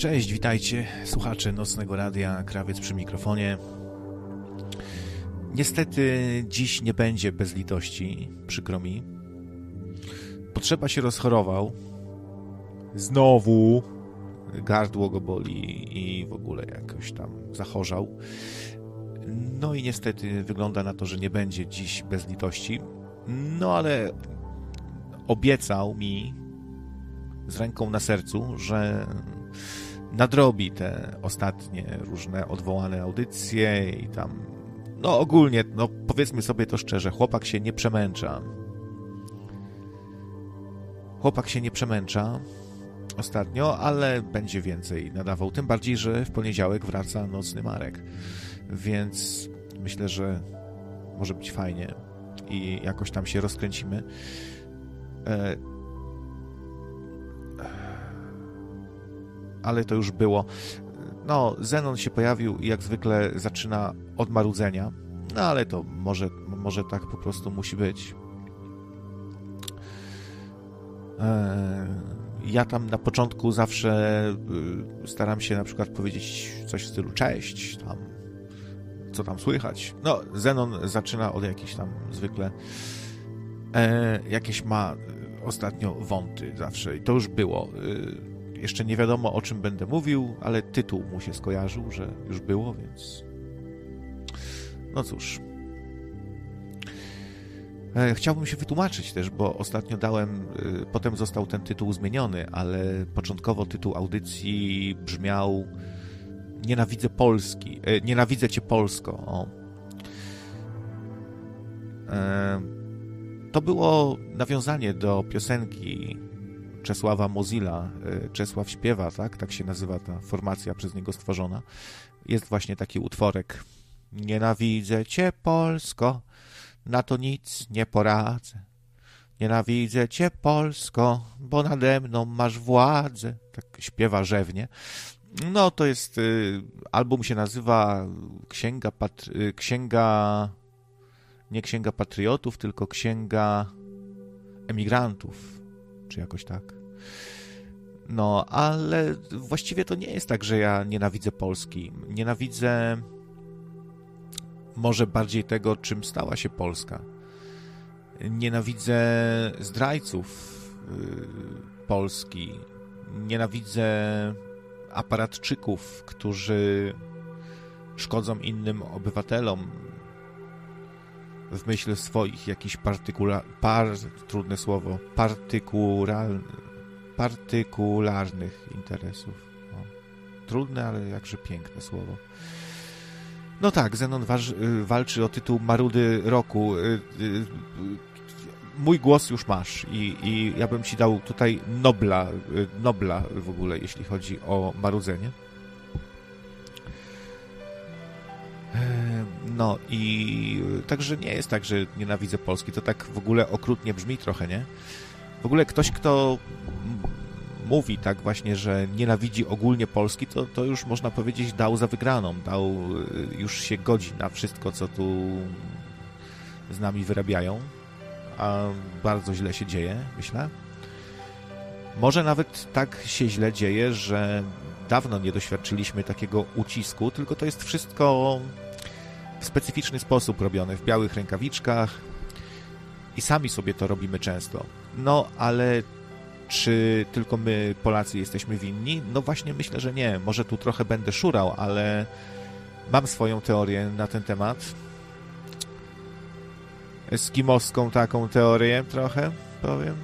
Cześć, witajcie, słuchacze Nocnego Radia, Krawiec przy mikrofonie. Niestety dziś nie będzie bez litości, przykro mi. Potrzeba się rozchorował. Znowu gardło go boli i w ogóle jakoś tam zachorzał. No i niestety wygląda na to, że nie będzie dziś bez litości. No ale obiecał mi z ręką na sercu, że nadrobi te ostatnie różne odwołane audycje i tam. No ogólnie, no powiedzmy sobie to szczerze, chłopak się nie przemęcza. Chłopak się nie przemęcza ostatnio, ale będzie więcej nadawał. Tym bardziej, że w poniedziałek wraca nocny Marek. Więc myślę, że może być fajnie i jakoś tam się rozkręcimy. E, ale to już było. No, Zenon się pojawił i jak zwykle zaczyna od marudzenia, no ale to może, może tak po prostu musi być. Eee, ja tam na początku zawsze y, staram się na przykład powiedzieć coś w stylu cześć, tam, co tam słychać. No, Zenon zaczyna od jakichś tam zwykle e, jakieś ma ostatnio wąty zawsze i to już było. Jeszcze nie wiadomo o czym będę mówił, ale tytuł mu się skojarzył, że już było, więc. No cóż. E, chciałbym się wytłumaczyć też, bo ostatnio dałem, e, potem został ten tytuł zmieniony, ale początkowo tytuł audycji brzmiał Nienawidzę Polski, e, Nienawidzę Cię Polsko. O. To było nawiązanie do piosenki Czesława Mozilla, e, Czesław śpiewa, tak? Tak się nazywa ta formacja przez niego stworzona. Jest właśnie taki utworek. Nienawidzę cię, Polsko, na to nic nie poradzę. Nienawidzę cię, Polsko, bo nade mną masz władzę. Tak śpiewa rzewnie. No, to jest, y, album się nazywa Księga, Patry... Księga, nie Księga Patriotów, tylko Księga Emigrantów czy jakoś tak. No, ale właściwie to nie jest tak, że ja nienawidzę Polski. Nienawidzę może bardziej tego, czym stała się Polska. Nienawidzę zdrajców yy, Polski. Nienawidzę aparatczyków, którzy szkodzą innym obywatelom, w myśl swoich jakichś partykula... par... trudne słowo, partykular... partykularnych interesów. Trudne, ale jakże piękne słowo. No tak, Zenon y, walczy o tytuł Marudy Roku. Y, y, mój głos już masz i, i ja bym ci dał tutaj Nobla, Nobla w ogóle, jeśli chodzi o marudzenie. No i także nie jest tak, że nienawidzę Polski. To tak w ogóle okrutnie brzmi trochę, nie? W ogóle ktoś, kto mówi tak właśnie, że nienawidzi ogólnie Polski, to, to już można powiedzieć dał za wygraną, dał, już się godzi na wszystko, co tu z nami wyrabiają, a bardzo źle się dzieje, myślę. Może nawet tak się źle dzieje, że dawno nie doświadczyliśmy takiego ucisku, tylko to jest wszystko w specyficzny sposób robione, w białych rękawiczkach i sami sobie to robimy często. No, ale czy tylko my, Polacy, jesteśmy winni? No właśnie myślę, że nie. Może tu trochę będę szurał, ale mam swoją teorię na ten temat. Eskimowską taką teorię trochę, powiem.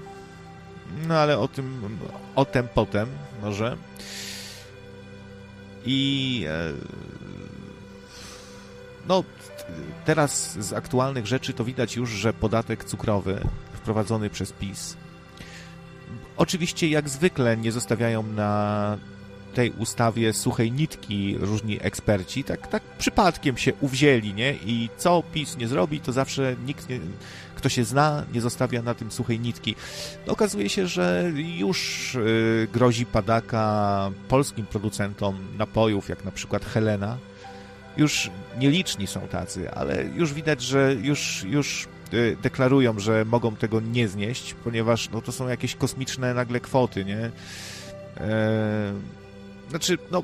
No ale o tym, o tym potem może. I... E no, teraz z aktualnych rzeczy to widać już, że podatek cukrowy wprowadzony przez PiS oczywiście jak zwykle nie zostawiają na tej ustawie suchej nitki różni eksperci, tak, tak przypadkiem się uwzięli, nie? I co PiS nie zrobi, to zawsze nikt, nie, kto się zna, nie zostawia na tym suchej nitki. Okazuje się, że już y, grozi padaka polskim producentom napojów, jak na przykład Helena. Już nieliczni są tacy, ale już widać, że już, już y, deklarują, że mogą tego nie znieść, ponieważ no, to są jakieś kosmiczne nagle kwoty, nie? E, znaczy, no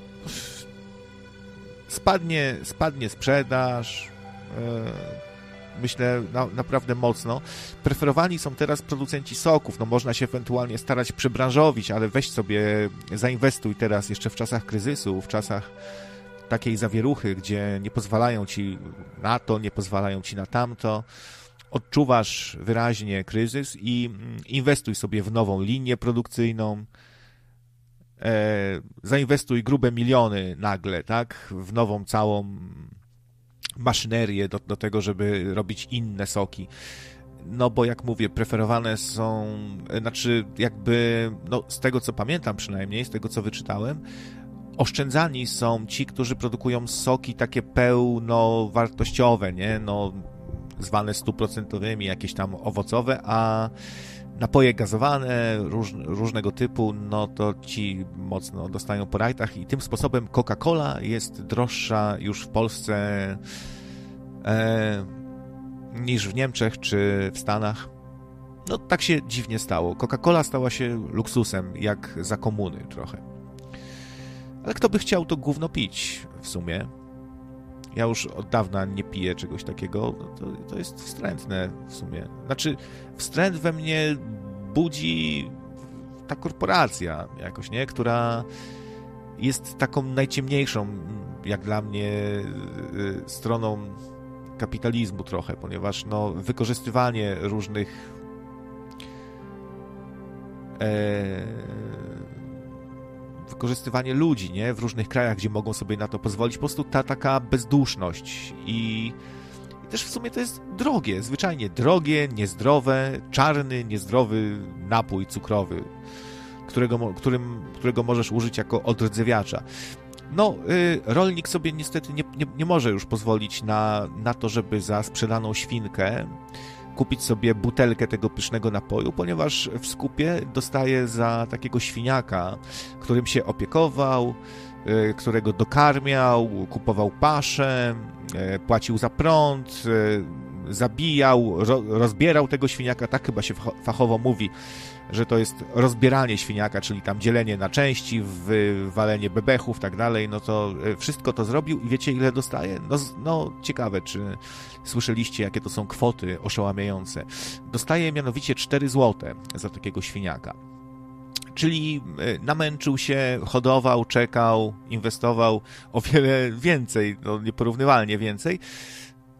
spadnie, spadnie sprzedaż, e, myślę na, naprawdę mocno. Preferowani są teraz producenci soków, no można się ewentualnie starać przebranżowić, ale weź sobie, zainwestuj teraz jeszcze w czasach kryzysu, w czasach takiej zawieruchy, gdzie nie pozwalają ci na to, nie pozwalają ci na tamto. Odczuwasz wyraźnie kryzys i mm, inwestuj sobie w nową linię produkcyjną, zainwestuj grube miliony nagle, tak, w nową całą maszynerię do, do tego, żeby robić inne soki. No bo jak mówię, preferowane są, e, znaczy jakby, no z tego co pamiętam przynajmniej, z tego co wyczytałem, oszczędzani są ci, którzy produkują soki takie pełnowartościowe, nie, no zwane stuprocentowymi, jakieś tam owocowe, a napoje gazowane róż, różnego typu, no to ci mocno dostają po rajtach i tym sposobem Coca-Cola jest droższa już w Polsce e, niż w Niemczech czy w Stanach. No tak się dziwnie stało. Coca-Cola stała się luksusem, jak za komuny trochę. Ale kto by chciał to gówno pić w sumie? Ja już od dawna nie piję czegoś takiego. No to, to jest wstrętne w sumie. Znaczy, wstręt we mnie budzi ta korporacja jakoś, nie? Która jest taką najciemniejszą, jak dla mnie, y, stroną kapitalizmu trochę, ponieważ no, wykorzystywanie różnych e, wykorzystywanie ludzi, nie? W różnych krajach, gdzie mogą sobie na to pozwolić. Po prostu ta taka bezduszność i, też w sumie to jest drogie, zwyczajnie drogie, niezdrowe, czarny, niezdrowy napój cukrowy, którego, którym, którego możesz użyć jako odrdzewiacza. No, y, rolnik sobie niestety nie, nie, nie może już pozwolić na, na to, żeby za sprzedaną świnkę kupić sobie butelkę tego pysznego napoju, ponieważ w skupie dostaje za takiego świniaka, którym się opiekował, e, którego dokarmiał, kupował paszę, e, płacił za prąd, e, zabijał, rozbierał tego świniaka, tak chyba się fachowo mówi, że to jest rozbieranie świniaka, czyli tam dzielenie na części, wywalenie bebechów, tak dalej, no to wszystko to zrobił i wiecie ile dostaje? No, no ciekawe, czy Słyszeliście, jakie to są kwoty oszałamiające. Dostaje mianowicie 4 zł za takiego świniaka. Czyli e, namęczył się, hodował, czekał, inwestował o wiele więcej, no nieporównywalnie więcej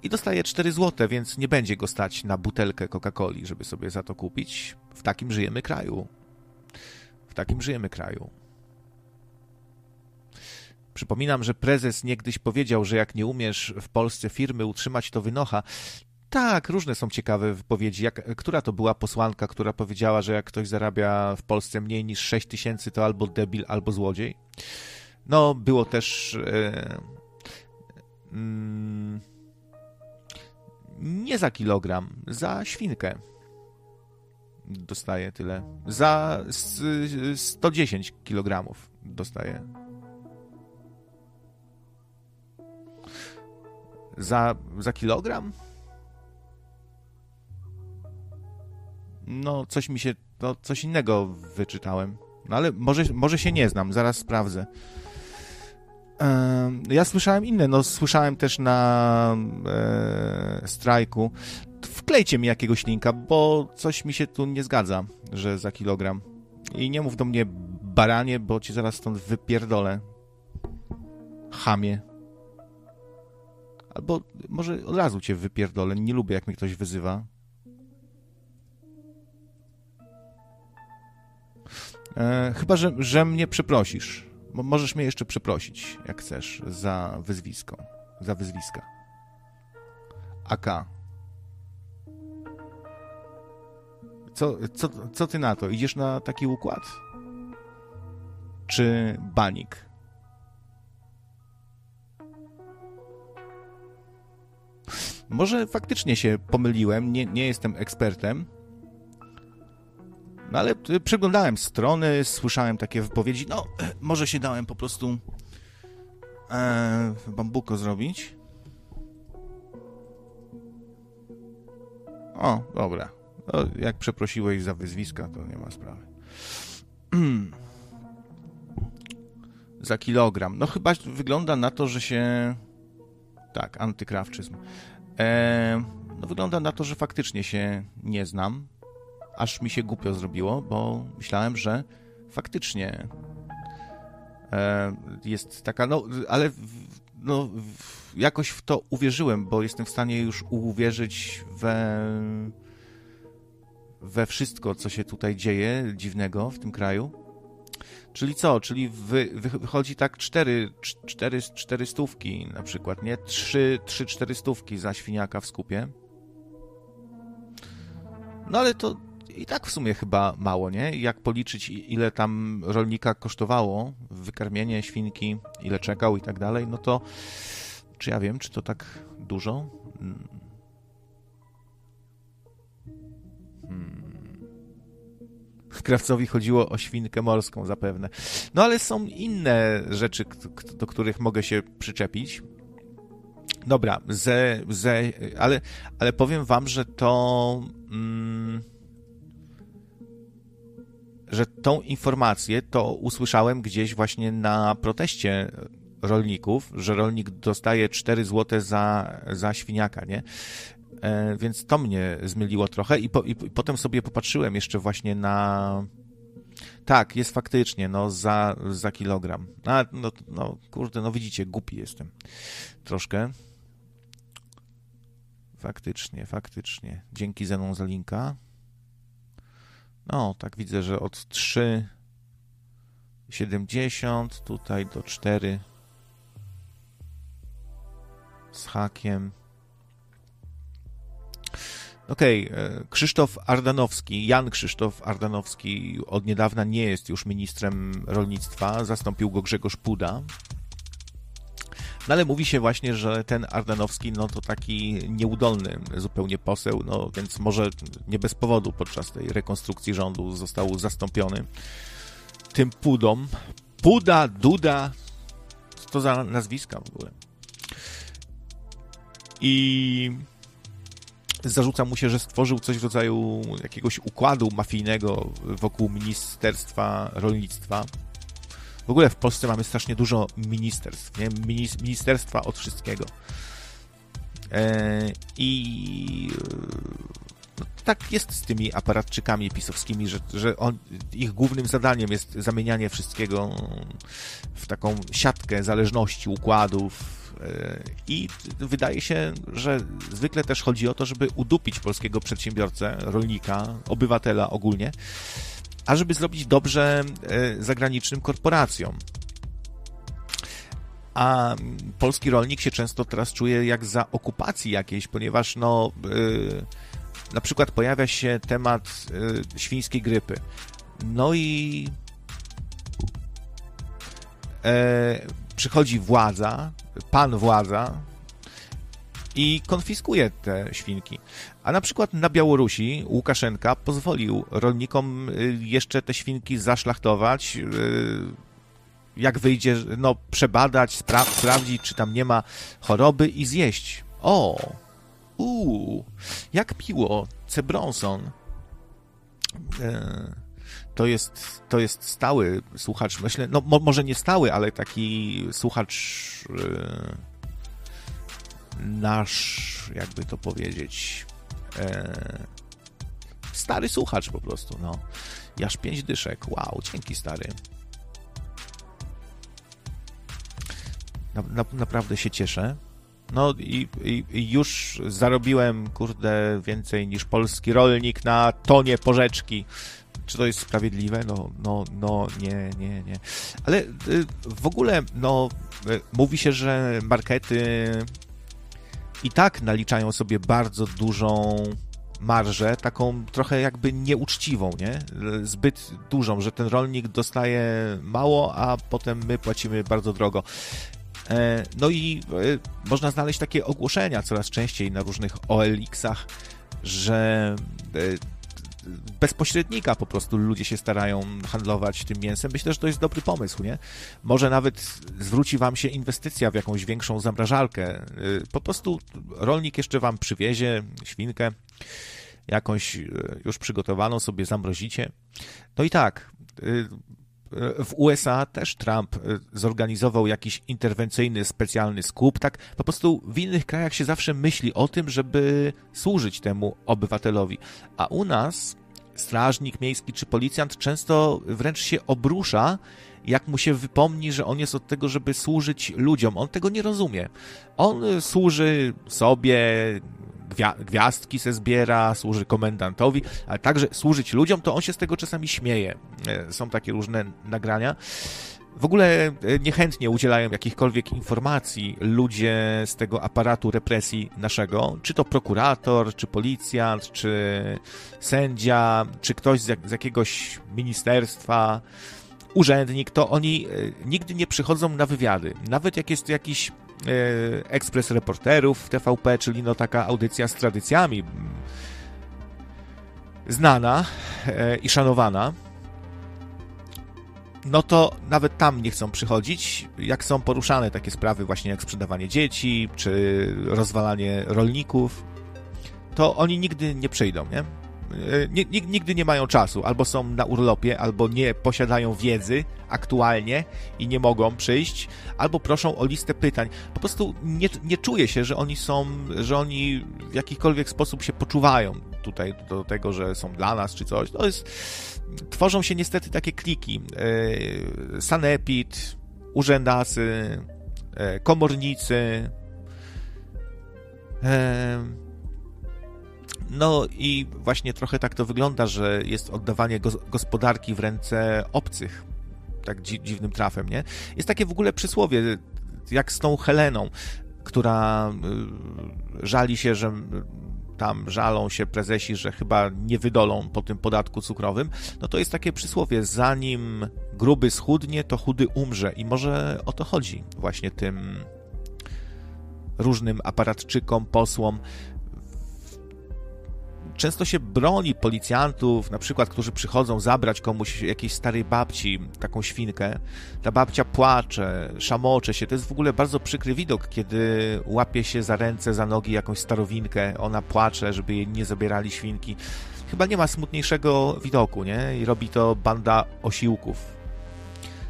i dostaje 4 zł, więc nie będzie go stać na butelkę Coca-Coli, żeby sobie za to kupić. W takim żyjemy kraju. W takim żyjemy kraju. Przypominam, że prezes niegdyś powiedział, że jak nie umiesz w Polsce firmy utrzymać, to wynocha. Tak, różne są ciekawe wypowiedzi. Jak, która to była posłanka, która powiedziała, że jak ktoś zarabia w Polsce mniej niż 6 tysięcy, to albo debil, albo złodziej? No, było też. E, mm, nie za kilogram, za świnkę. Dostaje tyle. Za 110 kilogramów dostaje. Za, za kilogram? No, coś mi się, to coś innego wyczytałem. No ale może, może się nie znam, zaraz sprawdzę. Ja słyszałem inne, no słyszałem też na e, strajku. Wklejcie mi jakiegoś linka, bo coś mi się tu nie zgadza, że za kilogram. I nie mów do mnie baranie, bo ci zaraz stąd wypierdolę. Chamie. Albo może od razu cię wypierdolę. Nie lubię, jak mnie ktoś wyzywa. E, chyba, że, że mnie przeprosisz. Możesz mnie jeszcze przeprosić, jak chcesz, za wyzwisko. Za wyzwiska. AK. Co, co, co ty na to? Idziesz na taki układ? Czy banik? Może faktycznie się pomyliłem, nie, nie jestem ekspertem, no ale przeglądałem strony, słyszałem takie wypowiedzi. No, może się dałem po prostu e, bambuko zrobić. O, dobra. No, jak przeprosiłeś za wyzwiska, to nie ma sprawy. za kilogram. No chyba wygląda na to, że się... Tak, antykrawczyzm. E, no wygląda na to, że faktycznie się nie znam. Aż mi się głupio zrobiło, bo myślałem, że faktycznie e, jest taka, no ale no, jakoś w to uwierzyłem, bo jestem w stanie już uwierzyć we, we wszystko, co się tutaj dzieje dziwnego w tym kraju. Czyli co? Czyli wy, wychodzi tak cztery, cztery, cztery stówki na przykład, nie? Trzy, trzy cztery stówki za świniaka w skupie. No ale to i tak w sumie chyba mało, nie? Jak policzyć, ile tam rolnika kosztowało wykarmienie świnki, ile czekał i tak dalej, no to czy ja wiem, czy to tak dużo? Hmm. Krawcowi chodziło o świnkę morską zapewne. No ale są inne rzeczy, do których mogę się przyczepić. Dobra, ze, ze, ale, ale powiem wam, że to. Mm, że tą informację to usłyszałem gdzieś właśnie na proteście rolników, że rolnik dostaje 4 zł za, za świniaka, nie? E, więc to mnie zmyliło trochę i, po, i potem sobie popatrzyłem jeszcze właśnie na... Tak, jest faktycznie, no za, za kilogram. A, no, no, kurde, no widzicie, głupi jestem. Troszkę. Faktycznie, faktycznie. Dzięki Zenon za linka. No, tak widzę, że od 3,70 tutaj do 4 z hakiem. Okej, okay. Krzysztof Ardanowski, Jan Krzysztof Ardanowski od niedawna nie jest już ministrem rolnictwa, zastąpił go Grzegorz Puda. No ale mówi się właśnie, że ten Ardanowski, no to taki nieudolny zupełnie poseł, no więc może nie bez powodu podczas tej rekonstrukcji rządu został zastąpiony tym Pudą. Puda, Duda, co to za nazwiska w ogóle? I zarzuca mu się, że stworzył coś w rodzaju jakiegoś układu mafijnego wokół Ministerstwa Rolnictwa. W ogóle w Polsce mamy strasznie dużo ministerstw, nie? Ministerstwa od wszystkiego. E, I no, tak jest z tymi aparatczykami pisowskimi, że, że on, ich głównym zadaniem jest zamienianie wszystkiego w taką siatkę zależności, układów, i wydaje się, że zwykle też chodzi o to, żeby udupić polskiego przedsiębiorcę, rolnika, obywatela ogólnie, a żeby zrobić dobrze e, zagranicznym korporacjom. A polski rolnik się często teraz czuje jak za okupacji jakiejś, ponieważ no, e, na przykład pojawia się temat e, świńskiej grypy. No i przychodzi władza, pan władza i konfiskuje te świnki. A na przykład na Białorusi Łukaszenka pozwolił rolnikom y, jeszcze te świnki zaszlachtować, y, jak wyjdzie, no przebadać, spra sprawdzić, czy tam nie ma choroby i zjeść. O! Uuu! Jak piło Cebronson. E to jest, to jest stały słuchacz, myślę, no mo, może nie stały, ale taki słuchacz yy, nasz, jakby to powiedzieć, yy, stary słuchacz po prostu, no. Jaż pięć dyszek, wow, dzięki stary. Na, na, naprawdę się cieszę. No i, i, i, już zarobiłem, kurde, więcej niż polski rolnik na tonie porzeczki czy to jest sprawiedliwe? No, no, no, nie, nie, nie. Ale y, w ogóle, no, y, mówi się, że markety i tak naliczają sobie bardzo dużą marżę, taką trochę jakby nieuczciwą, nie? Zbyt dużą, że ten rolnik dostaje mało, a potem my płacimy bardzo drogo. E, no i e, można znaleźć takie ogłoszenia coraz częściej na różnych OLX-ach, że e, bez pośrednika po prostu ludzie się starają handlować tym mięsem. Myślę, że to jest dobry pomysł, nie? Może nawet zwróci wam się inwestycja w jakąś większą zamrażalkę. Po prostu rolnik jeszcze wam przywiezie świnkę, jakąś już przygotowaną sobie zamrozicie. No i tak, w USA też Trump y, zorganizował jakiś interwencyjny, specjalny skup. Tak po prostu w innych krajach się zawsze myśli o tym, żeby służyć temu obywatelowi. A u nas strażnik miejski czy policjant często wręcz się obrusza, jak mu się wypomni, że on jest od tego, żeby służyć ludziom. On tego nie rozumie. On służy sobie, gwiazdki se zbiera, służy komendantowi, ale także służyć ludziom, to on się z tego czasami śmieje. E, są takie różne nagrania. W ogóle e, niechętnie udzielają jakichkolwiek informacji ludzie z tego aparatu represji naszego, czy to prokurator, czy policjant, czy sędzia, czy ktoś z, jak, z jakiegoś ministerstwa, urzędnik, to oni e, nigdy nie przychodzą na wywiady. Nawet jak jest jakiś ekspres Reporterów TVP, czyli no taka audycja z tradycjami znana e, i szanowana, no to nawet tam nie chcą przychodzić, jak są poruszane takie sprawy właśnie jak sprzedawanie dzieci, czy rozwalanie rolników, to oni nigdy nie przyjdą, nie? E, nigdy nie mają czasu, albo są na urlopie, albo nie posiadają wiedzy aktualnie i nie mogą przyjść, albo proszą o listę pytań. Po prostu nie, nie czuję się, że oni są, że oni w jakikolwiek sposób się poczuwają tutaj do tego, że są dla nas czy coś. To jest, tworzą się niestety takie kliki. E, sanepid, urzędacy, e, komornicy, no i właśnie trochę tak to wygląda, że jest oddawanie gospodarki w ręce obcych. Tak dzi dziwnym trafem, nie? Jest takie w ogóle przysłowie, jak z tą Heleną, która y, żali się, że tam żalą się prezesi, że chyba nie wydolą po tym podatku cukrowym, no to jest takie przysłowie, zanim gruby schudnie, to chudy umrze. I może o to chodzi właśnie tym różnym aparatczykom, posłom, często się broni policjantów, na przykład, którzy przychodzą zabrać komuś jakiejś starej babci taką świnkę. Ta babcia płacze, szamocze się. To jest w ogóle bardzo przykry widok, kiedy łapie się za ręce, za nogi jakąś starowinkę, ona płacze, żeby jej nie zabierali świnki. Chyba nie ma smutniejszego widoku, nie? I robi to banda osiłków.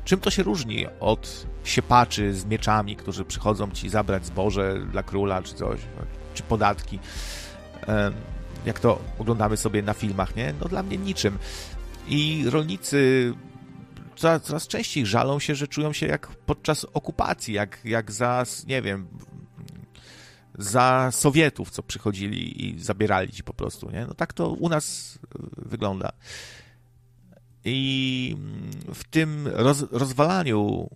Czym to się różni od siepaczy z mieczami, którzy przychodzą ci zabrać zboże dla króla czy coś, czy podatki? Jak to oglądamy sobie na filmach, nie? No dla mnie niczym. I rolnicy coraz, coraz częściej żalą się, że czują się jak podczas okupacji, jak, jak za, nie wiem, za Sowietów, co przychodzili i zabierali ci po prostu, nie? No tak to u nas wygląda. I w tym roz, rozwalaniu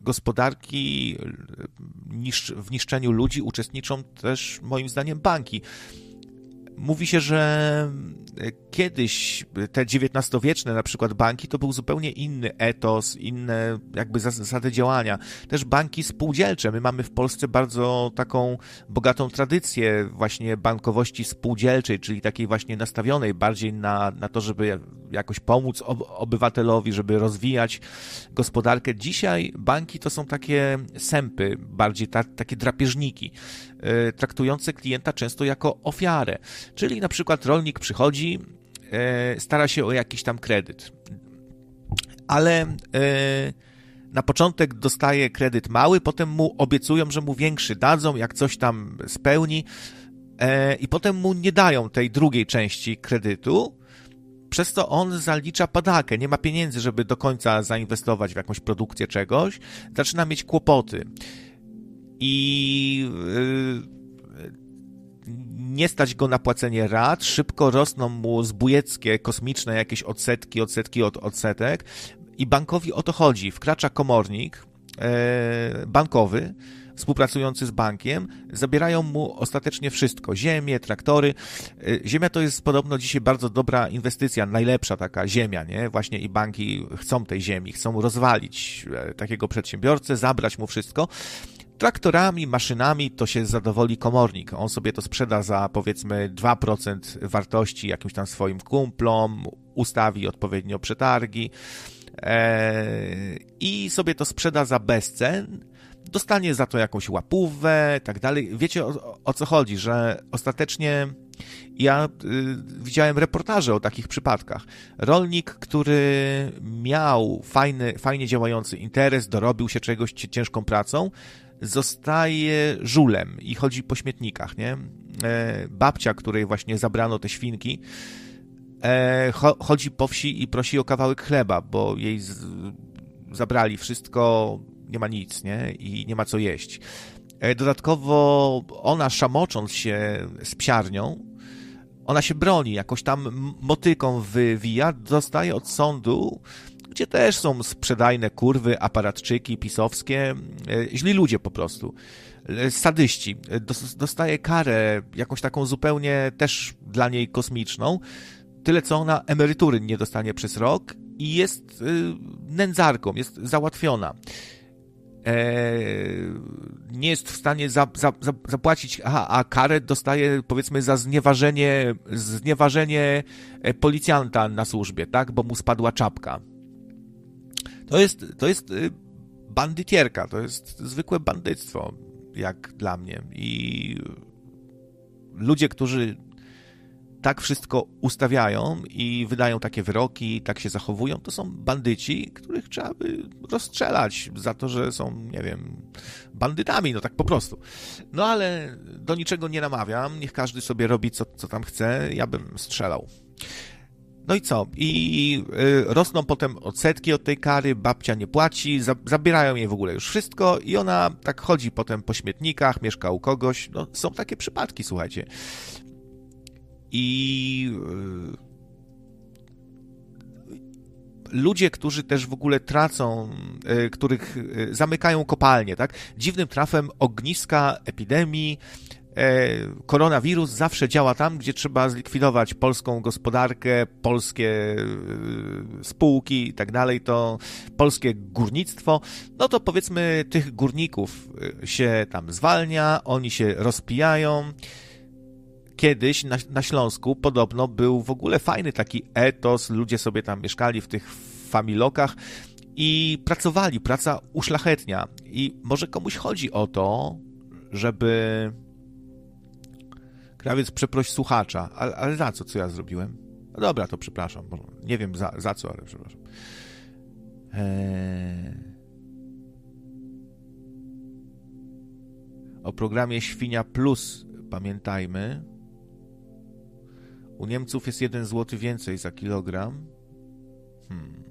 gospodarki, w niszczeniu ludzi uczestniczą też moim zdaniem banki. Mówi się, że e, kiedyś te XIX-wieczne na przykład banki to był zupełnie inny etos, inne jakby zasady działania. Też banki spółdzielcze. My mamy w Polsce bardzo taką bogatą tradycję właśnie bankowości spółdzielczej, czyli takiej właśnie nastawionej bardziej na, na to, żeby jakoś pomóc obywatelowi, żeby rozwijać gospodarkę. Dzisiaj banki to są takie sępy, bardziej ta, takie drapieżniki, yy, traktujące klienta często jako ofiarę. Czyli na przykład rolnik przychodzi, stara się o jakiś tam kredyt, ale yy, na początek dostaje kredyt mały, potem mu obiecują, że mu większy dadzą, jak coś tam spełni, i potem mu nie dają tej drugiej części kredytu, przez to on zalicza padakę, nie ma pieniędzy, żeby do końca zainwestować w jakąś produkcję czegoś, zaczyna mieć kłopoty. I nie stać go na płacenie rat, szybko rosną mu zbójeckie, kosmiczne jakieś odsetki, odsetki od odsetek i bankowi o to chodzi. Wkracza komornik yy, bankowy, współpracujący z bankiem, zabierają mu ostatecznie wszystko. Ziemię, traktory. Y, ziemia to jest podobno dzisiaj bardzo dobra inwestycja, najlepsza taka ziemia, nie? Właśnie i banki chcą tej ziemi, chcą rozwalić e, takiego przedsiębiorcę, zabrać mu wszystko. Traktorami, maszynami to się zadowoli komornik. On sobie to sprzeda za powiedzmy 2% wartości jakimś tam swoim kumplom, ustawi odpowiednio przetargi e, i sobie to sprzeda za bezcen. Dostanie za to jakąś łapówę, tak dalej. Wiecie o, o co chodzi, że ostatecznie ja y, widziałem reportaże o takich przypadkach. Rolnik, który miał fajny, fajnie działający interes, dorobił się czegoś ciężką pracą, zostaje żulem i chodzi po śmietnikach, nie? E, babcia, której właśnie zabrano te świnki, e, chodzi po wsi i prosi o kawałek chleba, bo jej zabrali wszystko, nie ma nic, nie? I nie ma co jeść. E, dodatkowo ona szamocząc się z psiarnią, ona się broni, jakoś tam motyką wywija, dostaje od sądu gdzie też są sprzedajne kurwy, aparatczyki pisowskie, e, źli ludzie po prostu, e, sadyści. E, dostaje karę, jakąś taką zupełnie też dla niej kosmiczną, tyle co ona emerytury nie dostanie przez rok i jest nędzarką, jest załatwiona. nie jest w stanie za, za, za, zapłacić, aha, a karę dostaje powiedzmy za znieważenie, znieważenie policjanta na służbie, tak, bo mu spadła czapka. To jest, to jest y, bandytierka, to jest zwykłe bandyctwo, jak dla mnie. I ludzie, którzy tak wszystko ustawiają i wydają takie wyroki, tak się zachowują, to są bandyci, których trzeba by rozstrzelać za to, że są, nie wiem, bandytami, no tak po prostu. No ale do niczego nie namawiam, niech każdy sobie robi co, co tam chce, ja bym strzelał. No i co? I y, rosną potem odsetki od tej kary, babcia nie płaci, za, zabierają jej w ogóle już wszystko i ona tak chodzi potem po śmietnikach, mieszka u kogoś. No, są takie przypadki, słuchajcie. I y, ludzie, którzy też w ogóle tracą, y, których zamykają kopalnie, tak? Dziwnym trafem ogniska epidemii, koronawirus zawsze działa tam, gdzie trzeba zlikwidować polską gospodarkę, polskie e, spółki i tak dalej, to polskie górnictwo, no to powiedzmy tych górników e, się tam zwalnia, oni się rozpijają. Kiedyś na, na Śląsku podobno był w ogóle fajny taki etos, ludzie sobie tam mieszkali w tych familokach i pracowali, praca uszlachetnia. I może komuś chodzi o to, żeby Krawiec, przeproś słuchacza. Ale, ale za co? Co ja zrobiłem? No dobra, to przepraszam. Nie wiem za, za co, ale przepraszam. Eee... O programie Świnia Plus pamiętajmy. U Niemców jest 1 zł więcej za kilogram. Hmm.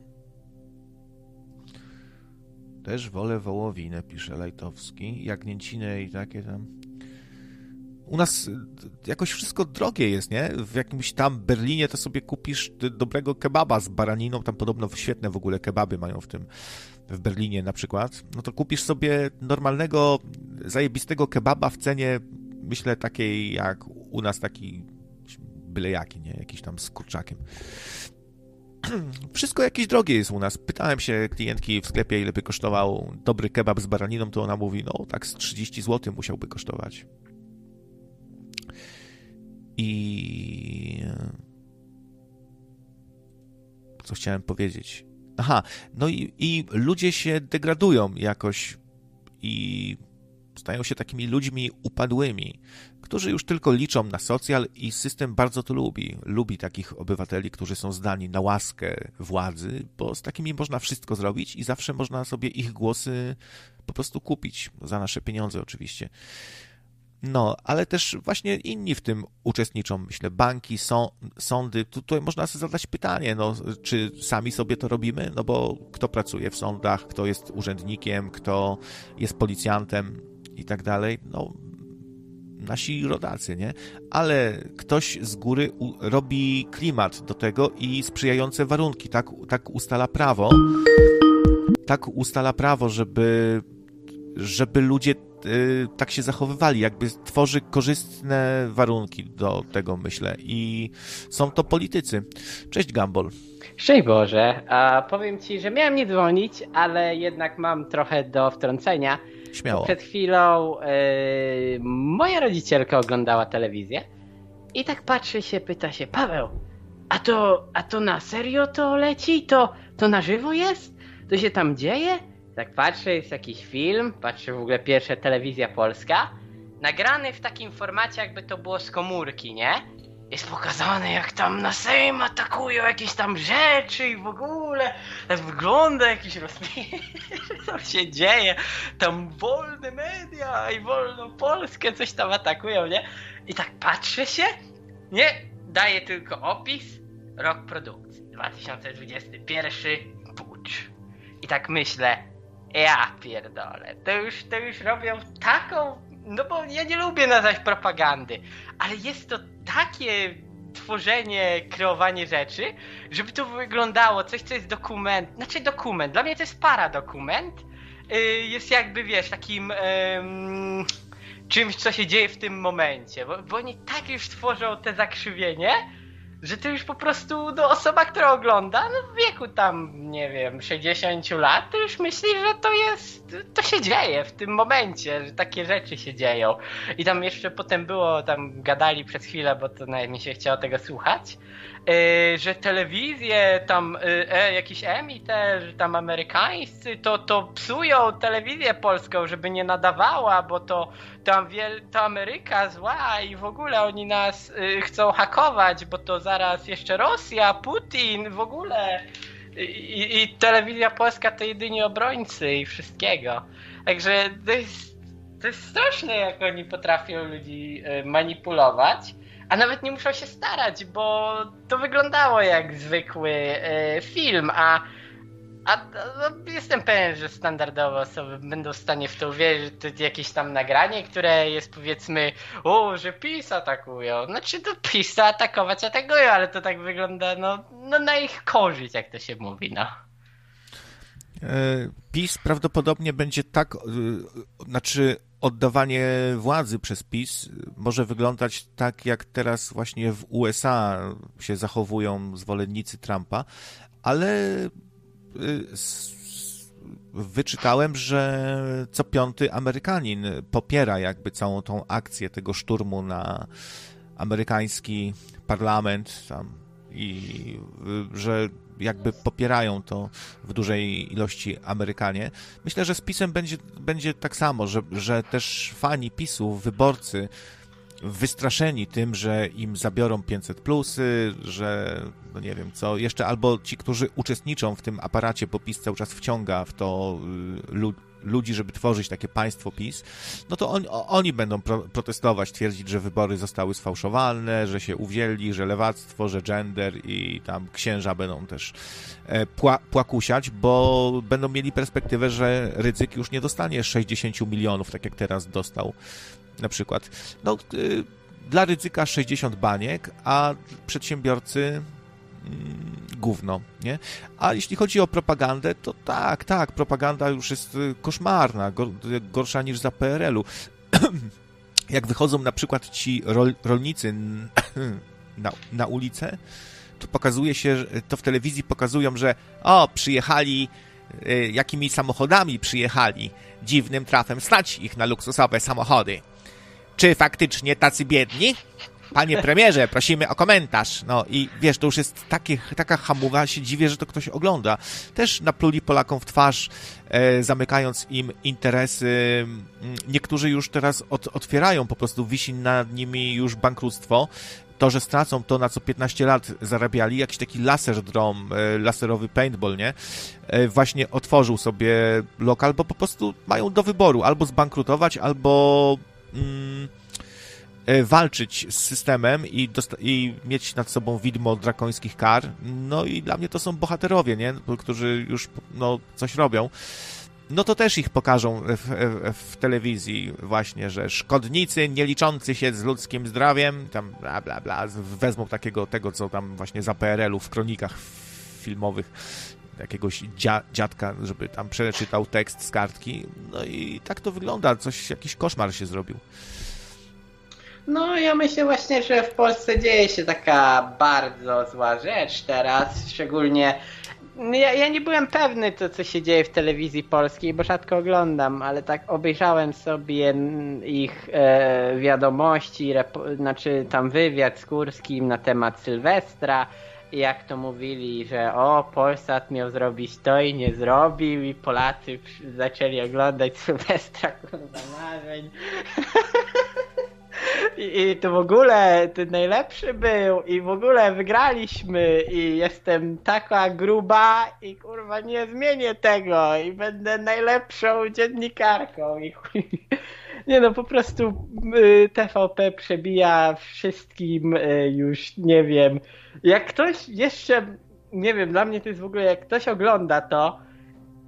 Też wolę wołowinę, pisze Lajtowski. Jagnięcinę i takie tam u nas y, jakoś wszystko drogie jest, nie? W jakimś tam Berlinie to sobie kupisz dobrego kebaba z baraniną, tam podobno świetne w ogóle kebaby mają w tym, w Berlinie na przykład. No to kupisz sobie normalnego, zajebistego kebaba w cenie, myślę, takiej jak u nas taki byle jaki, nie? Jakiś tam z kurczakiem. Wszystko jakieś drogie jest u nas. Pytałem się klientki w sklepie, ile by kosztował dobry kebab z baraniną, to ona mówi, no tak z 30 zł musiałby kosztować. I. Co chciałem powiedzieć? Aha, no i, i ludzie się degradują jakoś i stają się takimi ludźmi upadłymi, którzy już tylko liczą na socjal i system bardzo to lubi. Lubi takich obywateli, którzy są zdani na łaskę władzy, bo z takimi można wszystko zrobić i zawsze można sobie ich głosy po prostu kupić, za nasze pieniądze oczywiście. No, ale też właśnie inni w tym uczestniczą, myślę, banki, są, sądy. Tutaj można sobie zadać pytanie, no, czy sami sobie to robimy? No bo kto pracuje w sądach, kto jest urzędnikiem, kto jest policjantem i tak dalej, no nasi rodacy, nie? Ale ktoś z góry robi klimat do tego i sprzyjające warunki, tak, tak ustala prawo, tak ustala prawo, żeby, żeby ludzie y, tak się zachowywali, jakby tworzy korzystne warunki do tego, myślę. I są to politycy. Cześć, Gambol. Szczęść Boże. A powiem Ci, że miałem nie dzwonić, ale jednak mam trochę do wtrącenia. Śmiało. Przed chwilą yy, moja rodzicielka oglądała telewizję i tak patrzy się, pyta się, Paweł, a to, a to na serio to leci? To, to na żywo jest? To się tam dzieje? Tak patrzę, jest jakiś film, patrzę w ogóle pierwsza telewizja polska, nagrany w takim formacie, jakby to było z komórki, nie? Jest pokazane, jak tam na Sejm atakują jakieś tam rzeczy i w ogóle tak wygląda jakiś rozmiar, co się dzieje, tam wolne media i wolną Polskę coś tam atakują, nie? I tak patrzę się, nie, daje tylko opis, rok produkcji, 2021, pucz. I tak myślę, ja pierdolę, to już, to już robią taką, no bo ja nie lubię nazwać propagandy, ale jest to takie tworzenie, kreowanie rzeczy, żeby to wyglądało coś, co jest dokument, znaczy dokument, dla mnie to jest paradokument, yy, jest jakby, wiesz, takim... Yy, czymś, co się dzieje w tym momencie, bo, bo oni tak już tworzą te zakrzywienie, że to już po prostu no, osoba, która ogląda, no w wieku tam, nie wiem, 60 lat, to już myśli, że to jest, to się dzieje w tym momencie, że takie rzeczy się dzieją. I tam jeszcze potem było, tam gadali przez chwilę, bo to nawet mi się chciało tego słuchać, że telewizje tam, yy, e, jakiś EMI te, że tam amerykańscy, to, to psują telewizję polską, żeby nie nadawała, bo to, tam wiel, to Ameryka zła i w ogóle oni nas yy, chcą hakować, bo to zaraz jeszcze Rosja, Putin, w ogóle. I, I, telewizja polska to jedynie obrońcy i wszystkiego. Także to jest, to jest straszne, jak oni potrafią ludzi manipulować. A nawet nie muszą się starać, bo to wyglądało jak zwykły e, film, a, a no, jestem pewien, że standardowe osoby będą w stanie w to uwierzyć, to jakieś tam nagranie, które jest powiedzmy, o, że PiS atakują. Znaczy to PiS atakować atakują, ale to tak wygląda no, no na ich korzyść, jak to się mówi, no. PiS prawdopodobnie będzie tak, znaczy oddawanie władzy przez PiS może wyglądać tak, jak teraz właśnie w USA się zachowują zwolennicy Trumpa, ale y, wyczytałem, że co piąty Amerykanin popiera jakby całą tą akcję tego szturmu na amerykański parlament tam i y, że jakby popierają to w dużej ilości Amerykanie. Myślę, że z PiSem będzie, będzie tak samo, że, że też fani PiSu, wyborcy wystraszeni tym, że im zabiorą 500 plusy, że no nie wiem co, jeszcze albo ci, którzy uczestniczą w tym aparacie, bo PiS cały czas wciąga w to y, ludzi, żeby tworzyć takie państwo PiS, no to on, oni będą pro, protestować, twierdzić, że wybory zostały sfałszowane, że się uwzięli, że lewactwo, że gender i tam księża będą też e, pła, płakusiać, bo będą mieli perspektywę, że Rycyk już nie dostanie 60 milionów, tak jak teraz dostał na przykład. No, y, dla Ryzyka 60 baniek, a przedsiębiorcy gówno, nie? A jeśli chodzi o propagandę, to tak, tak, propaganda już jest y, koszmarna, gorsza niż za PRL-u. Jak wychodzą na przykład ci rol, rolnicy na, na ulicę, to pokazuje się, to w telewizji pokazują, że o, przyjechali, y, jakimi samochodami przyjechali, dziwnym trafem stać ich na luksusowe samochody. Czy faktycznie tacy biedni? Panie premierze, prosimy o komentarz. No i wiesz, to już jest takie, taka hamuwa, się dziwię, że to ktoś ogląda. Też napluli Polakom w twarz, e, zamykając im interesy. Mm, niektórzy już teraz od, otwierają, po prostu wisi nad nimi już bankructwo. To, że stracą to, na co 15 lat zarabiali, jakiś taki laser drum, e, laserowy paintball, nie? E, właśnie otworzył sobie lokal, bo po prostu mają do wyboru albo zbankrutować, albo... Mm, walczyć z systemem i, i mieć nad sobą widmo drakońskich kar. No i dla mnie to są bohaterowie, nie? którzy już no, coś robią. No to też ich pokażą w, w, w, telewizji właśnie, że szkodnicy nie liczący się z ludzkim zdrowiem, tam bla bla bla, wezmą takiego tego, co tam właśnie za PRL-u w kronikach filmowych jakiegoś dzia, dziadka, żeby tam przeczytał tekst z kartki. No i tak to wygląda, coś, jakiś koszmar się zrobił. No, ja myślę właśnie, że w Polsce dzieje się taka bardzo zła rzecz teraz, szczególnie ja, ja, nie byłem pewny to, co się dzieje w telewizji polskiej, bo rzadko oglądam, ale tak obejrzałem sobie ich e, wiadomości, znaczy tam wywiad z Kurskim na temat Sylwestra jak to mówili, że o, Polsat miał zrobić to i nie zrobił i Polacy zaczęli oglądać Sylwestra, kurwa, marzeń. I, I to w ogóle ten najlepszy był i w ogóle wygraliśmy i jestem taka gruba i kurwa nie zmienię tego i będę najlepszą dziennikarką i chuj. Nie no, po prostu y, TVP przebija wszystkim y, już, nie wiem. Jak ktoś jeszcze, nie wiem, dla mnie to jest w ogóle, jak ktoś ogląda to,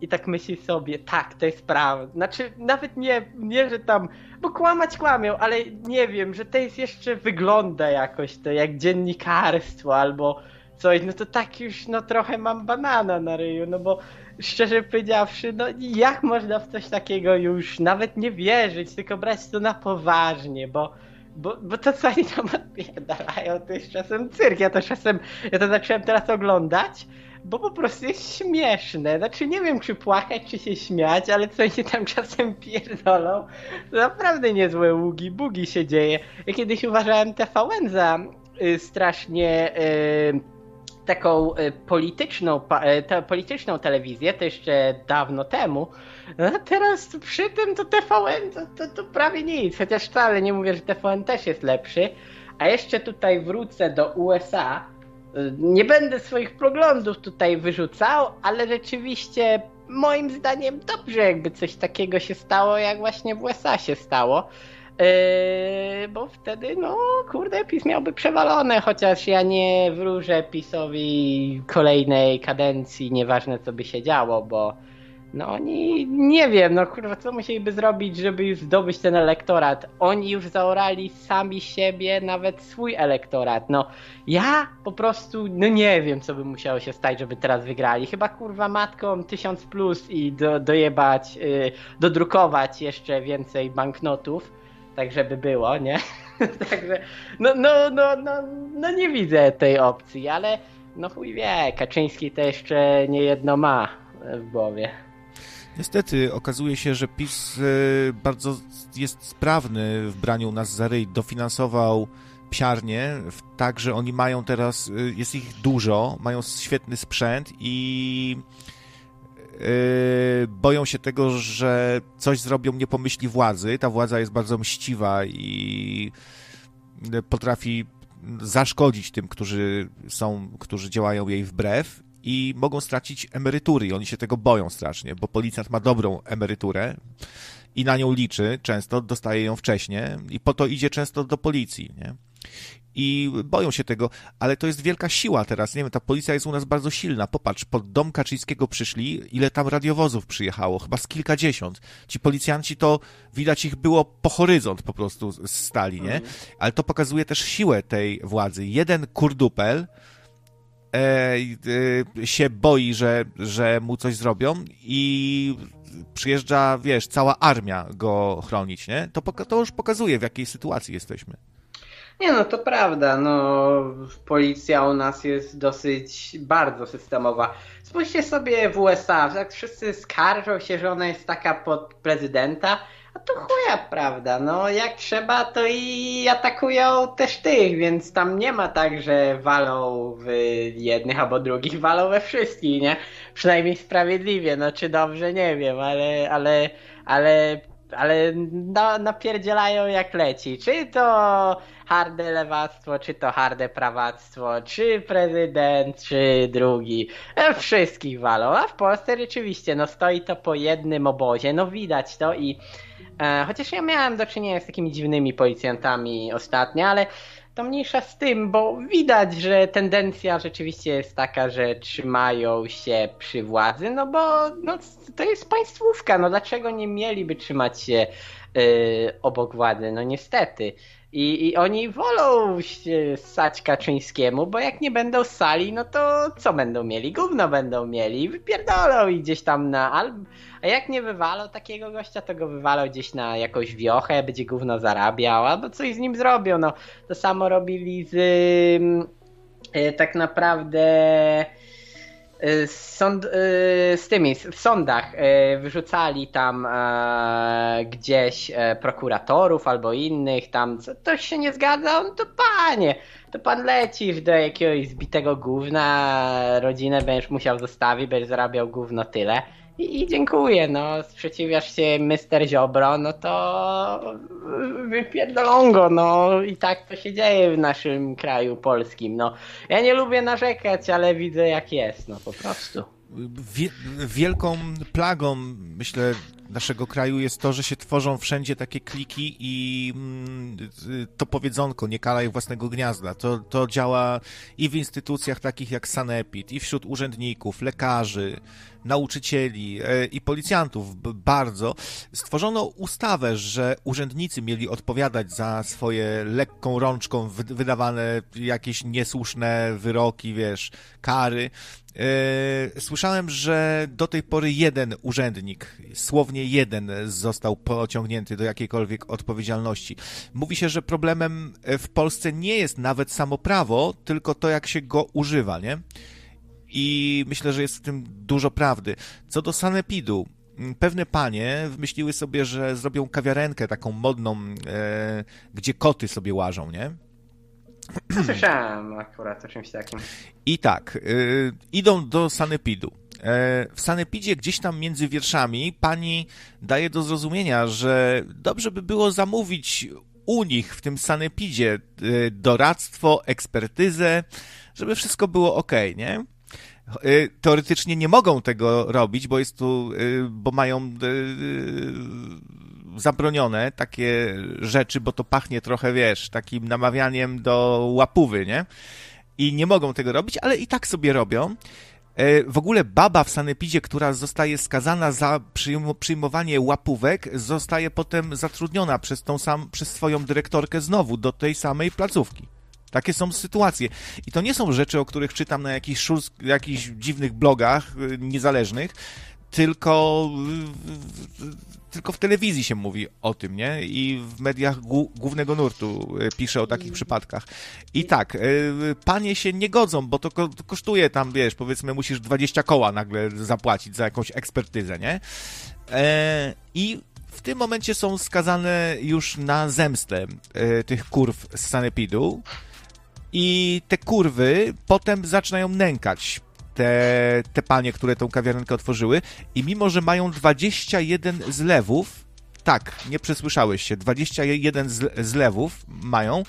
i tak myśli sobie, tak, to jest prawda. Znaczy, nawet nie, nie, że tam, bo kłamać kłamią, ale nie wiem, że to jest jeszcze, wygląda jakoś to, jak dziennikarstwo albo coś, no to tak już, no trochę mam banana na ryju, no bo szczerze powiedziawszy, no jak można w coś takiego już nawet nie wierzyć, tylko brać to na poważnie, bo bo, bo to co oni tam odpierdalają, to jest czasem cyrk. Ja to czasem, ja to zacząłem teraz oglądać bo po prostu jest śmieszne. Znaczy nie wiem, czy płakać, czy się śmiać, ale co się tam czasem pierdolą, to naprawdę niezłe ługi, bugi się dzieje. Ja kiedyś uważałem TVN za y, strasznie... Y, taką y, polityczną, y, te, polityczną telewizję, to jeszcze dawno temu, a teraz przy tym to TVN to, to, to prawie nic, chociaż wcale nie mówię, że TVN też jest lepszy. A jeszcze tutaj wrócę do USA, nie będę swoich poglądów tutaj wyrzucał, ale rzeczywiście moim zdaniem dobrze jakby coś takiego się stało, jak właśnie w USA się stało. Yy, bo wtedy, no kurde, PiS miałby przewalone, chociaż ja nie wróżę PiSowi kolejnej kadencji, nieważne co by się działo, bo no oni, nie wiem, no kurwa, co musieliby zrobić, żeby już zdobyć ten elektorat? Oni już zaorali sami siebie, nawet swój elektorat. No, ja po prostu, no nie wiem, co by musiało się stać, żeby teraz wygrali. Chyba kurwa matką 1000 plus i do, dojebać, yy, dodrukować jeszcze więcej banknotów, tak żeby było, nie? Także, no, no, no, no, no nie widzę tej opcji, ale no chuj wie, Kaczyński to jeszcze nie jedno ma w głowie. Niestety okazuje się, że PiS e, bardzo jest sprawny w braniu nas za ryj. Dofinansował psiarnie, tak, że oni mają teraz, e, jest ich dużo, mają świetny sprzęt i e, boją się tego, że coś zrobią, nie pomyśli władzy. Ta władza jest bardzo mściwa i potrafi zaszkodzić tym, którzy są, którzy działają jej wbrew i mogą stracić emerytury i oni się tego boją strasznie, bo policjant ma dobrą emeryturę i na nią liczy, często dostaje ją wcześniej i po to idzie często do policji, nie? I boją się tego, ale to jest wielka siła teraz, nie wiem, ta policja jest u nas bardzo silna. Popatrz, pod dom Kaczyńskiego przyszli, ile tam radiowozów przyjechało, chyba z kilkadziesiąt. Ci policjanci to, widać ich było po horyzont po prostu stali, nie? Mhm. Ale to pokazuje też siłę tej władzy. Jeden kurdupel, się boi, że, że mu coś zrobią i przyjeżdża, wiesz, cała armia go chronić, nie? To, to już pokazuje, w jakiej sytuacji jesteśmy. Nie no, to prawda, no policja u nas jest dosyć bardzo systemowa. Spójrzcie sobie w USA, jak wszyscy skarżą się, że ona jest taka pod prezydenta, a to chuja, prawda? No jak trzeba, to i atakują też tych, więc tam nie ma tak, że walą w jednych albo drugich, walą we wszystkich, nie? Przynajmniej sprawiedliwie, no czy dobrze, nie wiem, ale, ale, ale, ale no, napierdzielają jak leci. Czy to harde lewactwo, czy to harde prawactwo, czy prezydent, czy drugi. E, wszystkich walą, a w Polsce rzeczywiście, no stoi to po jednym obozie, no widać to i chociaż ja miałem do czynienia z takimi dziwnymi policjantami ostatnio, ale to mniejsza z tym, bo widać, że tendencja rzeczywiście jest taka, że trzymają się przy władzy, no bo no, to jest państwówka, no dlaczego nie mieliby trzymać się yy, obok władzy? No niestety. I, I oni wolą ssać Kaczyńskiemu, bo jak nie będą ssali, no to co będą mieli? Gówno będą mieli, wypierdolą i gdzieś tam na... A jak nie wywalą takiego gościa, to go wywalą gdzieś na jakąś wiochę, będzie gówno zarabiał, albo coś z nim zrobią. No, to samo robili z... Yy, tak naprawdę Y, sąd, y, z tymi, w sądach wyrzucali tam e, gdzieś e, prokuratorów albo innych, tam ktoś się nie zgadza, to panie, to pan lecisz do jakiegoś zbitego gówna, rodzinę będziesz musiał zostawić, będziesz zarabiał gówno tyle. I, dziękuję, no, sprzeciwiasz się Mister Ziobro, no to wypierdolą go, no i tak to się dzieje w naszym kraju polskim, no. Ja nie lubię narzekać, ale widzę jak jest, no po prostu. Wielką plagą, myślę, naszego kraju jest to, że się tworzą wszędzie takie kliki i mm, to powiedzonko, nie kalaj własnego gniazda. To, to działa i w instytucjach takich jak Sanepid, i wśród urzędników, lekarzy, nauczycieli e, i policjantów bardzo. Stworzono ustawę, że urzędnicy mieli odpowiadać za swoje lekką rączką wydawane jakieś niesłuszne wyroki, wiesz, kary. E, słyszałem, że do tej pory jeden urzędnik, słownie jeden, został pociągnięty do jakiejkolwiek odpowiedzialności. Mówi się, że problemem w Polsce nie jest nawet samo prawo, tylko to, jak się go używa, nie? I myślę, że jest w tym dużo prawdy. Co do sanepidu, pewne panie wymyśliły sobie, że zrobią kawiarenkę taką modną, e, gdzie koty sobie łażą, nie? Słyszałem akurat o czymś takim. I tak, y, idą do sanepidu. E, w sanepidzie gdzieś tam między wierszami pani daje do zrozumienia, że dobrze by było zamówić u nich w tym sanepidzie y, doradztwo, ekspertyzę, żeby wszystko było ok, nie? Y, teoretycznie nie mogą tego robić, bo jest tu, bo mają zabronione takie rzeczy, bo to pachnie trochę, wiesz, takim namawianiem do łapówy, nie? I nie mogą tego robić, ale i tak sobie robią. W ogóle baba w sanepidzie, która zostaje skazana za przyjmowanie łapówek, zostaje potem zatrudniona przez, tą sam, przez swoją dyrektorkę znowu do tej samej placówki. Takie są sytuacje. I to nie są rzeczy, o których czytam na jakichś, jakichś dziwnych blogach y, niezależnych, tylko tylko w telewizji się mówi o tym, nie? I w mediach głównego nurtu y, pisze o takich przypadkach. I tak, y, panie się nie godzą, bo to, kosztuje tam, wiesz, powiedzmy, musisz 20 koła nagle zapłacić za jakąś ekspertyzę, nie? E, I w tym momencie są skazane już na zemstę tych kurw z sanepidu. I te kurwy potem zaczynają nękać. Te, te panie, które tą kawiarenkę otworzyły. I mimo, że mają 21 zlewów, tak, nie przesłyszałeś się, 21 zlewów mają,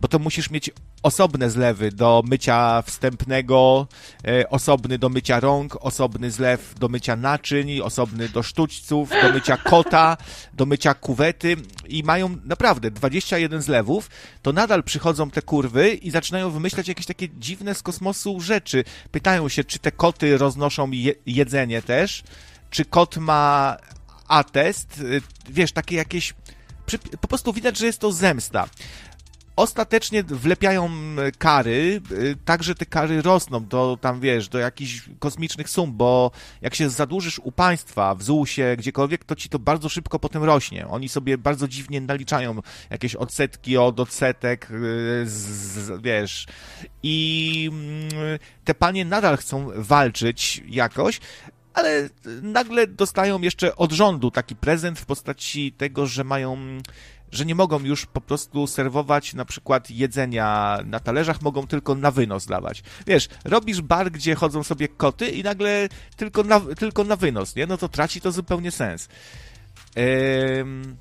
bo to musisz mieć osobne zlewy do mycia wstępnego, e, osobny do mycia rąk, osobny zlew do mycia naczyń, osobny do sztućców, do mycia kota, do mycia kuwety. I mają naprawdę 21 zlewów, to nadal przychodzą te kurwy i zaczynają wymyślać jakieś takie dziwne z kosmosu rzeczy. Pytają się, czy te koty roznoszą je jedzenie też, czy kot ma atest, y, wiesz, takie jakieś po prostu widać, że jest to zemsta ostatecznie wlepiają kary, y, tak, że te kary rosną do tam, wiesz, do jakichś kosmicznych sum, bo jak się zadłużysz u państwa, w ZUS-ie, gdziekolwiek, to ci to bardzo szybko potem rośnie. Oni sobie bardzo dziwnie naliczają jakieś odsetki od odsetek, y, z, wiesz, i mm, te panie nadal chcą walczyć jakoś, ale nagle dostają jeszcze od rządu taki prezent w postaci tego, że mają że nie mogą już po prostu serwować na przykład jedzenia na talerzach, mogą tylko na wynos dawać. Wiesz, robisz bar, gdzie chodzą sobie koty i nagle tylko na, tylko na wynos, nie? No to traci to zupełnie sens. Ehm,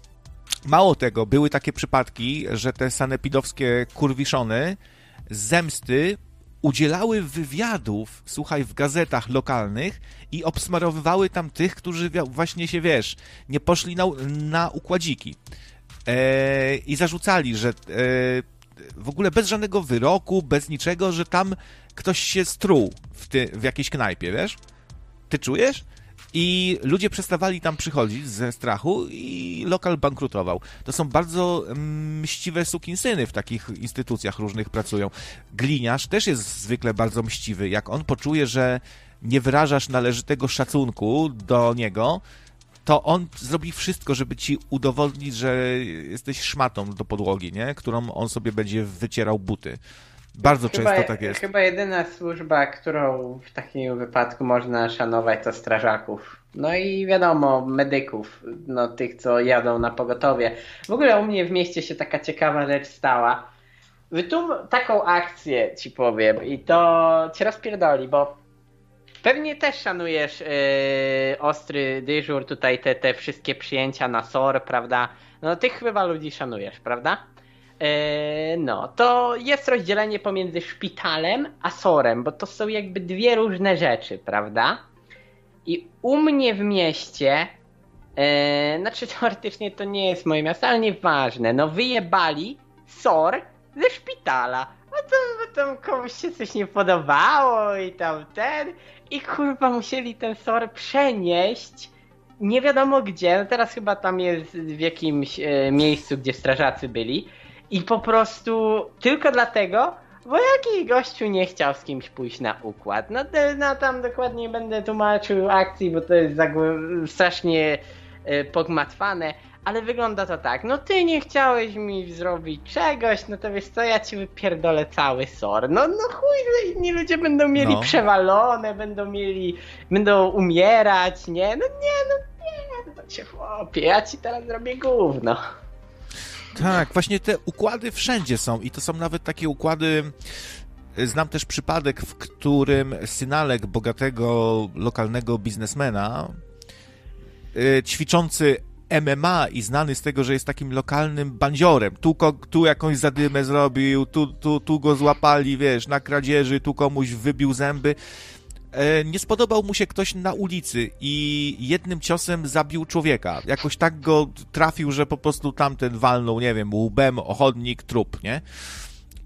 mało tego, były takie przypadki, że te sanepidowskie kurwiszony zemsty udzielały wywiadów, słuchaj, w gazetach lokalnych i obsmarowywały tam tych, którzy właśnie się, wiesz, nie poszli na, na układziki. E, I zarzucali, że e, w ogóle bez żadnego wyroku, bez niczego, że tam ktoś się struł w, ty, w jakiejś knajpie, wiesz? Ty czujesz? I ludzie przestawali tam przychodzić ze strachu i lokal bankrutował. To są bardzo mściwe sukinsyny w takich instytucjach różnych pracują. Gliniarz też jest zwykle bardzo mściwy. Jak on poczuje, że nie wyrażasz należytego szacunku do niego, to on zrobi wszystko, żeby ci udowodnić, że jesteś szmatą do podłogi, nie? którą on sobie będzie wycierał buty. Bardzo chyba, często tak jest. Chyba jedyna służba, którą w takim wypadku można szanować, to strażaków. No i wiadomo, medyków, no tych, co jadą na pogotowie. W ogóle u mnie w mieście się taka ciekawa rzecz stała. Wytum taką akcję ci powiem i to cię rozpierdoli, bo pewnie też szanujesz yy, ostry dyżur, tutaj te, te wszystkie przyjęcia na SOR, prawda? No tych chyba ludzi szanujesz, prawda? E, no, to jest rozdzielenie pomiędzy szpitalem a sorem, bo to są jakby dwie różne rzeczy, prawda? I u mnie w mieście, e, znaczy teoretycznie to nie jest moje miasto, ale nieważne, no wyjebali sor ze szpitala. A to, tam komuś się coś nie podobało i tam ten. I kurwa musieli ten sor przenieść nie wiadomo gdzie. No teraz chyba tam jest w jakimś e, miejscu, gdzie strażacy byli. I po prostu tylko dlatego, bo jakiś gościu nie chciał z kimś pójść na układ. No, no tam dokładnie będę tłumaczył akcji, bo to jest strasznie e, pogmatwane, ale wygląda to tak. No ty nie chciałeś mi zrobić czegoś, no to wiesz co, ja ci wypierdolę cały sor. No, no chuj, inni ludzie będą mieli no. przewalone, będą mieli, będą umierać, nie? No nie, no nie, no cię chłopie, ja ci teraz zrobię gówno. Tak, właśnie te układy wszędzie są i to są nawet takie układy. Znam też przypadek, w którym synalek bogatego lokalnego biznesmena, yy, ćwiczący MMA i znany z tego, że jest takim lokalnym bandziorem. Tu, tu jakąś zadymę zrobił, tu, tu, tu go złapali, wiesz, na kradzieży, tu komuś wybił zęby. E, nie spodobał mu się ktoś na ulicy i jednym ciosem zabił człowieka. Jakoś tak go trafił, że po prostu tamten walnął, nie wiem, łbem, ochodnik, trup, nie?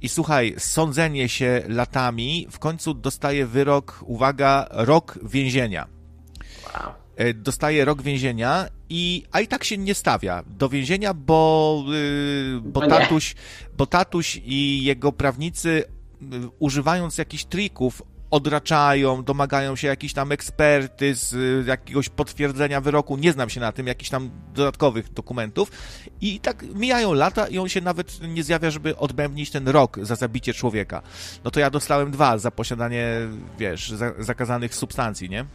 I słuchaj, sądzenie się latami, w końcu dostaje wyrok, uwaga, rok więzienia. Wow. E, dostaje rok więzienia i a i tak się nie stawia do więzienia, bo, yy, bo, tatuś, bo tatuś i jego prawnicy yy, używając jakichś trików odraczają, domagają się jakichś tam ekspertyz, y, jakiegoś potwierdzenia wyroku, nie znam się na tym, jakichś tam dodatkowych dokumentów i tak mijają lata i on się nawet nie zjawia, żeby odbębnić ten rok za zabicie człowieka. No to ja dostałem dwa za posiadanie, wiesz, zakazanych substancji, nie?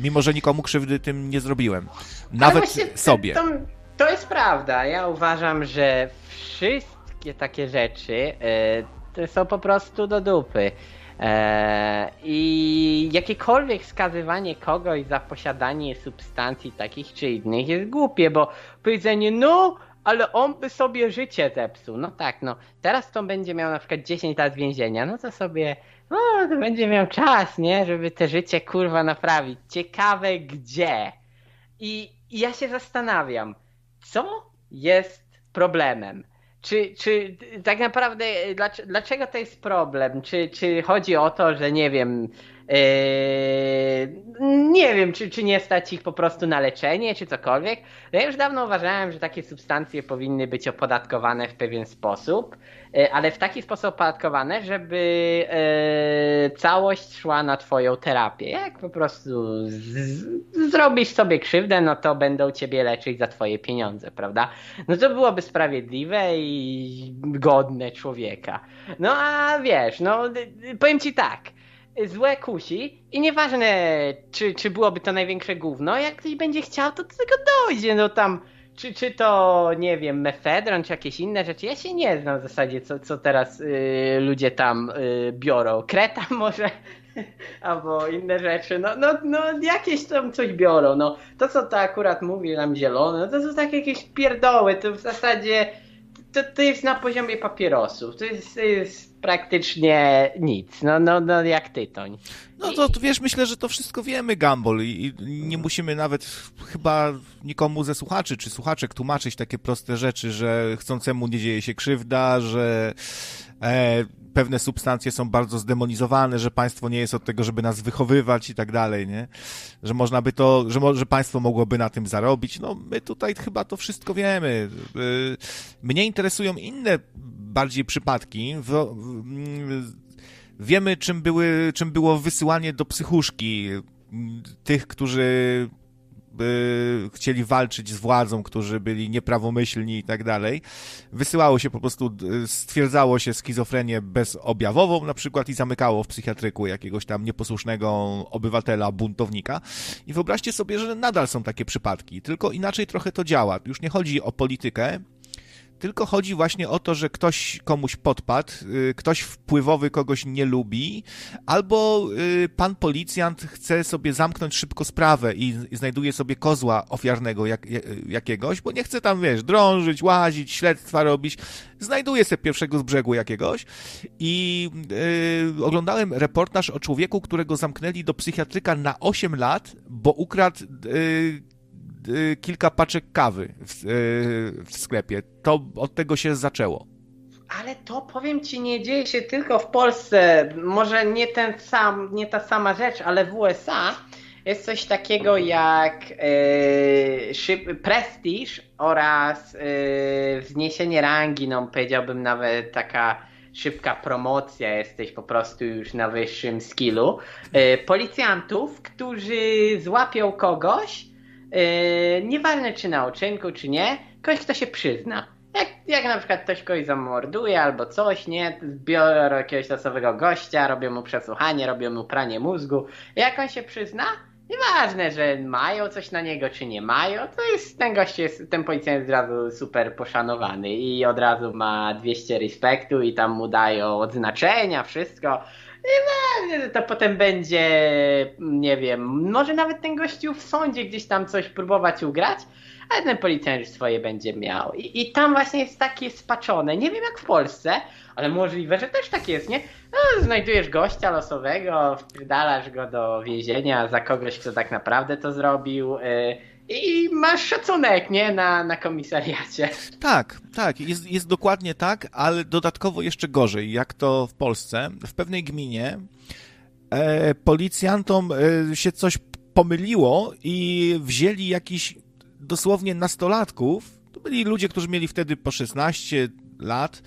Mimo, że nikomu krzywdy tym nie zrobiłem. Nawet sobie. To, to, jest prawda. Ja uważam, że wszystkie takie rzeczy yy, to są po prostu do dupy. Eee, I jakiekolwiek skazywanie kogoś za posiadanie substancji takich czy innych jest głupie, bo powiedzenie, no, ale on by sobie życie zepsuł. No tak, no, teraz to będzie miał na przykład 10 lat więzienia, no to sobie, no, to będzie miał czas, nie, żeby te życie kurwa naprawić. Ciekawe gdzie. I, i ja się zastanawiam, co jest problemem? Czy, czy tak naprawdę dlaczego to jest problem? Czy, czy chodzi o to, że nie wiem, nie wiem, czy, czy nie stać ich po prostu na leczenie, czy cokolwiek. No ja już dawno uważałem, że takie substancje powinny być opodatkowane w pewien sposób, yy, ale w taki sposób opodatkowane, żeby yy, całość szła na twoją terapię. Jak po prostu z, zrobisz sobie krzywdę, no to będą ciebie leczyć za twoje pieniądze, prawda? No to byłoby sprawiedliwe i godne człowieka. No a wiesz, no powiem ci tak, złe kusi i nieważne, czy, czy byłoby to największe gówno, jak ktoś będzie chciał, to do tego dojdzie, no tam, czy, czy to, nie wiem, mefedron, czy jakieś inne rzeczy, ja się nie znam w zasadzie, co, co teraz y, ludzie tam y, biorą, kreta może, albo inne rzeczy, no, no, no jakieś tam coś biorą, no, to co to akurat mówi nam zielone, no to są takie jakieś pierdoły, to w zasadzie to, to jest na poziomie papierosów. To jest, to jest praktycznie nic. No, no, no jak tytoń. No to, to wiesz, myślę, że to wszystko wiemy, Gumball, i, nie musimy nawet chyba nikomu ze słuchaczy czy słuchaczek tłumaczyć takie proste rzeczy, że chcącemu nie dzieje się krzywda, że e, pewne substancje są bardzo zdemonizowane, że państwo nie jest od tego, żeby nas wychowywać i tak dalej, nie? Że można by to, że, że państwo mogłoby na tym zarobić. No, my tutaj chyba to wszystko wiemy. Y, mnie interesują inne bardziej przypadki. Wiemy, czym, były, czym było wysyłanie do psychuszki tych, którzy by chcieli walczyć z władzą, którzy byli nieprawomyślni i tak dalej. Wysyłało się po prostu, stwierdzało się schizofrenię bezobjawową na przykład i zamykało w psychiatryku jakiegoś tam nieposłusznego obywatela, buntownika. I wyobraźcie sobie, że nadal są takie przypadki, tylko inaczej trochę to działa. Już nie chodzi o politykę, tylko chodzi właśnie o to, że ktoś komuś podpadł, y, ktoś wpływowy kogoś nie lubi, albo y, pan policjant chce sobie zamknąć szybko sprawę i znajduje sobie kozła ofiarnego jak, jakiegoś, bo nie chce tam, wiesz, drążyć, łazić, śledztwa robić. Znajduje sobie pierwszego z brzegu jakiegoś i yy, oglądałem reportaż o człowieku, którego zamknęli do psychiatryka na 8 lat, bo ukradł yy, kilka paczek kawy w, y, w sklepie. To od tego się zaczęło. Ale to powiem ci, nie dzieje się tylko w Polsce. Może nie ten sam, nie ta sama rzecz, ale w USA jest coś takiego jak szyb, prestiż oraz yy, wzniesienie rangi, no powiedziałbym nawet taka szybka promocja, jesteś po prostu już na wyższym skillu. Yy, policjantów, którzy złapią kogoś, Yy, nieważne czy na uczynku, czy nie, ktoś, kto się przyzna. Jak, jak na przykład ktoś kogoś zamorduje albo coś, nie, biorą jakiegoś losowego gościa, robią mu przesłuchanie, robią mu pranie mózgu. Jak on się przyzna, nieważne, że mają coś na niego, czy nie mają, to jest, ten gość jest, ten policjant jest od razu super poszanowany i od razu ma 200 respektu i tam mu dają odznaczenia, wszystko. To potem będzie, nie wiem, może nawet ten gościu w sądzie gdzieś tam coś próbować ugrać, ale ten policjant swoje będzie miał. I, I tam właśnie jest takie spaczone. Nie wiem jak w Polsce, ale możliwe, że też tak jest, nie? No, znajdujesz gościa losowego, wpierdalasz go do więzienia za kogoś, kto tak naprawdę to zrobił. I masz szacunek, nie? Na, na komisariacie. Tak, tak, jest, jest dokładnie tak, ale dodatkowo jeszcze gorzej, jak to w Polsce. W pewnej gminie e, policjantom e, się coś pomyliło i wzięli jakiś dosłownie nastolatków. To byli ludzie, którzy mieli wtedy po 16 lat.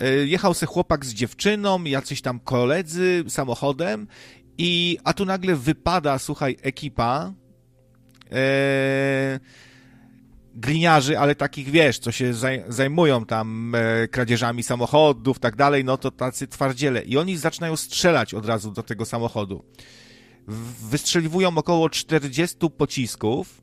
E, jechał se chłopak z dziewczyną, jacyś tam koledzy samochodem i a tu nagle wypada, słuchaj, ekipa gliniarzy, ale takich, wiesz, co się zajmują tam e, kradzieżami samochodów, tak dalej, no to tacy twardziele. I oni zaczynają strzelać od razu do tego samochodu. Wystrzeliwują około 40 pocisków,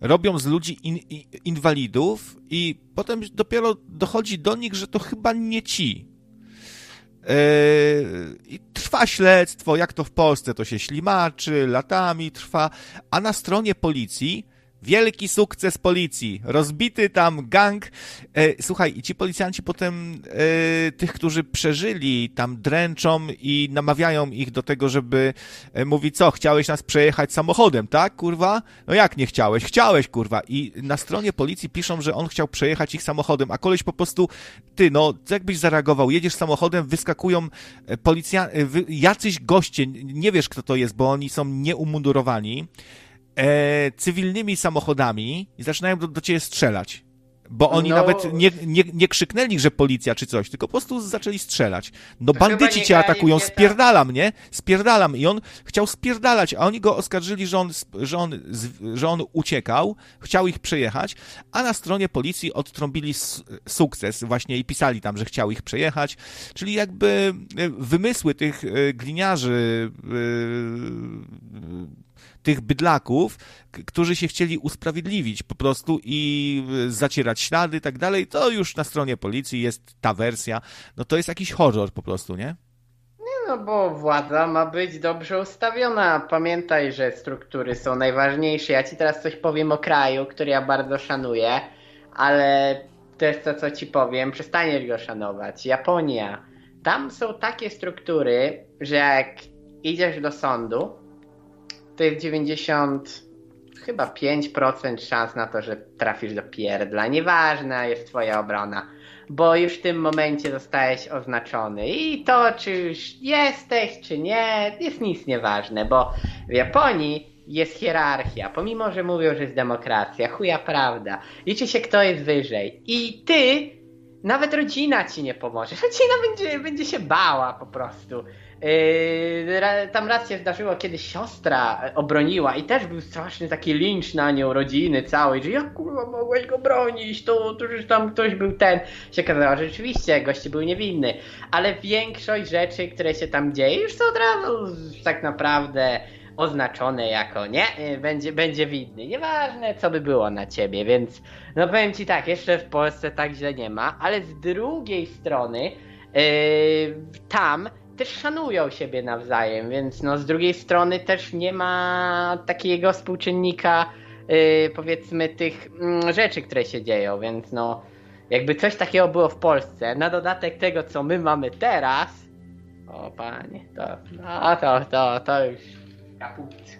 robią z ludzi in, in, inwalidów i potem dopiero dochodzi do nich, że to chyba nie ci. Yy, trwa śledztwo, jak to w Polsce, to się ślimaczy, latami trwa, a na stronie policji Wielki sukces policji. Rozbity tam gang. E, słuchaj, i ci policjanci potem e, tych, którzy przeżyli, tam dręczą i namawiają ich do tego, żeby e, mówić, co, chciałeś nas przejechać samochodem, tak, kurwa? No jak nie chciałeś? Chciałeś, kurwa. I na stronie policji piszą, że on chciał przejechać ich samochodem, a koleś po prostu, ty, no, jak byś zareagował? Jedziesz samochodem, wyskakują e, policjanci, e, jacyś goście, nie wiesz kto to jest, bo oni są nieumundurowani, e, cywilnymi samochodami i zaczynają do, do ciebie strzelać. Bo oni no, nawet nie, nie, nie krzyknęli, że policja czy coś, tylko po prostu zaczęli strzelać. No bandyci cię atakują, spierdalam, nie? Spierdalam. I on chciał spierdalać, a oni go oskarżyli, że on, że on, że on uciekał, chciał ich przejechać, a na stronie policji odtrąbili sukces właśnie i pisali tam, że chciał ich przejechać. Czyli jakby e, wymysły tych e, gliniarzy e, tych bydlaków, którzy się chcieli usprawiedliwić po prostu i y, zacierać ślady i tak dalej, to już na stronie policji jest ta wersja. No to jest jakiś horror po prostu, nie? Nie no, bo władza ma być dobrze ustawiona. Pamiętaj, że struktury są najważniejsze. Ja ci teraz coś powiem o kraju, który ja bardzo szanuję, ale też to, co ci powiem, przestaniesz go szanować. Japonia. Tam są takie struktury, że jak idziesz do sądu, to jest 90 chyba 5% szans na to, że trafisz do pierdla. Nieważna jest twoja obrona. bo już w tym momencie zostałeś oznaczony. I to, czy już jesteś, czy nie, jest nic nieważne, bo w Japonii jest hierarchia, pomimo, że mówią, że jest demokracja, chuja prawda. Liczy się, kto jest wyżej. I ty, nawet rodzina ci nie pomoże. Rodzina będzie, będzie się bała po prostu. Yy, tam raz się zdarzyło, kiedy siostra obroniła i też był straszny taki lincz na nią rodziny całej, że jak kurwa mogłeś go bronić, to, to już tam ktoś był ten. Się okazało, że rzeczywiście gości był niewinny, ale większość rzeczy, które się tam dzieje już są od razu tak naprawdę oznaczone jako nie, yy, będzie, będzie widny. Nieważne co by było na ciebie, więc no powiem ci tak, jeszcze w Polsce tak źle nie ma, ale z drugiej strony yy, tam też szanują siebie nawzajem, więc no z drugiej strony też nie ma takiego współczynnika yy, powiedzmy tych yy, rzeczy, które się dzieją, więc no jakby coś takiego było w Polsce, na dodatek tego, co my mamy teraz, o panie, to, no to, to, to już kaput.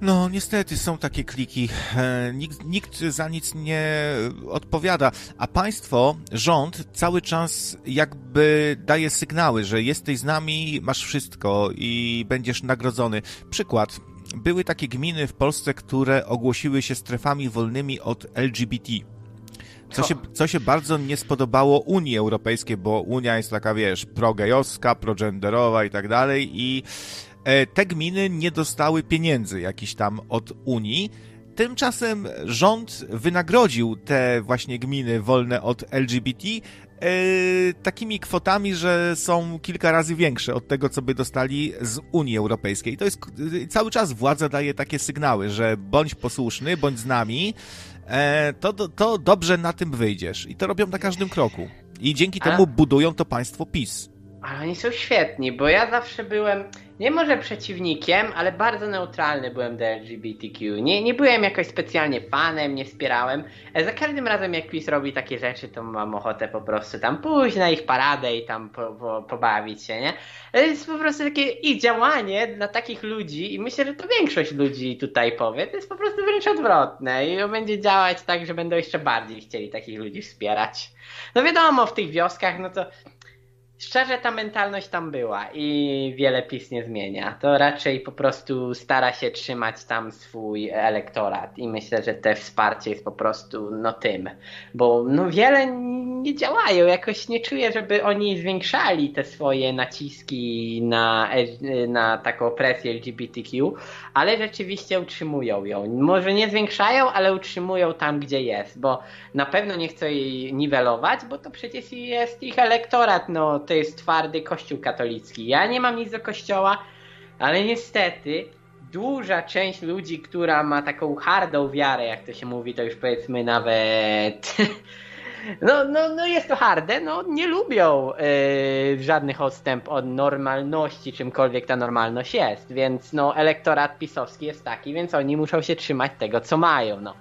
No, niestety są takie kliki. E, nikt, nikt, za nic nie odpowiada, a państwo, rząd cały czas jakby daje sygnały, że jesteś z nami, masz wszystko i będziesz nagrodzony. Przykład. Były takie gminy w Polsce, które ogłosiły się strefami wolnymi od LGBT. Co się, co się bardzo nie spodobało Unii Europejskiej, bo Unia jest taka, wiesz, progejowska, progenderowa i tak dalej i te gminy nie dostały pieniędzy jakiś tam od Unii. Tymczasem rząd wynagrodził te właśnie gminy wolne od LGBT e, takimi kwotami, że są kilka razy większe od tego, co by dostali z Unii Europejskiej. To jest cały czas władza daje takie sygnały, że bądź posłuszny, bądź z nami, e, to, to, to dobrze na tym wyjdziesz. I to robią na każdym kroku. I dzięki temu budują to państwo PiS. Ale oni są świetni, bo ja zawsze byłem nie może przeciwnikiem, ale bardzo neutralny byłem do LGBTQ. Nie, nie byłem jakoś specjalnie fanem, nie wspierałem. E, za każdym razem jak PiS robi takie rzeczy, to mam ochotę po prostu tam pójść na ich paradę i tam po, po, pobawić się, nie? To jest po prostu takie ich działanie dla takich ludzi i myślę, że to większość ludzi tutaj powie, to jest po prostu wręcz odwrotne i będzie działać tak, że będą jeszcze bardziej chcieli takich ludzi wspierać. No wiadomo, w tych wioskach, no to szczerze ta mentalność tam była i wiele PiS nie zmienia. To raczej po prostu stara się trzymać tam swój elektorat i myślę, że te wsparcie jest po prostu no tym, bo no wiele nie działają, jakoś nie czuję, żeby oni zwiększali te swoje naciski na, na taką presję LGBTQ, ale rzeczywiście utrzymują ją. Może nie zwiększają, ale utrzymują tam, gdzie jest, bo na pewno nie chcą jej niwelować, bo to przecież jest ich elektorat, no to jest twardy kościół katolicki. Ja nie mam nic do kościoła, ale niestety duża część ludzi, która ma taką hardą wiarę, jak to się mówi, to już powiedzmy nawet No, no, no jest to harde, no nie lubią yy, żadnych odstęp od normalności, czymkolwiek ta normalność jest, więc no elektorat pisowski jest taki, więc oni muszą się trzymać tego, co mają, no.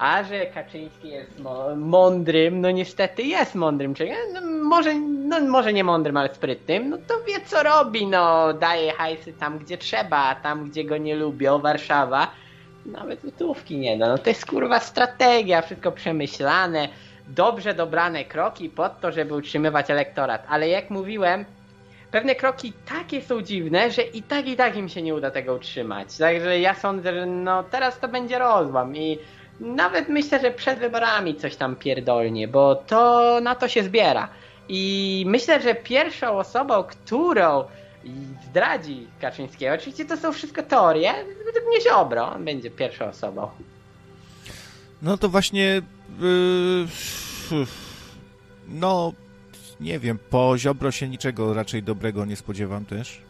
A że Kaczyński jest mądrym, no niestety jest mądrym człowiekiem, no, może, no, może nie mądrym, ale sprytnym, no to wie co robi, no. Daje hajsy tam, gdzie trzeba, tam, gdzie go nie lubią, Warszawa, nawet złotówki nie da, no to jest kurwa strategia, wszystko przemyślane, dobrze dobrane kroki pod to, żeby utrzymywać elektorat. Ale jak mówiłem, pewne kroki takie są dziwne, że i tak i tak im się nie uda tego utrzymać. Także ja sądzę, że no teraz to będzie rozłam i nawet myślę, że przed wyborami coś tam pierdolnie, bo to na to się zbiera. I myślę, że pierwszą osobą, którą zdradzi Kaczyńskiego, oczywiście to są wszystko teorie, według mnie Ziobro, będzie pierwszą osobą. No to właśnie. Yy, no, nie wiem, po Ziobro się niczego raczej dobrego nie spodziewam też.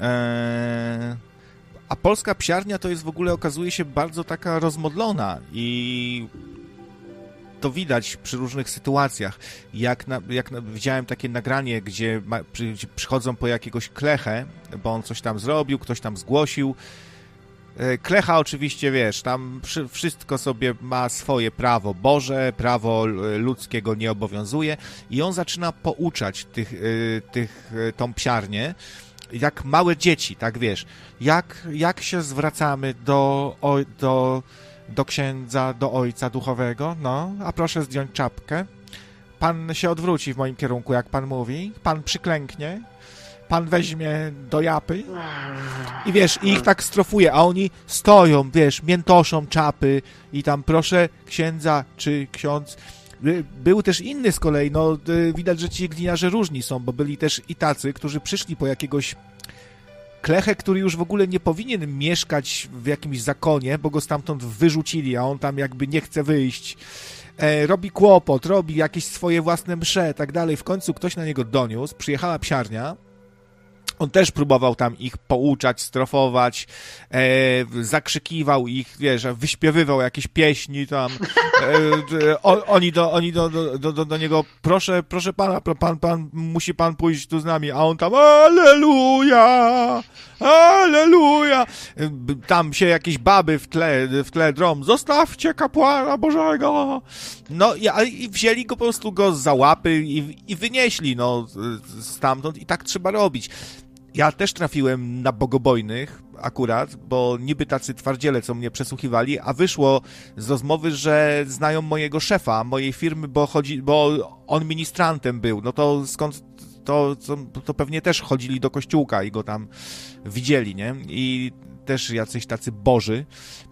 Eee, a polska psiarnia to jest w ogóle, okazuje się, bardzo taka rozmodlona i to widać przy różnych sytuacjach. Jak, na, jak na, widziałem takie nagranie, gdzie, ma, przy, przychodzą po jakiegoś klechę, bo on coś tam zrobił, ktoś tam zgłosił, E, Klecha oczywiście, wiesz, tam wszystko sobie ma swoje prawo Boże, prawo ludzkie go nie obowiązuje i on zaczyna pouczać tych, e, tych, e, tą psiarnię, jak małe dzieci, tak wiesz, jak, jak się zwracamy do, o, do do księdza, do ojca duchowego, no, a proszę zdjąć czapkę. Pan się odwróci w moim kierunku, jak pan mówi, pan przyklęknie, pan weźmie do japy i wiesz, i ich tak strofuje, a oni stoją, wiesz, miętoszą czapy i tam proszę księdza czy ksiądz. Był też inny z kolei, no widać, że ci gliniarze różni są, bo byli też i tacy, którzy przyszli po jakiegoś klechę, który już w ogóle nie powinien mieszkać w jakimś zakonie, bo go stamtąd wyrzucili, a on tam jakby nie chce wyjść. E, robi kłopot, robi jakieś swoje własne msze, tak dalej. W końcu ktoś na niego doniósł, przyjechała psiarnia, on też próbował tam ich pouczać, strofować, e, zakrzykiwał ich, wiesz, wyśpiewywał jakieś pieśni tam. E, o, oni do, oni do, do, do, do niego, proszę, proszę pana, pan, pan, musi pan pójść tu z nami, a on tam, aleluja, aleluja. Tam się jakieś baby w tle, w tle zostawcie kapłana Bożego. No i, i wzięli go po prostu go za łapy i, i wynieśli, no, stamtąd i tak trzeba robić. Ja też trafiłem na bogobojnych akurat, bo niby tacy twardziele, co mnie przesłuchiwali, a wyszło z rozmowy, że znają mojego szefa, mojej firmy, bo chodzi, bo on ministrantem był. No to skąd to, to, to pewnie też chodzili do kościółka i go tam widzieli, nie? I też jacyś tacy boży,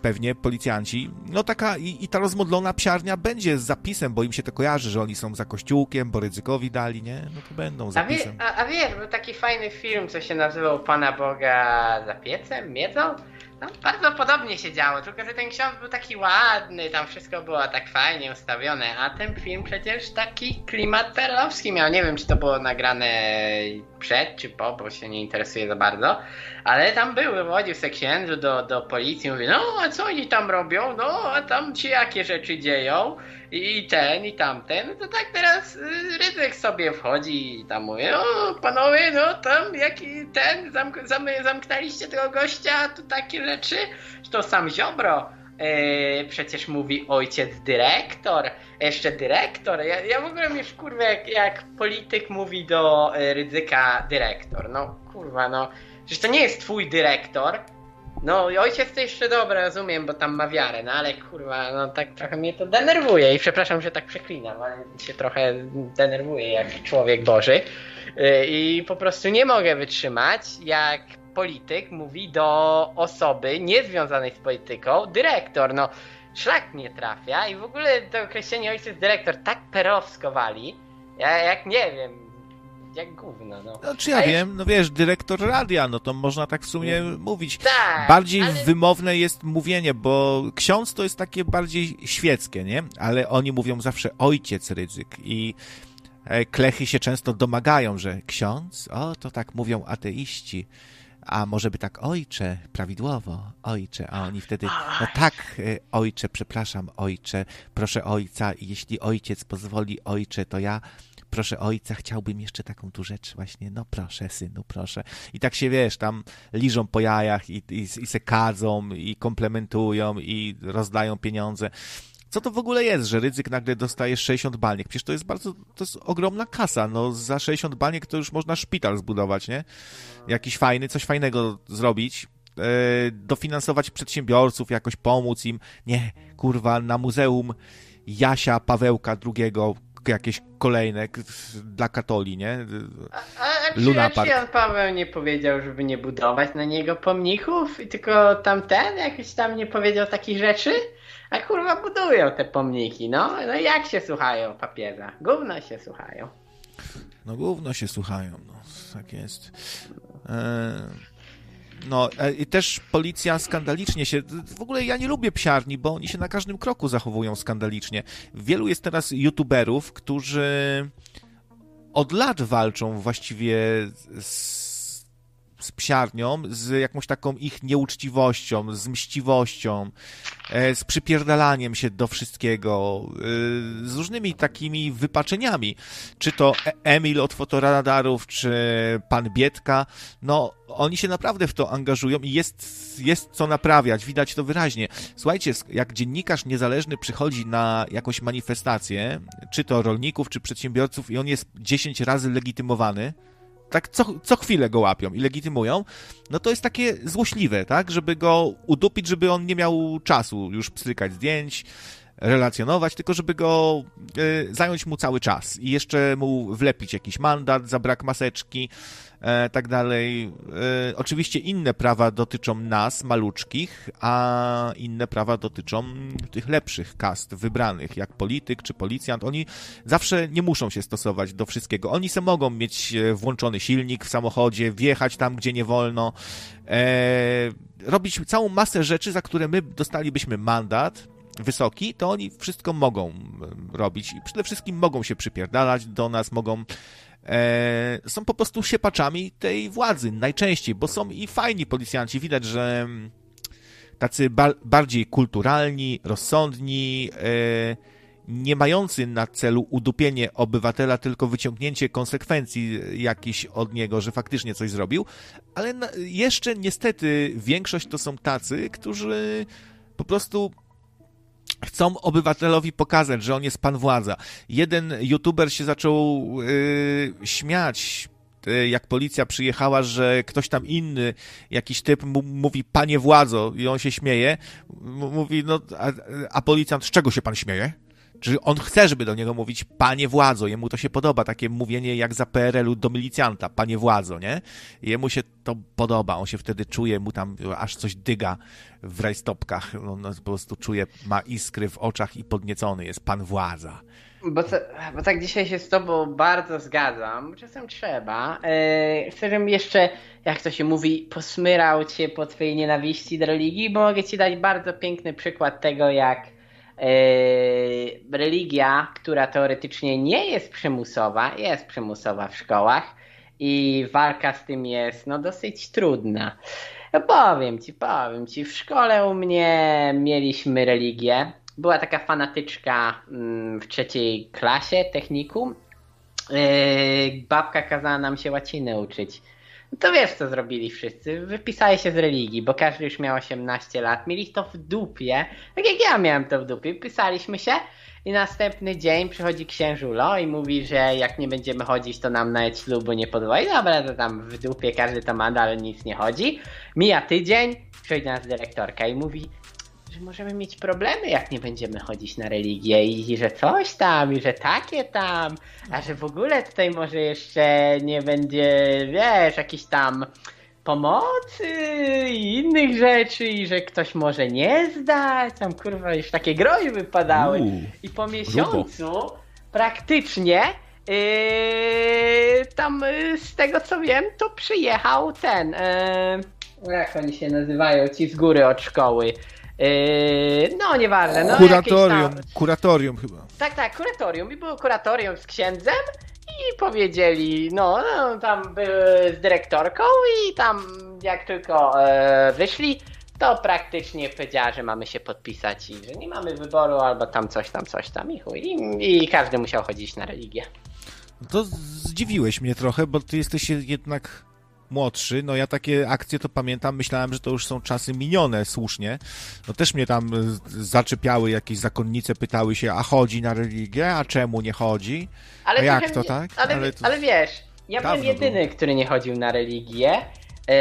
pewnie policjanci. No taka i, i, ta rozmodlona psiarnia będzie z zapisem, bo im się to kojarzy, że oni są za kościółkiem, bo ryzykowi dali, nie? No to będą zapisem. A, wie, a, a wiesz, był taki fajny film, co się nazywał Pana Boga za piecem, miedzą? No, bardzo podobnie się działo, tylko że ten ksiądz był taki ładny, tam wszystko było tak fajnie ustawione, a ten film przecież taki klimat perlowski miał. Nie wiem, czy to było nagrane przed czy po, bo się nie interesuje za bardzo, ale tam był, wywodził se księdzu do, do policji, mówi, no a co oni tam robią, no a tam ci jakie rzeczy dzieją i ten i tamten, no to tak teraz y, Rydzyk sobie wchodzi i tam mówi, o panowie, no tam jaki ten, zamk zam zamknęliście tego gościa, tu takie rzeczy, to sam Ziobro yy, przecież mówi ojciec dyrektor, jeszcze dyrektor, ja, ja w ogóle mnie kurwa jak, jak polityk mówi do yy, Rydzyka dyrektor, no kurwa no, przecież to nie jest twój dyrektor, no, ojciec to jeszcze dobra, rozumiem, bo tam ma wiarę, no ale kurwa, no tak trochę mnie to denerwuje i przepraszam, że tak przeklinam, ale się trochę denerwuje jak człowiek Boży. Y, i po prostu nie mogę wytrzymać, jak polityk mówi do osoby niezwiązanej z polityką dyrektor, no szlak mnie trafia i w ogóle to określenie ojciec dyrektor tak perowsko wali, ja jak nie wiem, jak gówno, no. No czy ja wiem, no wiesz, dyrektor radia, no to można tak w sumie mm. mówić. Tak, bardziej ale... wymowne jest mówienie, bo ksiądz to jest takie bardziej świeckie, nie? Ale oni mówią zawsze ojciec ryzyk i e, klechy się często domagają, że ksiądz, o, to tak mówią ateiści a może by tak ojcze, prawidłowo, ojcze, a oni wtedy, no tak, e, ojcze, przepraszam, ojcze, proszę ojca, jeśli ojciec pozwoli, ojcze, to ja proszę ojca, chciałbym jeszcze taką tu rzecz właśnie, no proszę synu, proszę. I tak się, wiesz, tam liżą po jajach i, i, i se kadzą i komplementują i rozdają pieniądze. Co to w ogóle jest, że ryzyk nagle dostaje 60 baniek? Przecież to jest bardzo, to jest ogromna kasa, no za 60 baniek to już można szpital zbudować, nie? Jakiś fajny, coś fajnego zrobić, e, dofinansować przedsiębiorców, jakoś pomóc im. Nie, kurwa, na muzeum Jasia Pawełka II jakieś kolejne dla katoli, nie? A, a, czy, Luna Park. Jan Paweł nie powiedział, żeby nie budować na niego pomników i tylko tamten jakiś tam nie powiedział takich rzeczy? A kurwa budują te pomniki, no. No jak się słuchają papieża? Gówno się słuchają. No gówno się słuchają, no. Tak jest. Eee... No e, i też policja skandalicznie się. W ogóle ja nie lubię psiarni, bo oni się na każdym kroku zachowują skandalicznie. Wielu jest teraz youtuberów, którzy od lat walczą właściwie z z psiarnią, z jakąś taką ich nieuczciwością, z mściwością, e, z przypierdalaniem się do wszystkiego, e, z różnymi takimi wypaczeniami. Czy to e, Emil od fotoradarów, czy pan Bietka, no oni się naprawdę w to angażują i jest, jest co naprawiać, widać to wyraźnie. Słuchajcie, jak dziennikarz niezależny przychodzi na jakąś manifestację, czy to rolników, czy przedsiębiorców i on jest 10 razy legitymowany, tak co, co chwilę go łapią i legitymują, no to jest takie złośliwe, tak? Żeby go udupić, żeby on nie miał czasu już pstrykać zdjęć, relacjonować, tylko żeby go y, zająć mu cały czas i jeszcze mu wlepić jakiś mandat za brak maseczki, e, tak dalej. E, oczywiście inne prawa dotyczą nas, maluczkich, a inne prawa dotyczą tych lepszych kast wybranych, jak polityk czy policjant. Oni zawsze nie muszą się stosować do wszystkiego. Oni se mogą mieć włączony silnik w samochodzie, wjechać tam, gdzie nie wolno, e, robić całą masę rzeczy, za które my dostalibyśmy mandat, wysoki, to oni wszystko mogą robić i przede wszystkim mogą się przypierdalać do nas, mogą e, są po prostu siepaczami tej władzy najczęściej, bo są i fajni policjanci. Widać, że tacy ba bardziej kulturalni, rozsądni, e, nie mający na celu udupienie obywatela, tylko wyciągnięcie konsekwencji jakichś od niego, że faktycznie coś zrobił, ale jeszcze niestety większość to są tacy, którzy po prostu chcą obywatelowi pokazać, że on jest pan władza. Jeden youtuber się zaczął yy, śmiać y, jak policja przyjechała, że ktoś tam inny, jakiś typ mówi panie władzo i on się śmieje, mówi no a, a policjant z czego się pan śmieje? Czy on chce, żeby do niego mówić panie władzo, jemu to się podoba, takie mówienie jak za PRL-u do milicjanta, panie władzo, nie? Jemu się to podoba, on się wtedy czuje, mu tam aż coś dyga w rajstopkach, on po prostu czuje, ma iskry w oczach i podniecony jest, pan władza. Bo, to, bo tak dzisiaj się z tobą bardzo zgadzam, czasem trzeba. Yy, chcę, żebym jeszcze, jak to się mówi, posmyrał cię po twojej nienawiści do religii, bo mogę ci dać bardzo piękny przykład tego, jak religia, która teoretycznie nie jest przymusowa, jest przymusowa w szkołach i walka z tym jest no, dosyć trudna. No, powiem ci, powiem ci, w szkole u mnie mieliśmy religię. Była taka fanatyczka mm, w trzeciej klasie technikum. Yy, babka kazała nam się łaciny uczyć. To wiesz, co zrobili wszyscy. Wypisali się z religii, bo każdy już miał 18 lat. Mieli to w dupie, tak jak ja miałem to w dupie. Pisaliśmy się i następny dzień przychodzi księżulo i mówi, że jak nie będziemy chodzić, to nam nawet ślubu nie podwoi. Dobra, to tam w dupie każdy to ma, ale nic nie chodzi. Mija tydzień, przychodzi nas dyrektorka i mówi, że możemy mieć problemy, jak nie będziemy chodzić na religię i że coś tam, i że takie tam, a że w ogóle tutaj może jeszcze nie będzie, wiesz, jakiś tam pomocy i innych rzeczy i że ktoś może nie zdać, tam kurwa już takie groźby wypadały. I po miesiącu praktycznie yy, tam yy, z tego co wiem to przyjechał ten yy, jak oni się nazywają, ci z góry od szkoły no, nieważne. No, kuratorium, tam... kuratorium chyba. Tak, tak, kuratorium. I było kuratorium z księdzem i powiedzieli, no, no tam były z dyrektorką i tam jak tylko e, wyszli, to praktycznie powiedziała, że mamy się podpisać i że nie mamy wyboru albo tam coś tam, coś tam i chuj. I, i każdy musiał chodzić na religię. To zdziwiłeś mnie trochę, bo ty jesteś jednak młodszy, no ja takie akcje to pamiętam, myślałem, że to już są czasy minione słusznie. No też mnie tam e, zaczepiały jakieś zakonnice, pytały się, a chodzi na religię, a czemu nie chodzi? Ale a jak to, tak? Ale, ale, to... ale wiesz, ja byłem jedyny, było. który nie chodził na religię. Yy,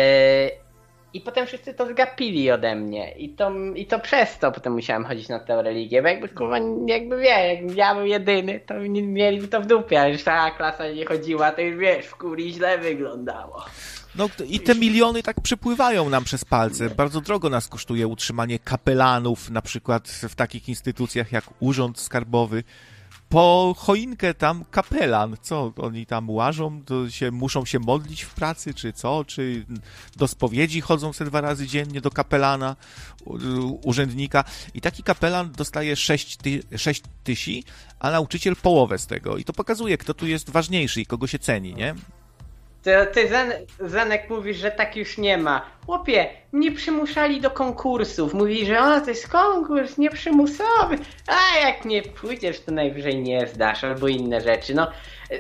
I potem wszyscy to zgapili ode mnie. I to, I to przez to potem musiałem chodzić na tę religię. Bo jakby kurwa, jakby wie, jak ja był jedyny, to mieli to w dupie, a już cała klasa nie chodziła, to już wiesz, w kuli źle wyglądało. No i te miliony tak przepływają nam przez palce. Bardzo drogo nas kosztuje utrzymanie kapelanów, na przykład w takich instytucjach jak Urząd Skarbowy. Po choinkę tam kapelan, co oni tam łażą, to się, muszą się modlić w pracy, czy co, czy do spowiedzi chodzą se dwa razy dziennie do kapelana, urzędnika i taki kapelan dostaje 6, ty, 6 tysi, a nauczyciel połowę z tego i to pokazuje, kto tu jest ważniejszy i kogo się ceni, nie? Ty, ty Zen, Zenek mówisz, że tak już nie ma. Chłopie, mnie przymuszali do konkursów. Mówi, że o, to jest konkurs nieprzymusowy. A jak nie pójdziesz, to najwyżej nie zdasz, albo inne rzeczy. No,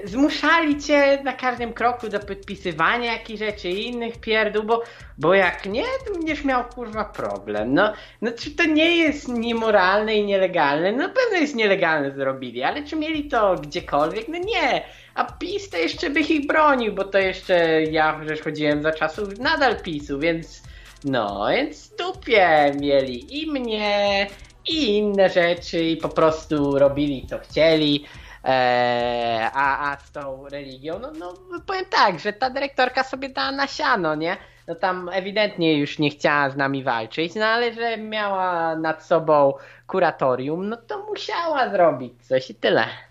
zmuszali cię na każdym kroku do podpisywania jakichś rzeczy i innych pierdół, bo, bo jak nie, to będziesz miał kurwa problem. No, no czy to nie jest niemoralne i nielegalne? No pewno jest nielegalne zrobili, ale czy mieli to gdziekolwiek? No nie A PiS to jeszcze by ich bronił, bo to jeszcze ja przecież chodziłem za czasów nadal PiSu, więc no, więc dupie mieli i mnie, i inne rzeczy, i po prostu robili co chcieli. Eee, a, a z tą religią, no, no powiem tak, że ta dyrektorka sobie dała na siano, nie? No tam ewidentnie już nie chciała z nami walczyć, no ale że miała nad sobą kuratorium, no to musiała zrobić coś i tyle.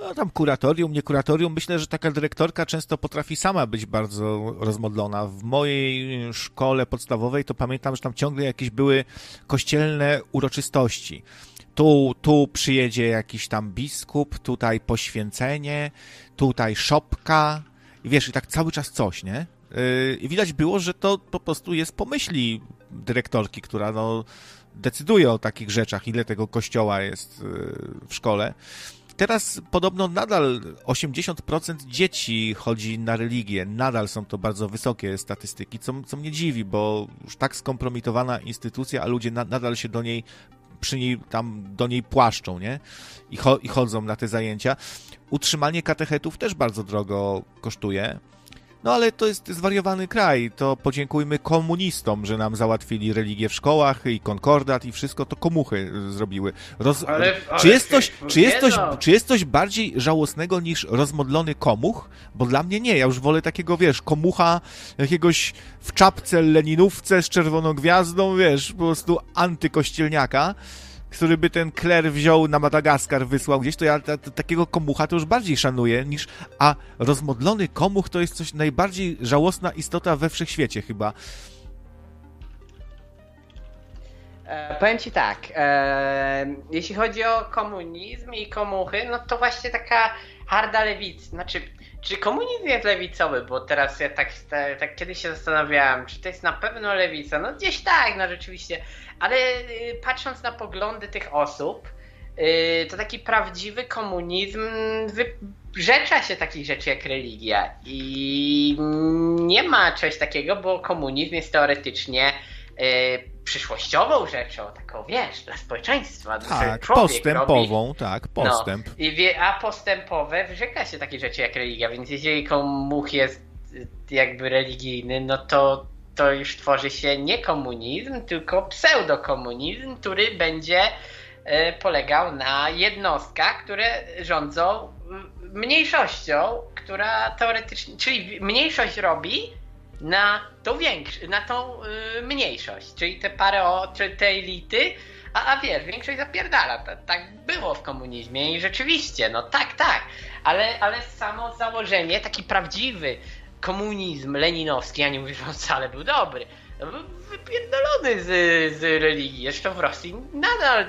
No, tam kuratorium, nie kuratorium. Myślę, że taka dyrektorka często potrafi sama być bardzo rozmodlona. W mojej szkole podstawowej to pamiętam, że tam ciągle jakieś były kościelne uroczystości. Tu, tu przyjedzie jakiś tam biskup, tutaj poświęcenie, tutaj szopka. I wiesz, i tak cały czas coś, nie? Yy, I widać było, że to po prostu jest pomyśli dyrektorki, która no, decyduje o takich rzeczach, ile tego kościoła jest yy, w szkole. Teraz podobno nadal 80% dzieci chodzi na religię. Nadal są to bardzo wysokie statystyki, co, co mnie dziwi, bo już tak skompromitowana instytucja, a ludzie na, nadal się do niej przy niej tam do niej płaszczą, nie? I, cho, I chodzą na te zajęcia. Utrzymanie katechetów też bardzo drogo kosztuje. No ale to jest zwariowany kraj, to podziękujmy komunistom, że nam załatwili religię w szkołach i konkordat i wszystko to komuchy zrobiły. Roz... Ale, ale czy, jest coś, czy, jest coś, czy jest coś bardziej żałosnego niż rozmodlony komuch? Bo dla mnie nie, ja już wolę takiego, wiesz, komucha jakiegoś w czapce leninówce z czerwoną gwiazdą, wiesz, po prostu antykościelniaka który by ten kler wziął na Madagaskar, wysłał gdzieś, to ja ta, ta, takiego komucha to już bardziej szanuję niż. A rozmodlony komuch to jest coś najbardziej żałosna istota we wszechświecie chyba. E, powiem ci tak, e, jeśli chodzi o komunizm i komuchy, no to właśnie taka harda lewica, znaczy, czy komunizm jest lewicowy, bo teraz ja tak, tak, tak kiedyś się zastanawiałem, czy to jest na pewno lewica, no gdzieś tak, no rzeczywiście, ale y, patrząc na poglądy tych osób, y, to taki prawdziwy komunizm wyrzecza się takich rzeczy jak religia. I nie ma czegoś takiego, bo komunizm jest teoretycznie y, przyszłościową rzeczą, taką wiesz, dla społeczeństwa. Tak, postępową, robi. tak, postęp. No, i wie, a postępowe wyrzeka się takie rzeczy jak religia, więc jeżeli komuch jest jakby religijny, no to to już tworzy się nie komunizm, tylko pseudokomunizm, który będzie e, polegał na jednostkach, które rządzą mniejszością, która teoretycznie, czyli mniejszość robi na tą większą, na tą y, mniejszość, czyli te parę, czy te elity, a, a wiesz, większość zapierdala. tak było w komunizmie i rzeczywiście, no tak, tak, ale, ale samo założenie, taki prawdziwy komunizm leninowski, ja nie mówię, że on wcale był dobry, no, wypierdolony z, z religii. Jeszcze w Rosji nadal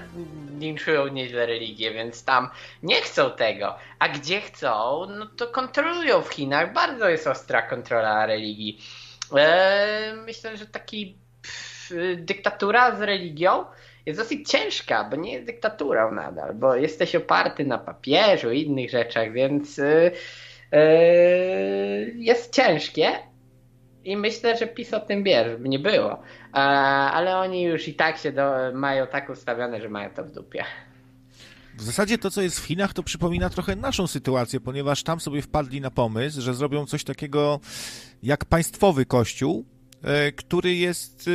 linczują nieźle religię, więc tam nie chcą tego. A gdzie chcą, no to kontrolują w Chinach. Bardzo jest ostra kontrola religii. Eee, myślę, że taki pff, dyktatura z religią jest dosyć ciężka, bo nie jest dyktaturą nadal, bo jesteś oparty na papieżu i innych rzeczach, więc... Yy, jest ciężkie i myślę, że PiS o tym wie, żeby nie było. Yy, ale oni już i tak się do, mają tak ustawione, że mają to w dupie. W zasadzie to, co jest w Chinach, to przypomina trochę naszą sytuację, ponieważ tam sobie wpadli na pomysł, że zrobią coś takiego jak państwowy kościół, który jest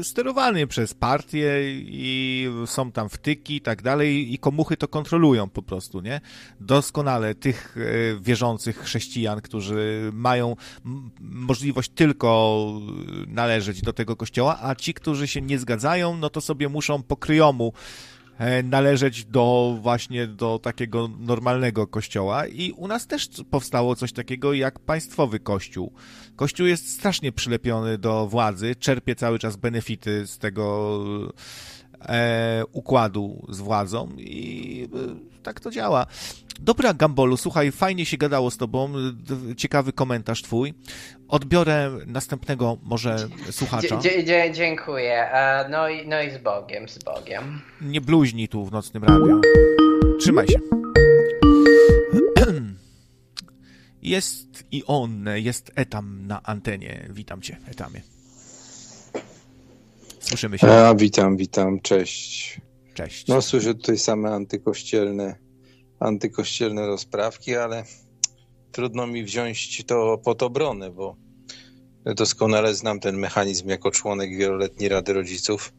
e, sterowany przez partię i są tam wtyki i tak dalej i komuchy to kontrolują po prostu, nie? Doskonale tych e, wierzących chrześcijan, którzy mają możliwość tylko należeć do tego kościoła, a ci, którzy się nie zgadzają, no to sobie muszą po kryjomu E, należeć do właśnie do takiego normalnego kościoła i u nas też powstało coś takiego jak państwowy kościół. Kościół jest strasznie przylepiony do władzy, czerpie cały czas benefity z tego e, układu z władzą i e, tak to działa. Dobra, Gambolu, słuchaj, fajnie się gadało z tobą, ciekawy komentarz twój. Odbiorę następnego może słuchacza. Dzie, dzie, dziękuję. E, no i, no i z Bogiem, z Bogiem. Nie bluźnij tu w Nocnym Radiu. Trzymaj się. Jest i on, jest Etam na antenie. Witam cię, Etamie. Słyszymy się. A, witam, witam, cześć. Cześć. No słyszę tutaj same antykościelne, antykościelne rozprawki, ale trudno mi wziąć to pod obronę, bo doskonale znam ten mechanizm jako członek wieloletniej Rady Rodziców.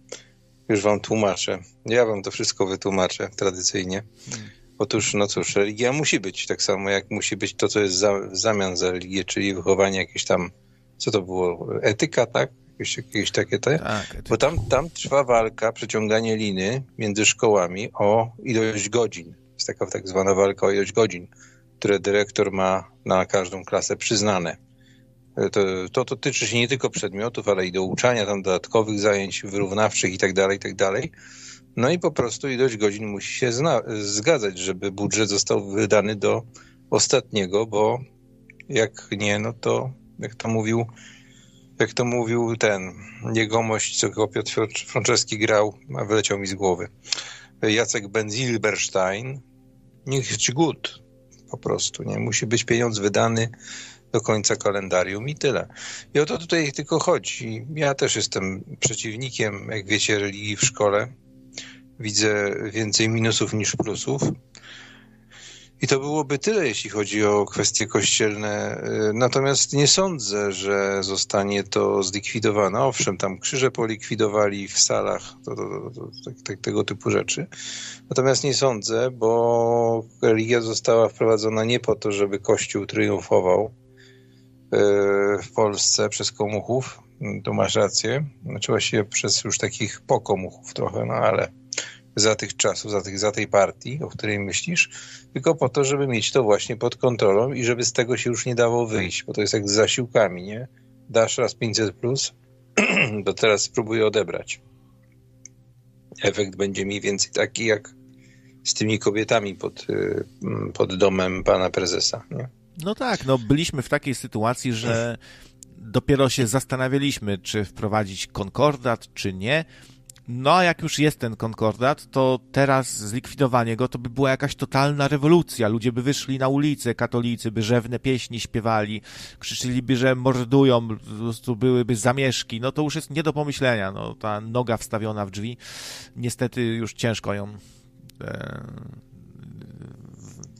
Już wam tłumaczę. Ja wam to wszystko wytłumaczę tradycyjnie. Otóż, no cóż, religia musi być, tak samo jak musi być to, co jest za, w zamian za religię, czyli wychowanie jakieś tam, co to było, etyka, tak? Jakieś, jakieś takie te? Tak, Bo tam, tam trwa walka, przeciąganie liny między szkołami o ilość godzin. Jest taka tak zwana walka o ilość godzin, które dyrektor ma na każdą klasę przyznane. To, to dotyczy się nie tylko przedmiotów, ale i douczania tam dodatkowych zajęć wyrównawczych i tak No i po prostu ilość godzin musi się zgadzać, żeby budżet został wydany do ostatniego, bo jak nie, no to jak to mówił, jak to mówił ten jegomość, co go Piotr Franceski grał, a wyleciał mi z głowy. Jacek Benzilberstein, niech jest good, po prostu, nie? Musi być pieniądz wydany do końca kalendarium i tyle. I o to tutaj tylko chodzi. Ja też jestem przeciwnikiem, jak wiecie, religii w szkole widzę więcej minusów niż plusów. I to byłoby tyle, jeśli chodzi o kwestie kościelne. Natomiast nie sądzę, że zostanie to zlikwidowane. Owszem, tam krzyże polikwidowali w salach, to, to, to, tak, tego typu rzeczy. Natomiast nie sądzę, bo religia została wprowadzona nie po to, żeby Kościół triumfował e, w Polsce przez komuchów. Tu masz rację. Znaczy właściwie przez już takich pokomuchów trochę, no ale za tych czasów, za, tych, za tej partii, o której myślisz, tylko po to, żeby mieć to właśnie pod kontrolą i żeby z tego się już nie dało wyjść, bo to jest jak z zasiłkami, nie? Dasz raz 500 plus, to teraz spróbuję odebrać. Efekt będzie mniej więcej taki jak z tymi kobietami pod, y, pod domem pana prezesa. Nie? No tak, no byliśmy w takiej sytuacji, że dopiero się zastanawialiśmy, czy wprowadzić konkordat, czy nie. No a jak już jest ten konkordat, to teraz zlikwidowanie go to by była jakaś totalna rewolucja. Ludzie by wyszli na ulicę, katolicy by rzewne pieśni śpiewali, krzyczyliby, że mordują, po prostu byłyby zamieszki. No to już jest nie do pomyślenia. No, ta noga wstawiona w drzwi, niestety już ciężko ją e,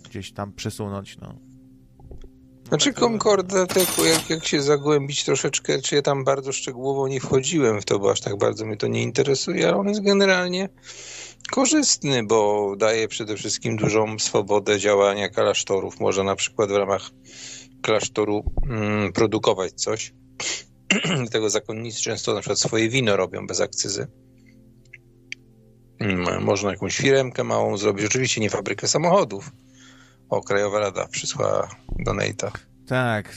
gdzieś tam przesunąć. No. Znaczy Concorda, tak, jak, jak się zagłębić troszeczkę, czy ja tam bardzo szczegółowo nie wchodziłem w to, bo aż tak bardzo mnie to nie interesuje, ale on jest generalnie korzystny, bo daje przede wszystkim dużą swobodę działania klasztorów. Można na przykład w ramach klasztoru mm, produkować coś. Dlatego zakonnicy często na przykład swoje wino robią bez akcyzy. Mm, można jakąś firmkę małą zrobić. Oczywiście nie fabrykę samochodów, o, Krajowa Rada przysłała donata. Tak,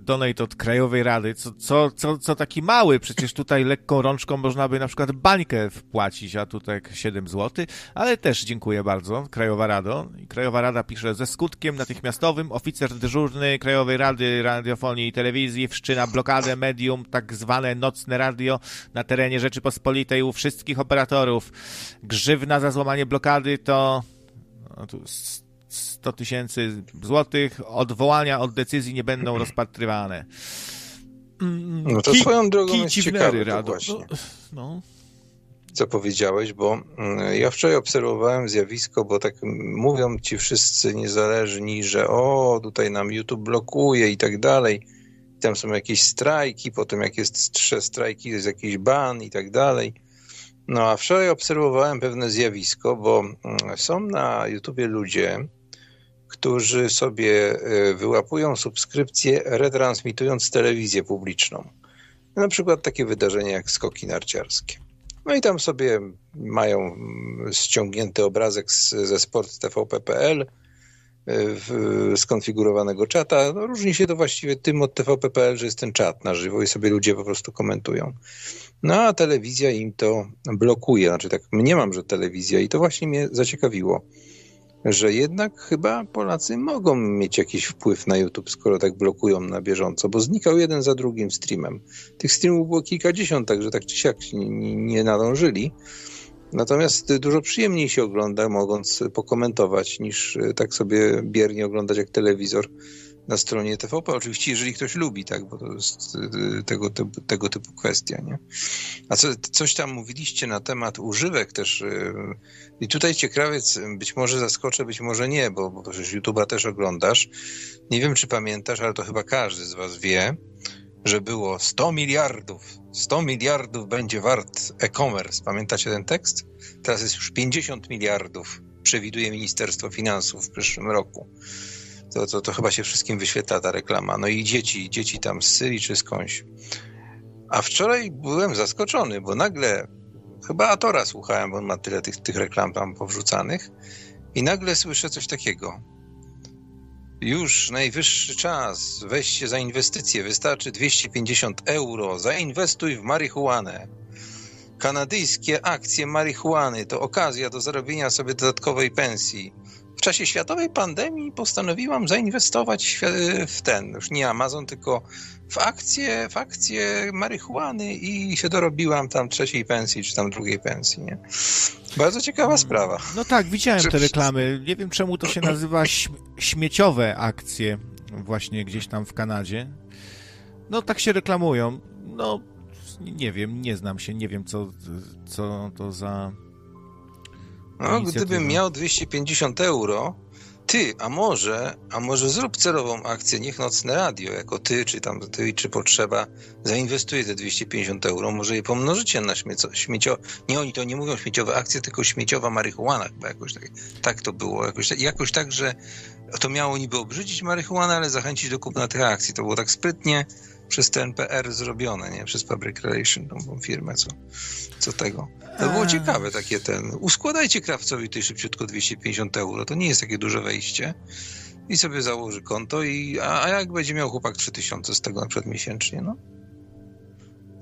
donate od Krajowej Rady. Co, co, co, co taki mały? Przecież tutaj lekką rączką można by na przykład bańkę wpłacić, a tutaj 7 zł. Ale też dziękuję bardzo, Krajowa Rado. I Krajowa Rada pisze, ze skutkiem natychmiastowym oficer dyżurny Krajowej Rady Radiofonii i Telewizji wszczyna blokadę medium, tak zwane nocne radio na terenie Rzeczypospolitej u wszystkich operatorów. Grzywna za złamanie blokady to... No tu 100 tysięcy złotych, odwołania od decyzji nie będą rozpatrywane. Mm, no to Ki swoją drogą jest ciekawe to właśnie. No, no. Co powiedziałeś, bo mm, ja wczoraj obserwowałem zjawisko, bo tak mówią ci wszyscy niezależni, że o, tutaj nam YouTube blokuje i tak dalej. Tam są jakieś strajki, potem jak jest trzy strajki, jest jakiś ban i tak dalej. No a wczoraj obserwowałem pewne zjawisko, bo mm, są na YouTubie ludzie, którzy sobie e, wyłapują subskrypcję, retransmitując telewizję publiczną. Na przykład takie wydarzenia jak skoki narciarskie. No i tam sobie mają ściągnięty obrazek z, ze sport tvp.pl, e, skonfigurowanego czata. No, różni się to właściwie tym od tvp.pl, że jest ten czat na żywo i sobie ludzie po prostu komentują. No a telewizja im to blokuje. Znaczy tak, mniemam, że telewizja i to właśnie mnie zaciekawiło że jednak chyba Polacy mogą mieć jakiś wpływ na YouTube, skoro tak blokują na bieżąco, bo znikał jeden za drugim streamem. Tych streamów było kilkadziesiąt, także tak czy siak nie, nie nadążyli. Natomiast dużo przyjemniej się ogląda, mogąc pokomentować, niż tak sobie biernie oglądać jak telewizor na stronie TVP. Oczywiście, jeżeli ktoś lubi, tak, bo to jest y, tego, tego typu kwestia, nie? A co, coś tam mówiliście na temat używek też y, i tutaj ciekawiec, być może zaskoczę, być może nie, bo, bo przecież YouTube'a też oglądasz. Nie wiem, czy pamiętasz, ale to chyba każdy z was wie, że było 100 miliardów. 100 miliardów będzie wart e-commerce. Pamiętacie ten tekst? Teraz jest już 50 miliardów, przewiduje Ministerstwo Finansów w przyszłym roku. To, to, to chyba się wszystkim wyświetla ta reklama. No i dzieci, dzieci tam z Syrii czy skądś. A wczoraj byłem zaskoczony, bo nagle, chyba Atora słuchałem, bo on ma tyle tych, tych reklam tam powrzucanych i nagle słyszę coś takiego. Już najwyższy czas, weź się za inwestycje, wystarczy 250 euro, zainwestuj w marihuanę. Kanadyjskie akcje marihuany to okazja do zarobienia sobie dodatkowej pensji. W czasie światowej pandemii postanowiłam zainwestować w ten, już nie Amazon, tylko w akcje, w akcje marihuany i się dorobiłam tam trzeciej pensji, czy tam drugiej pensji, nie? Bardzo ciekawa sprawa. No tak, widziałem te reklamy. Nie wiem, czemu to się nazywa śmieciowe akcje właśnie gdzieś tam w Kanadzie. No tak się reklamują. No nie wiem, nie znam się, nie wiem co, co to za no, gdybym miał 250 euro, ty, a może, a może zrób celową akcję, niech Nocne Radio, jako ty, czy tam ty, czy potrzeba, zainwestuje te 250 euro, może je pomnożycie na śmiecio, śmiecio... Nie, oni to nie mówią śmieciowe akcje, tylko śmieciowa marihuana chyba jakoś tak, tak to było, jakoś, jakoś tak, że to miało niby obrzydzić marihuanę, ale zachęcić do kupna tych akcji. To było tak sprytnie przez TNPR zrobione, nie? Przez Public Relation, tą firmę, co, co tego. To było ciekawe takie ten. Uskładajcie krawcowi tej szybciutko 250 euro. To nie jest takie duże wejście. I sobie założy konto i a, a jak będzie miał chłopak 3000 z tego na przykład miesięcznie, no?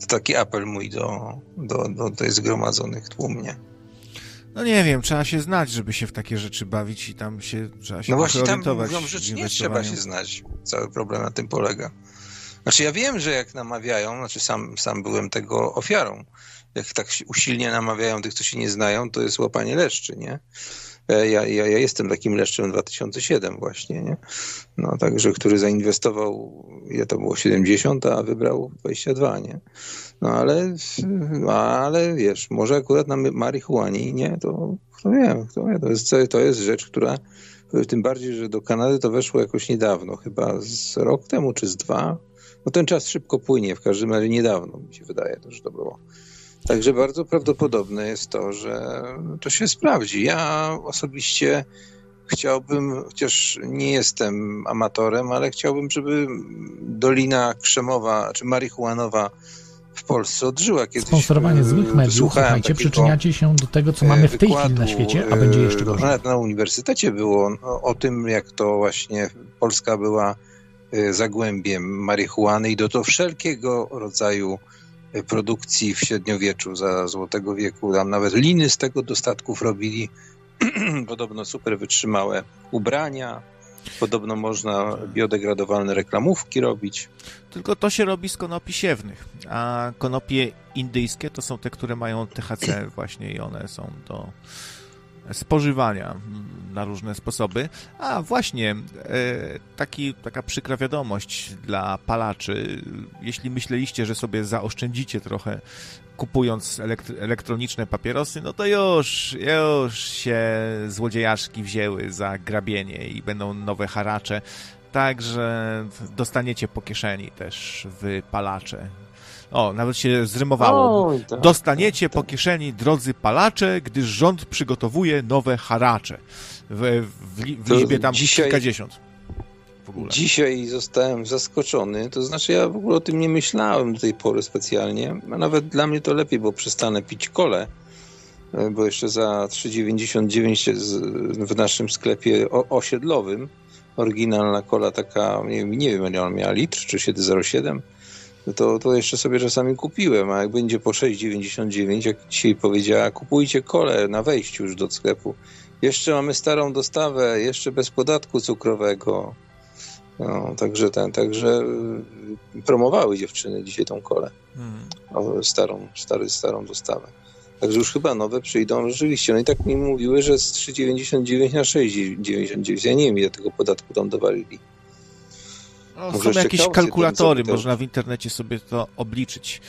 To taki apel mój do, do, do tej zgromadzonych tłumnie. No nie wiem, trzeba się znać, żeby się w takie rzeczy bawić i tam się trzeba się No właśnie tam mówią, że nie trzeba się znać. Cały problem na tym polega. Znaczy ja wiem, że jak namawiają, znaczy sam, sam byłem tego ofiarą, jak tak usilnie namawiają tych, co się nie znają, to jest łapanie leszczy, nie? Ja, ja, ja jestem takim leszczem 2007 właśnie, nie? No także, który zainwestował, ile to było, 70, a wybrał 22, nie? No ale, ale wiesz, może akurat na marihuanie, nie? To kto wie, kto wie, to jest, to jest rzecz, która tym bardziej, że do Kanady to weszło jakoś niedawno, chyba z rok temu czy z dwa. No ten czas szybko płynie, w każdym razie niedawno mi się wydaje, to, że to było. Także bardzo prawdopodobne jest to, że to się sprawdzi. Ja osobiście chciałbym, chociaż nie jestem amatorem, ale chciałbym, żeby Dolina Krzemowa czy marihuanowa w Polsce odżyła kiedyś. Sponsorowanie złych mediów, słuchajcie, przyczyniacie się do tego, co mamy w tej chwili na świecie, a będzie jeszcze gorzej. Nawet na uniwersytecie było no, o tym, jak to właśnie Polska była e, zagłębiem marihuany i do to wszelkiego rodzaju produkcji w średniowieczu za Złotego Wieku. Tam nawet liny z tego dostatków robili. Podobno super wytrzymałe ubrania. Podobno można biodegradowalne reklamówki robić. Tylko to się robi z konopi siewnych, a konopie indyjskie to są te, które mają THC właśnie i one są do spożywania na różne sposoby. A właśnie, e, taki, taka przykra wiadomość dla palaczy. Jeśli myśleliście, że sobie zaoszczędzicie trochę kupując elektroniczne papierosy, no to już, już się złodziejaszki wzięły za grabienie i będą nowe haracze. Także dostaniecie po kieszeni też wypalacze o, nawet się zrymowało. O, tak, Dostaniecie tak, po kieszeni, drodzy palacze, gdyż rząd przygotowuje nowe haracze. W, w, w liczbie tam dzisiaj, kilkadziesiąt. Dzisiaj zostałem zaskoczony, to znaczy ja w ogóle o tym nie myślałem do tej pory specjalnie, a nawet dla mnie to lepiej, bo przestanę pić kole, e, bo jeszcze za 3,99 w naszym sklepie osiedlowym oryginalna kola taka, nie, nie wiem, ile ona miała, litr czy 7,07 to, to jeszcze sobie czasami kupiłem, a jak będzie po 6,99, jak dzisiaj powiedziała, kupujcie kole na wejściu już do sklepu. Jeszcze mamy starą dostawę, jeszcze bez podatku cukrowego. No, także, ten, także y, promowały dziewczyny dzisiaj tą kolę. Hmm. Starą, stary, starą dostawę. Także już chyba nowe przyjdą rzeczywiście. No i tak mi mówiły, że z 3,99 na 6,99. Ja nie wiem, ile tego podatku tam dowalili. No, są jakieś kalkulatory, można w internecie sobie to obliczyć.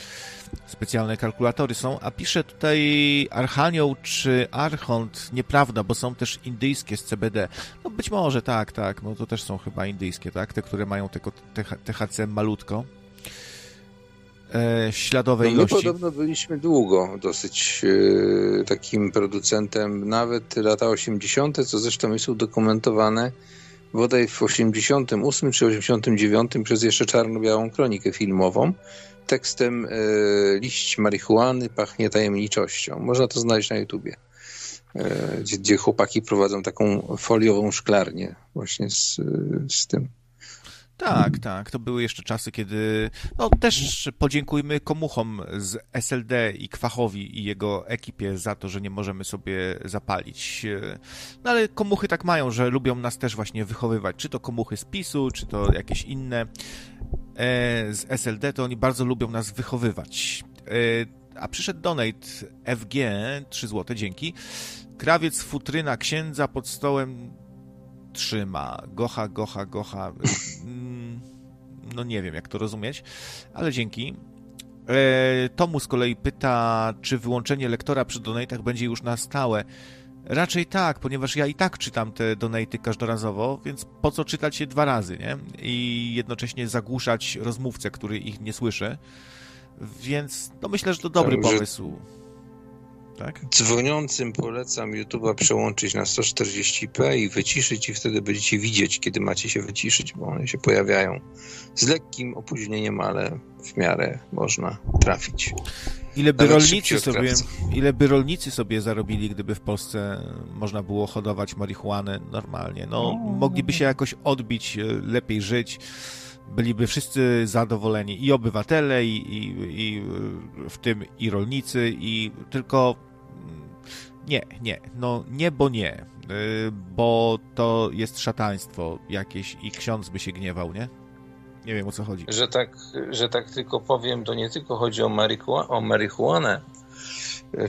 Specjalne kalkulatory są, a pisze tutaj Archanioł czy Archont, nieprawda, bo są też indyjskie z CBD. No być może, tak, tak, no to też są chyba indyjskie, tak, te, które mają tylko THC malutko e, śladowej no, ilości. My podobno byliśmy długo dosyć e, takim producentem, nawet lata 80., co zresztą jest udokumentowane bodaj w 88 czy 89 przez jeszcze czarno-białą kronikę filmową tekstem e, liść marihuany pachnie tajemniczością. Można to znaleźć na YouTubie. E, gdzie, gdzie chłopaki prowadzą taką foliową szklarnię właśnie z, z tym. Tak, tak. To były jeszcze czasy, kiedy. No też podziękujmy komuchom z SLD i Kwachowi i jego ekipie za to, że nie możemy sobie zapalić. No ale komuchy tak mają, że lubią nas też właśnie wychowywać. Czy to komuchy z PiSu, czy to jakieś inne e, z SLD, to oni bardzo lubią nas wychowywać. E, a przyszedł donate FG, 3 zł, dzięki. Krawiec futryna księdza pod stołem trzyma. Gocha, gocha, gocha. Mm, no nie wiem, jak to rozumieć, ale dzięki. E, Tomu z kolei pyta, czy wyłączenie lektora przy donatach będzie już na stałe. Raczej tak, ponieważ ja i tak czytam te donaty każdorazowo, więc po co czytać je dwa razy, nie? I jednocześnie zagłuszać rozmówcę, który ich nie słyszy. Więc no myślę, że to dobry tak, pomysł. Że tak? Dzwoniącym polecam YouTube'a przełączyć na 140p i wyciszyć i wtedy będziecie widzieć, kiedy macie się wyciszyć, bo one się pojawiają z lekkim opóźnieniem, ale w miarę można trafić. Ile by, rolnicy sobie, ile by rolnicy sobie zarobili, gdyby w Polsce można było hodować marihuanę normalnie? No, no. mogliby się jakoś odbić, e, lepiej żyć byliby wszyscy zadowoleni i obywatele, i, i, i w tym i rolnicy, i tylko mm, nie, nie, no nie, bo nie, y, bo to jest szataństwo jakieś i ksiądz by się gniewał, nie? Nie wiem o co chodzi. Że tak, że tak tylko powiem, to nie tylko chodzi o, marihuanę, o marihuanę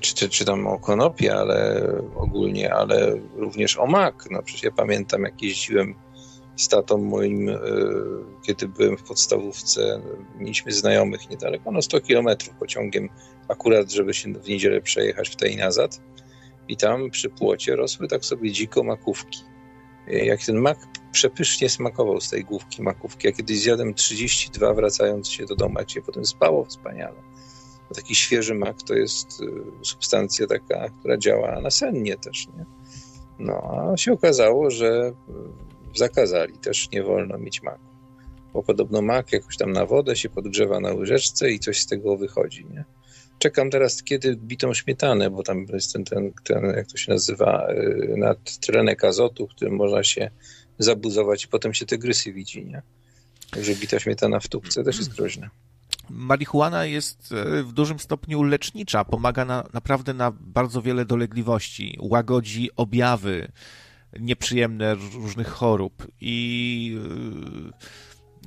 czy, czy, czy tam o konopie, ale ogólnie, ale również o mak. No przecież ja pamiętam, jak jeździłem z tatą moim, e, kiedy byłem w podstawówce, mieliśmy znajomych niedaleko, no 100 kilometrów pociągiem, akurat żeby się w niedzielę przejechać w tej nazad. I tam przy płocie rosły tak sobie dziko makówki. E, jak ten mak przepysznie smakował z tej główki makówki. Ja kiedyś zjadłem 32 wracając się do domu, jak się potem spało wspaniale. No taki świeży mak to jest e, substancja taka, która działa nasennie też, nie? No, a się okazało, że zakazali, też nie wolno mieć maku. Bo podobno mak jakoś tam na wodę się podgrzewa na łyżeczce i coś z tego wychodzi, nie? Czekam teraz, kiedy bitą śmietanę, bo tam jest ten, ten, ten jak to się nazywa, y, nadtlenek azotu, którym można się zabuzować i potem się tygrysy widzi, nie? Także bita śmietana w tubce też jest groźna. Marihuana jest e, w dużym stopniu lecznicza, pomaga na, naprawdę na bardzo wiele dolegliwości, łagodzi objawy, nieprzyjemne różnych chorób i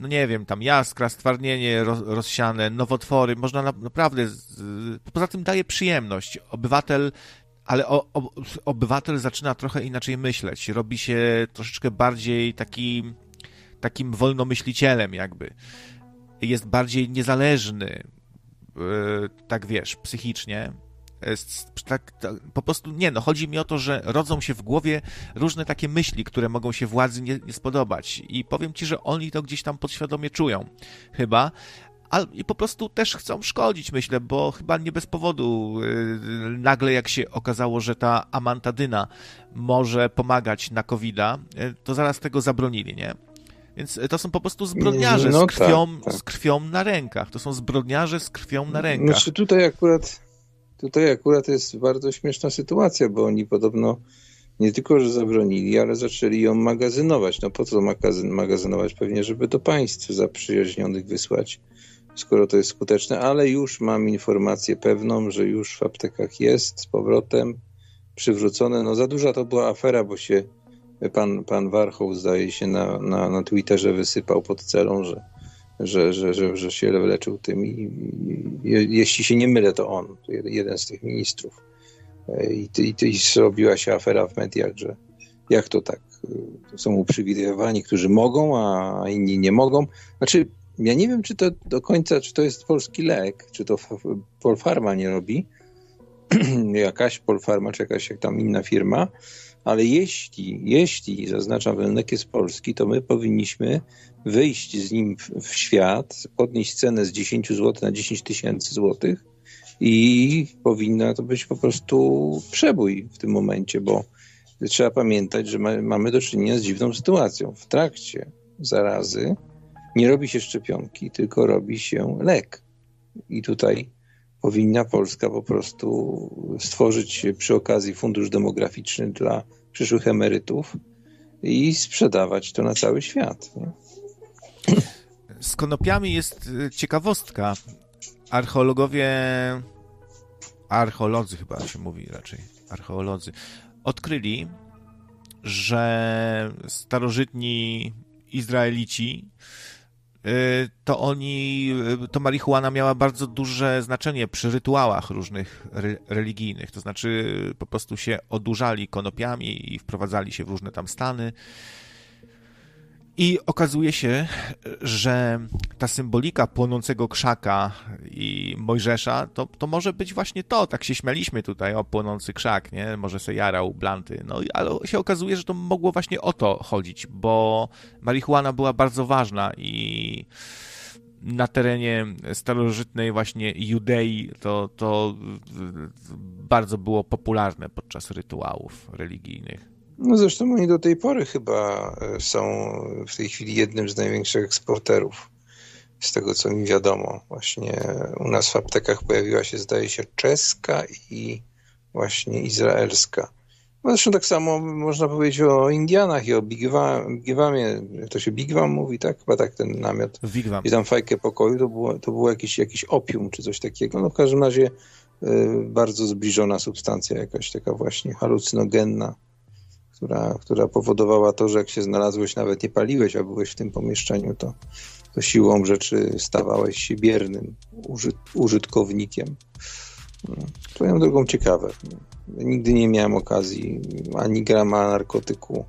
no nie wiem, tam jaskra, stwardnienie rozsiane, nowotwory, można na, naprawdę, poza tym daje przyjemność. Obywatel ale o, o, obywatel zaczyna trochę inaczej myśleć, robi się troszeczkę bardziej taki, takim wolnomyślicielem jakby. Jest bardziej niezależny, e, tak wiesz, psychicznie tak, tak, po prostu nie, no chodzi mi o to, że rodzą się w głowie różne takie myśli, które mogą się władzy nie, nie spodobać i powiem ci, że oni to gdzieś tam podświadomie czują, chyba, a, i po prostu też chcą szkodzić, myślę, bo chyba nie bez powodu yy, nagle jak się okazało, że ta amantadyna może pomagać na covid yy, to zaraz tego zabronili, nie? Więc to są po prostu zbrodniarze no, z, krwią, tak, tak. z krwią na rękach. To są zbrodniarze z krwią na rękach. Znaczy tutaj akurat Tutaj akurat jest bardzo śmieszna sytuacja, bo oni podobno nie tylko, że zabronili, ale zaczęli ją magazynować. No po co magazyn, magazynować? Pewnie, żeby do państw zaprzyjaźnionych wysłać, skoro to jest skuteczne, ale już mam informację pewną, że już w aptekach jest z powrotem przywrócone. No za duża to była afera, bo się pan, pan Warchoł zdaje się na, na, na Twitterze wysypał pod celą, że że, że, że, że się leczył tym i, jeśli się nie mylę, to on, jeden z tych ministrów. I, i, i zrobiła się afera w mediach, że, Jak to tak? To są uprzywilejowani, którzy mogą, a inni nie mogą. Znaczy, ja nie wiem, czy to do końca, czy to jest polski lek, czy to Polfarma nie robi, jakaś Polfarma, czy jakaś jak tam inna firma, ale jeśli, jeśli, zaznaczam, ten lek jest polski, to my powinniśmy wyjść z nim w, w świat, podnieść cenę z 10 zł na 10 tysięcy złotych i powinna to być po prostu przebój w tym momencie, bo trzeba pamiętać, że ma, mamy do czynienia z dziwną sytuacją. W trakcie zarazy nie robi się szczepionki, tylko robi się lek. I tutaj powinna Polska po prostu stworzyć przy okazji fundusz demograficzny dla przyszłych emerytów i sprzedawać to na cały świat. Z konopiami jest y, ciekawostka. Archeologowie, archeolodzy chyba się mówi raczej, archeolodzy, odkryli, że starożytni Izraelici to oni, y, to marihuana miała bardzo duże znaczenie przy rytuałach różnych re, religijnych, to znaczy po prostu się odurzali konopiami i wprowadzali się w różne tam stany. I okazuje się, że ta symbolika płonącego krzaka i Mojżesza, to, to może być właśnie to. Tak się śmialiśmy tutaj o płonący krzak, nie? Może se jarał blanty. No ale się okazuje, że to mogło właśnie o to chodzić, bo marihuana była bardzo ważna i na terenie starożytnej właśnie Judei to, to bardzo było popularne podczas rytuałów religijnych. No zresztą oni do tej pory chyba e, są w tej chwili jednym z największych eksporterów. Z tego co mi wiadomo, właśnie u nas w aptekach pojawiła się, zdaje się, czeska i właśnie izraelska. No zresztą tak samo można powiedzieć o Indianach i o Bigwamie. To się Bigwam mówi, tak? Chyba tak ten namiot. Bigwam. I tam fajkę pokoju to było, to było jakiś, jakiś opium czy coś takiego. No w każdym razie y, bardzo zbliżona substancja jakaś taka właśnie halucynogenna która, która powodowała to, że jak się znalazłeś, nawet nie paliłeś, a byłeś w tym pomieszczeniu, to, to siłą rzeczy stawałeś się biernym użyt, użytkownikiem. No, twoją drogą ciekawe. Nigdy nie miałem okazji ani grama narkotyku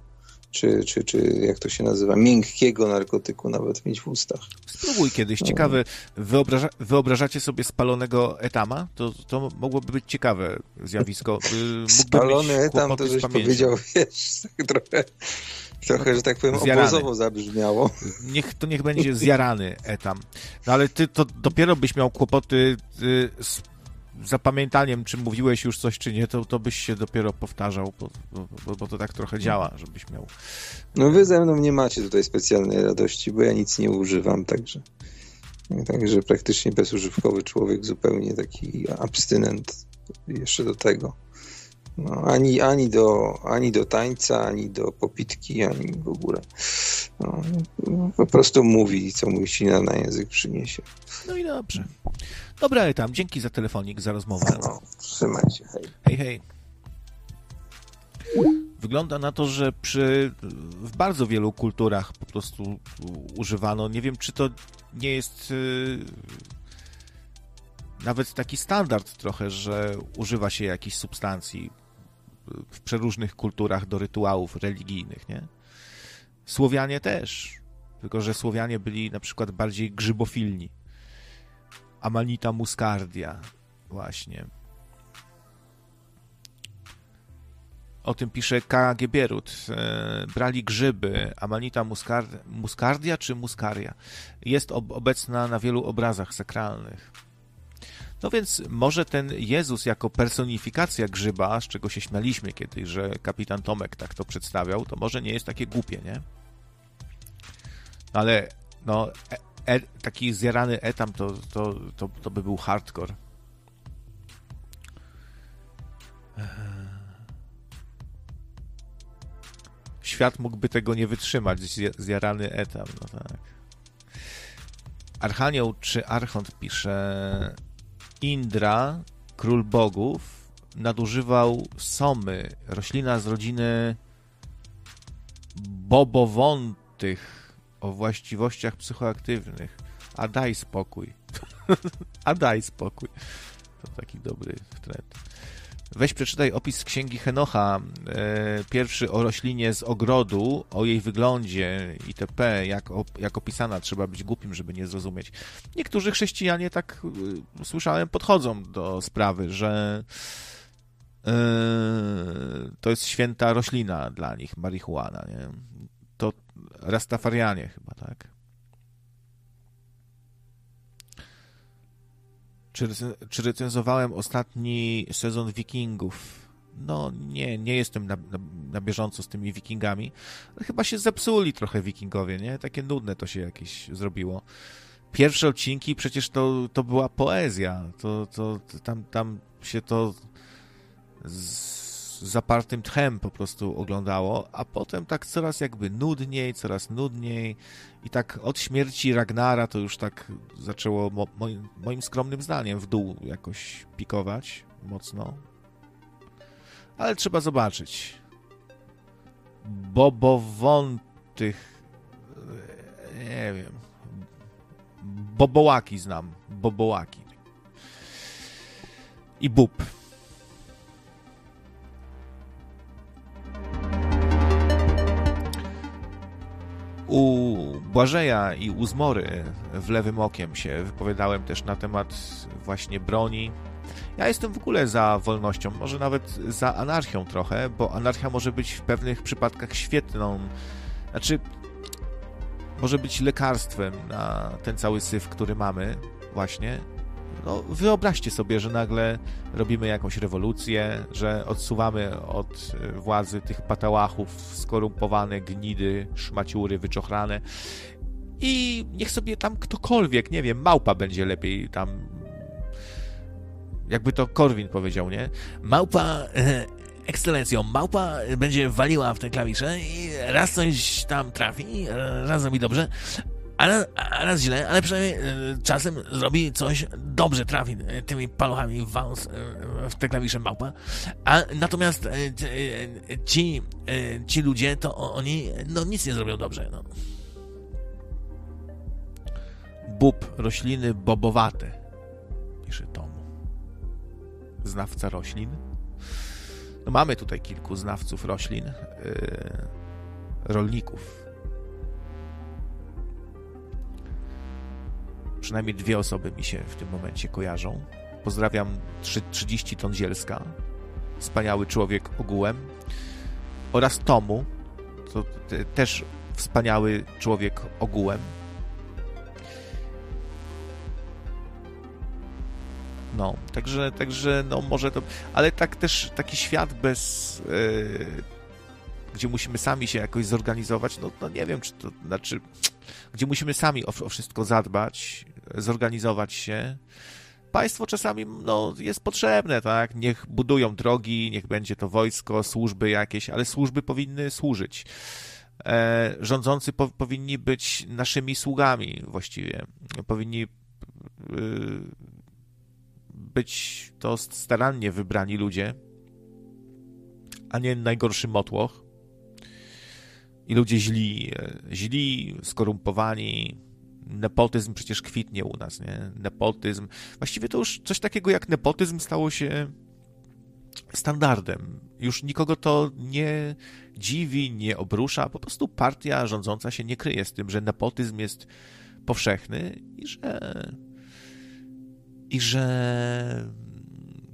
czy, czy, czy jak to się nazywa, miękkiego narkotyku nawet mieć w ustach. Spróbuj kiedyś. Ciekawe, wyobraża, wyobrażacie sobie spalonego etama? To, to mogłoby być ciekawe zjawisko. Mógłby Spalony etam, to żeś powiedział, wiesz, tak trochę, trochę, że tak powiem, zjarany. obozowo zabrzmiało. Niech, to niech będzie zjarany etam. No ale ty to dopiero byś miał kłopoty y, z zapamiętaniem, czy mówiłeś już coś, czy nie, to, to byś się dopiero powtarzał, bo, bo, bo to tak trochę działa, żebyś miał. No wy ze mną nie macie tutaj specjalnej radości, bo ja nic nie używam, także. Także praktycznie bezużywkowy człowiek, zupełnie taki abstynent jeszcze do tego. No, ani, ani, do, ani do tańca, ani do popitki, ani w ogóle. No, po prostu mówi, co mu ślina na język przyniesie. No i dobrze. Dobra, tam, dzięki za telefonik, za rozmowę. No, trzymajcie, hej. Hej, hej. Wygląda na to, że przy, w bardzo wielu kulturach po prostu używano. Nie wiem, czy to nie jest yy, nawet taki standard trochę, że używa się jakichś substancji w przeróżnych kulturach do rytuałów religijnych, nie? Słowianie też, tylko że Słowianie byli na przykład bardziej grzybofilni. Amanita muscardia, właśnie. O tym pisze K.G. Bierut. E, brali grzyby. Amanita muscardia czy muscaria? Jest obecna na wielu obrazach sakralnych. No więc może ten Jezus jako personifikacja grzyba, z czego się śmialiśmy kiedyś, że kapitan Tomek tak to przedstawiał, to może nie jest takie głupie, nie? Ale no, e, e, taki zjarany etam to, to, to, to by był hardcore. Świat mógłby tego nie wytrzymać, zjarany etam, no tak. Archanioł czy Archont pisze Indra, król bogów, nadużywał somy, roślina z rodziny bobowontych o właściwościach psychoaktywnych. A daj spokój. A daj spokój. To taki dobry trend. Weź przeczytaj opis z księgi Henocha, e, pierwszy o roślinie z ogrodu, o jej wyglądzie itp., jak, jak opisana, trzeba być głupim, żeby nie zrozumieć. Niektórzy chrześcijanie, tak e, słyszałem, podchodzą do sprawy, że e, to jest święta roślina dla nich, marihuana, nie? To Rastafarianie chyba, tak? Czy, czy recenzowałem ostatni sezon Wikingów? No nie, nie jestem na, na, na, bieżąco z tymi Wikingami. Chyba się zepsuli trochę Wikingowie, nie? Takie nudne to się jakieś zrobiło. Pierwsze odcinki przecież to, to była poezja. To, to, to tam, tam się to z, zapartym tchem po prostu oglądało, a potem tak coraz jakby nudniej, coraz nudniej i tak od śmierci Ragnara to już tak zaczęło mo moim, moim skromnym zdaniem w dół jakoś pikować mocno. Ale trzeba zobaczyć. Bobowątych nie wiem Bobołaki znam. Bobołaki. I bób. U Błażeja i u Zmory w lewym okiem się wypowiadałem też na temat właśnie broni. Ja jestem w ogóle za wolnością, może nawet za anarchią trochę, bo anarchia może być w pewnych przypadkach świetną, znaczy może być lekarstwem na ten cały syf, który mamy właśnie, no, wyobraźcie sobie, że nagle robimy jakąś rewolucję, że odsuwamy od e, władzy tych patałachów skorumpowane, gnidy, szmaciury, wyczochrane i niech sobie tam ktokolwiek, nie wiem, małpa będzie lepiej tam jakby to Korwin powiedział, nie? Małpa, e, ekscelencją, małpa będzie waliła w te klawisze i raz coś tam trafi, raz zrobi dobrze, a a raz źle, ale przynajmniej e, czasem zrobi coś dobrze, trafi e, tymi paluchami wąs, e, w te klawisze małpa. A natomiast ci, ci ludzie, to oni no, nic nie zrobią dobrze. No. Bób, rośliny bobowate, pisze Tomu. Znawca roślin. No, mamy tutaj kilku znawców roślin, rolników Przynajmniej dwie osoby mi się w tym momencie kojarzą. Pozdrawiam 30 ton Zielska, wspaniały człowiek ogółem, oraz Tomu, to też wspaniały człowiek ogółem. No, także, także, no może to, ale tak też taki świat bez, yy, gdzie musimy sami się jakoś zorganizować, no, no nie wiem, czy to, znaczy, gdzie musimy sami o, o wszystko zadbać, zorganizować się. Państwo czasami no, jest potrzebne, tak? Niech budują drogi, niech będzie to wojsko, służby jakieś, ale służby powinny służyć. E, rządzący po, powinni być naszymi sługami właściwie. Powinni y, być to starannie wybrani ludzie, a nie najgorszy motłoch. I ludzie źli, e, źli, skorumpowani, nepotyzm przecież kwitnie u nas, nie? Nepotyzm. Właściwie to już coś takiego jak nepotyzm stało się standardem. Już nikogo to nie dziwi, nie obrusza. Po prostu partia rządząca się nie kryje z tym, że nepotyzm jest powszechny i że i że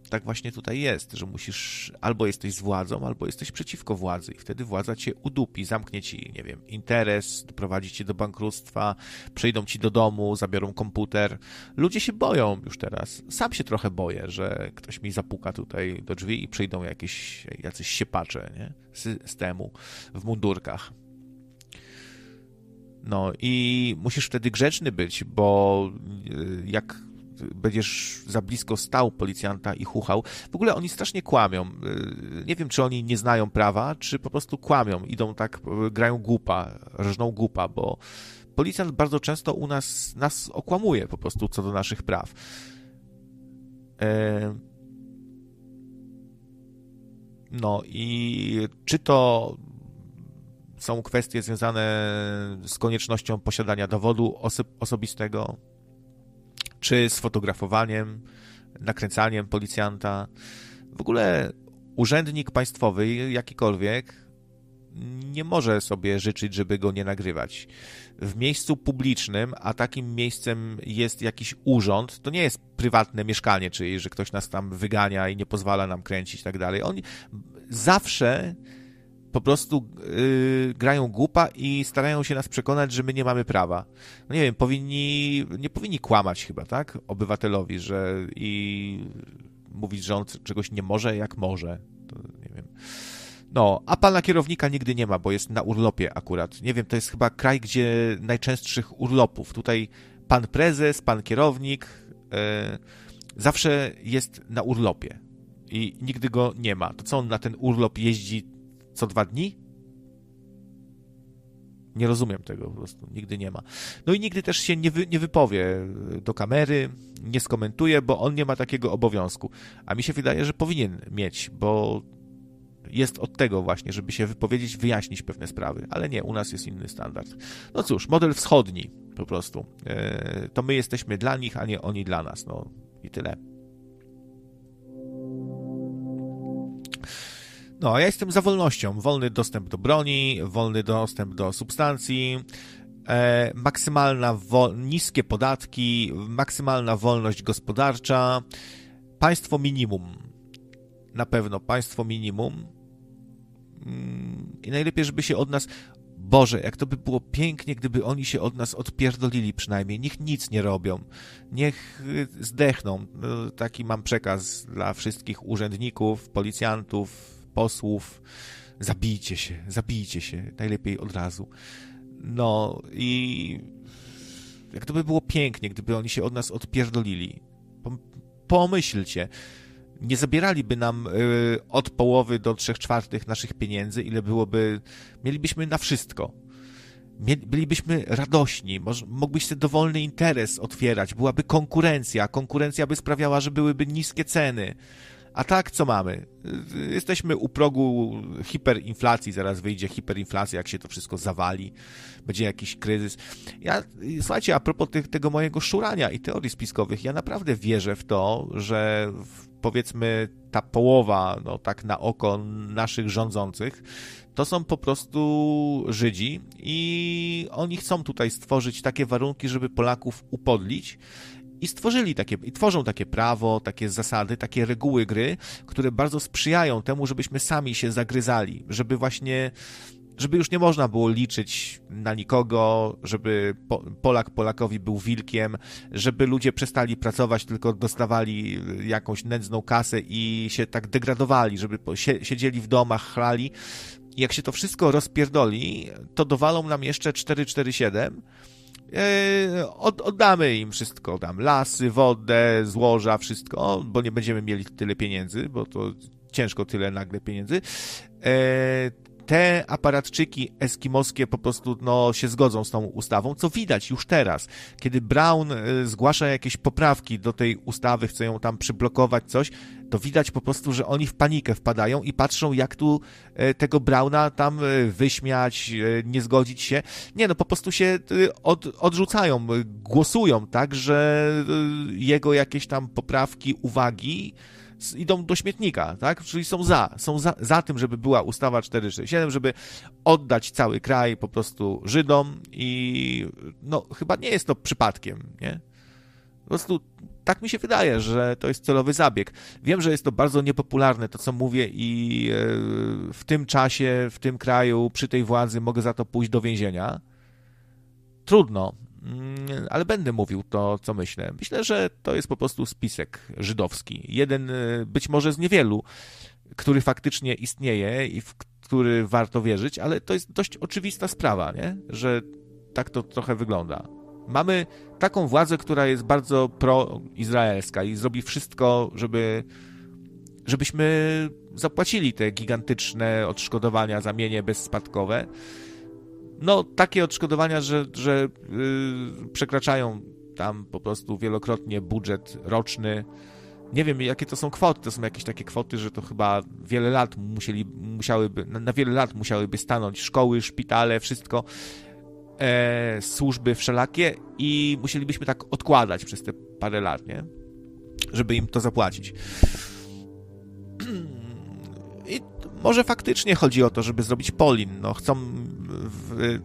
tak właśnie tutaj jest, że musisz albo jesteś z władzą, albo jesteś przeciwko władzy i wtedy władza cię udupi, zamknie ci, nie wiem, interes, doprowadzi cię do bankructwa, przyjdą ci do domu, zabiorą komputer. Ludzie się boją już teraz. Sam się trochę boję, że ktoś mi zapuka tutaj do drzwi i przyjdą jakieś, jacyś siepacze, nie? Systemu w mundurkach. No i musisz wtedy grzeczny być, bo y, jak będziesz za blisko stał policjanta i chuchał. W ogóle oni strasznie kłamią. Y, nie wiem, czy oni nie znają prawa, czy po prostu kłamią. Idą tak, y, grają głupa, rżną głupa, bo policjant bardzo często u nas, nas okłamuje po prostu co do naszych praw. E, no i czy to są kwestie związane z koniecznością posiadania dowodu osobistego, czy z fotografowaniem, nakręcaniem policjanta. W ogóle urzędnik państwowy, jakikolwiek, nie może sobie życzyć, żeby go nie nagrywać. W miejscu publicznym, a takim miejscem jest jakiś urząd, to nie jest prywatne mieszkanie, czyli że ktoś nas tam wygania i nie pozwala nam kręcić i tak dalej. Oni zawsze po prostu yy, grają głupa i starają się nas przekonać, że my nie mamy prawa. No nie wiem, powinni, nie powinni kłamać chyba, tak? Obywatelowi, że i mówić, że on czegoś nie może, jak może. To nie wiem. No, a pana kierownika nigdy nie ma, bo jest na urlopie akurat. Nie wiem, to jest chyba kraj, gdzie najczęstszych urlopów. Tutaj pan prezes, pan kierownik yy, zawsze jest na urlopie i nigdy go nie ma. To co on na ten urlop jeździ co dwa dni? Nie rozumiem tego po prostu, nigdy nie ma. No i nigdy też się nie, wy, nie wypowie do kamery, nie skomentuje, bo on nie ma takiego obowiązku. A mi się wydaje, że powinien mieć, bo jest od tego właśnie, żeby się wypowiedzieć, wyjaśnić pewne sprawy, ale nie, u nas jest inny standard. No cóż, model wschodni po prostu. E, to my jesteśmy dla nich, a nie oni dla nas. No i tyle. No, ja jestem za wolnością. Wolny dostęp do broni, wolny dostęp do substancji, e, maksymalna wo- niskie podatki, maksymalna wolność gospodarcza, państwo minimum. Na pewno państwo minimum. Mm, I najlepiej, żeby się od nas. Boże, jak to by było pięknie, gdyby oni się od nas odpierdolili przynajmniej. Niech nic nie robią. Niech y, zdechną. No, taki mam przekaz dla wszystkich urzędników, policjantów, posłów. Zabijcie się, zabijcie się, najlepiej od razu. No i jak to by było pięknie, gdyby oni się od nas odpierdolili. Pomyślcie, nie zabieraliby nam y, od połowy do trzech czwartych naszych pieniędzy, ile byłoby, mielibyśmy na wszystko. Bylibyśmy radośni, mógłbyś sobie dowolny interes otwierać, byłaby konkurencja, konkurencja by sprawiała, że byłyby niskie ceny. A tak, co mamy? Jesteśmy u progu hiperinflacji, zaraz wyjdzie hiperinflacja, jak się to wszystko zawali, będzie jakiś kryzys. Ja, słuchajcie, a propos tego mojego szurania i teorii spiskowych, ja naprawdę wierzę w to, że powiedzmy ta połowa, no tak na oko naszych rządzących, to są po prostu Żydzi i oni chcą tutaj stworzyć takie warunki, żeby Polaków upodlić i stworzyli takie, i tworzą takie prawo, takie zasady, takie reguły gry, które bardzo sprzyjają temu, żebyśmy sami się zagryzali, żeby właśnie żeby już nie można było liczyć na nikogo, żeby Polak Polakowi był wilkiem, żeby ludzie przestali pracować, tylko dostawali jakąś nędzną kasę i się tak degradowali, żeby siedzieli w domach, chlali. Jak się to wszystko rozpierdoli, to dowalą nam jeszcze 447 E, od, oddamy im wszystko, dam lasy, wodę, złoża, wszystko, bo nie będziemy mieli tyle pieniędzy, bo to ciężko tyle nagle pieniędzy. Te aparatczyki eskimoskie po prostu no, się zgodzą z tą ustawą, co widać już teraz. Kiedy Brown e, zgłasza jakieś poprawki do tej ustawy, chce ją tam przyblokować coś, to widać po prostu, że oni w panikę wpadają i patrzą, jak tu e, tego Brauna tam e, wyśmiać, nie zgodzić się. Nie, no po prostu się od, odrzucają, głosują tak, że jego jakieś tam poprawki, uwagi idą do śmietnika, tak? Czyli są za, są za, za tym, żeby była ustawa 467, żeby oddać cały kraj po prostu Żydom i no chyba nie jest to przypadkiem, nie? Po prostu tak mi się wydaje, że to jest celowy zabieg. Wiem, że jest to bardzo niepopularne, to co mówię, i e, w tym czasie, w tym kraju, przy tej władzy mogę za to pójść do więzienia. Trudno, ale będę mówił to, co myślę. Myślę, że to jest po prostu spisek żydowski. Jeden y, być może z niewielu, który faktycznie istnieje i w który warto wierzyć, ale to jest dość oczywista sprawa, nie? że tak to trochę wygląda. Mamy taką władzę, która jest bardzo proizraelska i zrobi wszystko, żeby, żebyśmy zapłacili te gigantyczne odszkodowania za mienie bezspadkowe no, takie odszkodowania, że, że yy, przekraczają tam po prostu wielokrotnie budżet roczny. Nie wiem, jakie to są kwoty. To są jakieś takie kwoty, że to chyba wiele lat musieli, musiałyby, na, na wiele lat musiałyby stanąć szkoły, szpitale, wszystko, e, służby wszelakie i musielibyśmy tak odkładać przez te parę lat, nie? Żeby im to zapłacić. Może faktycznie chodzi o to, żeby zrobić Polin. No, chcą. W,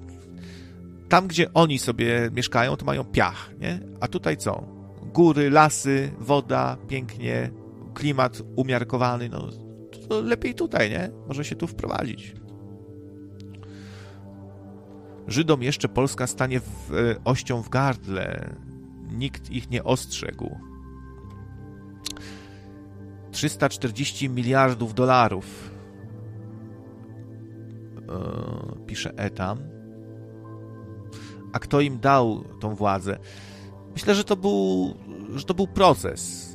tam, gdzie oni sobie mieszkają, to mają piach, nie? A tutaj co? Góry, lasy, woda, pięknie, klimat umiarkowany. No, to lepiej tutaj, nie? Może się tu wprowadzić. Żydom jeszcze Polska stanie w, e, ością w gardle. Nikt ich nie ostrzegł. 340 miliardów dolarów. E, pisze Etam. A kto im dał tą władzę? Myślę, że to był, że to był proces.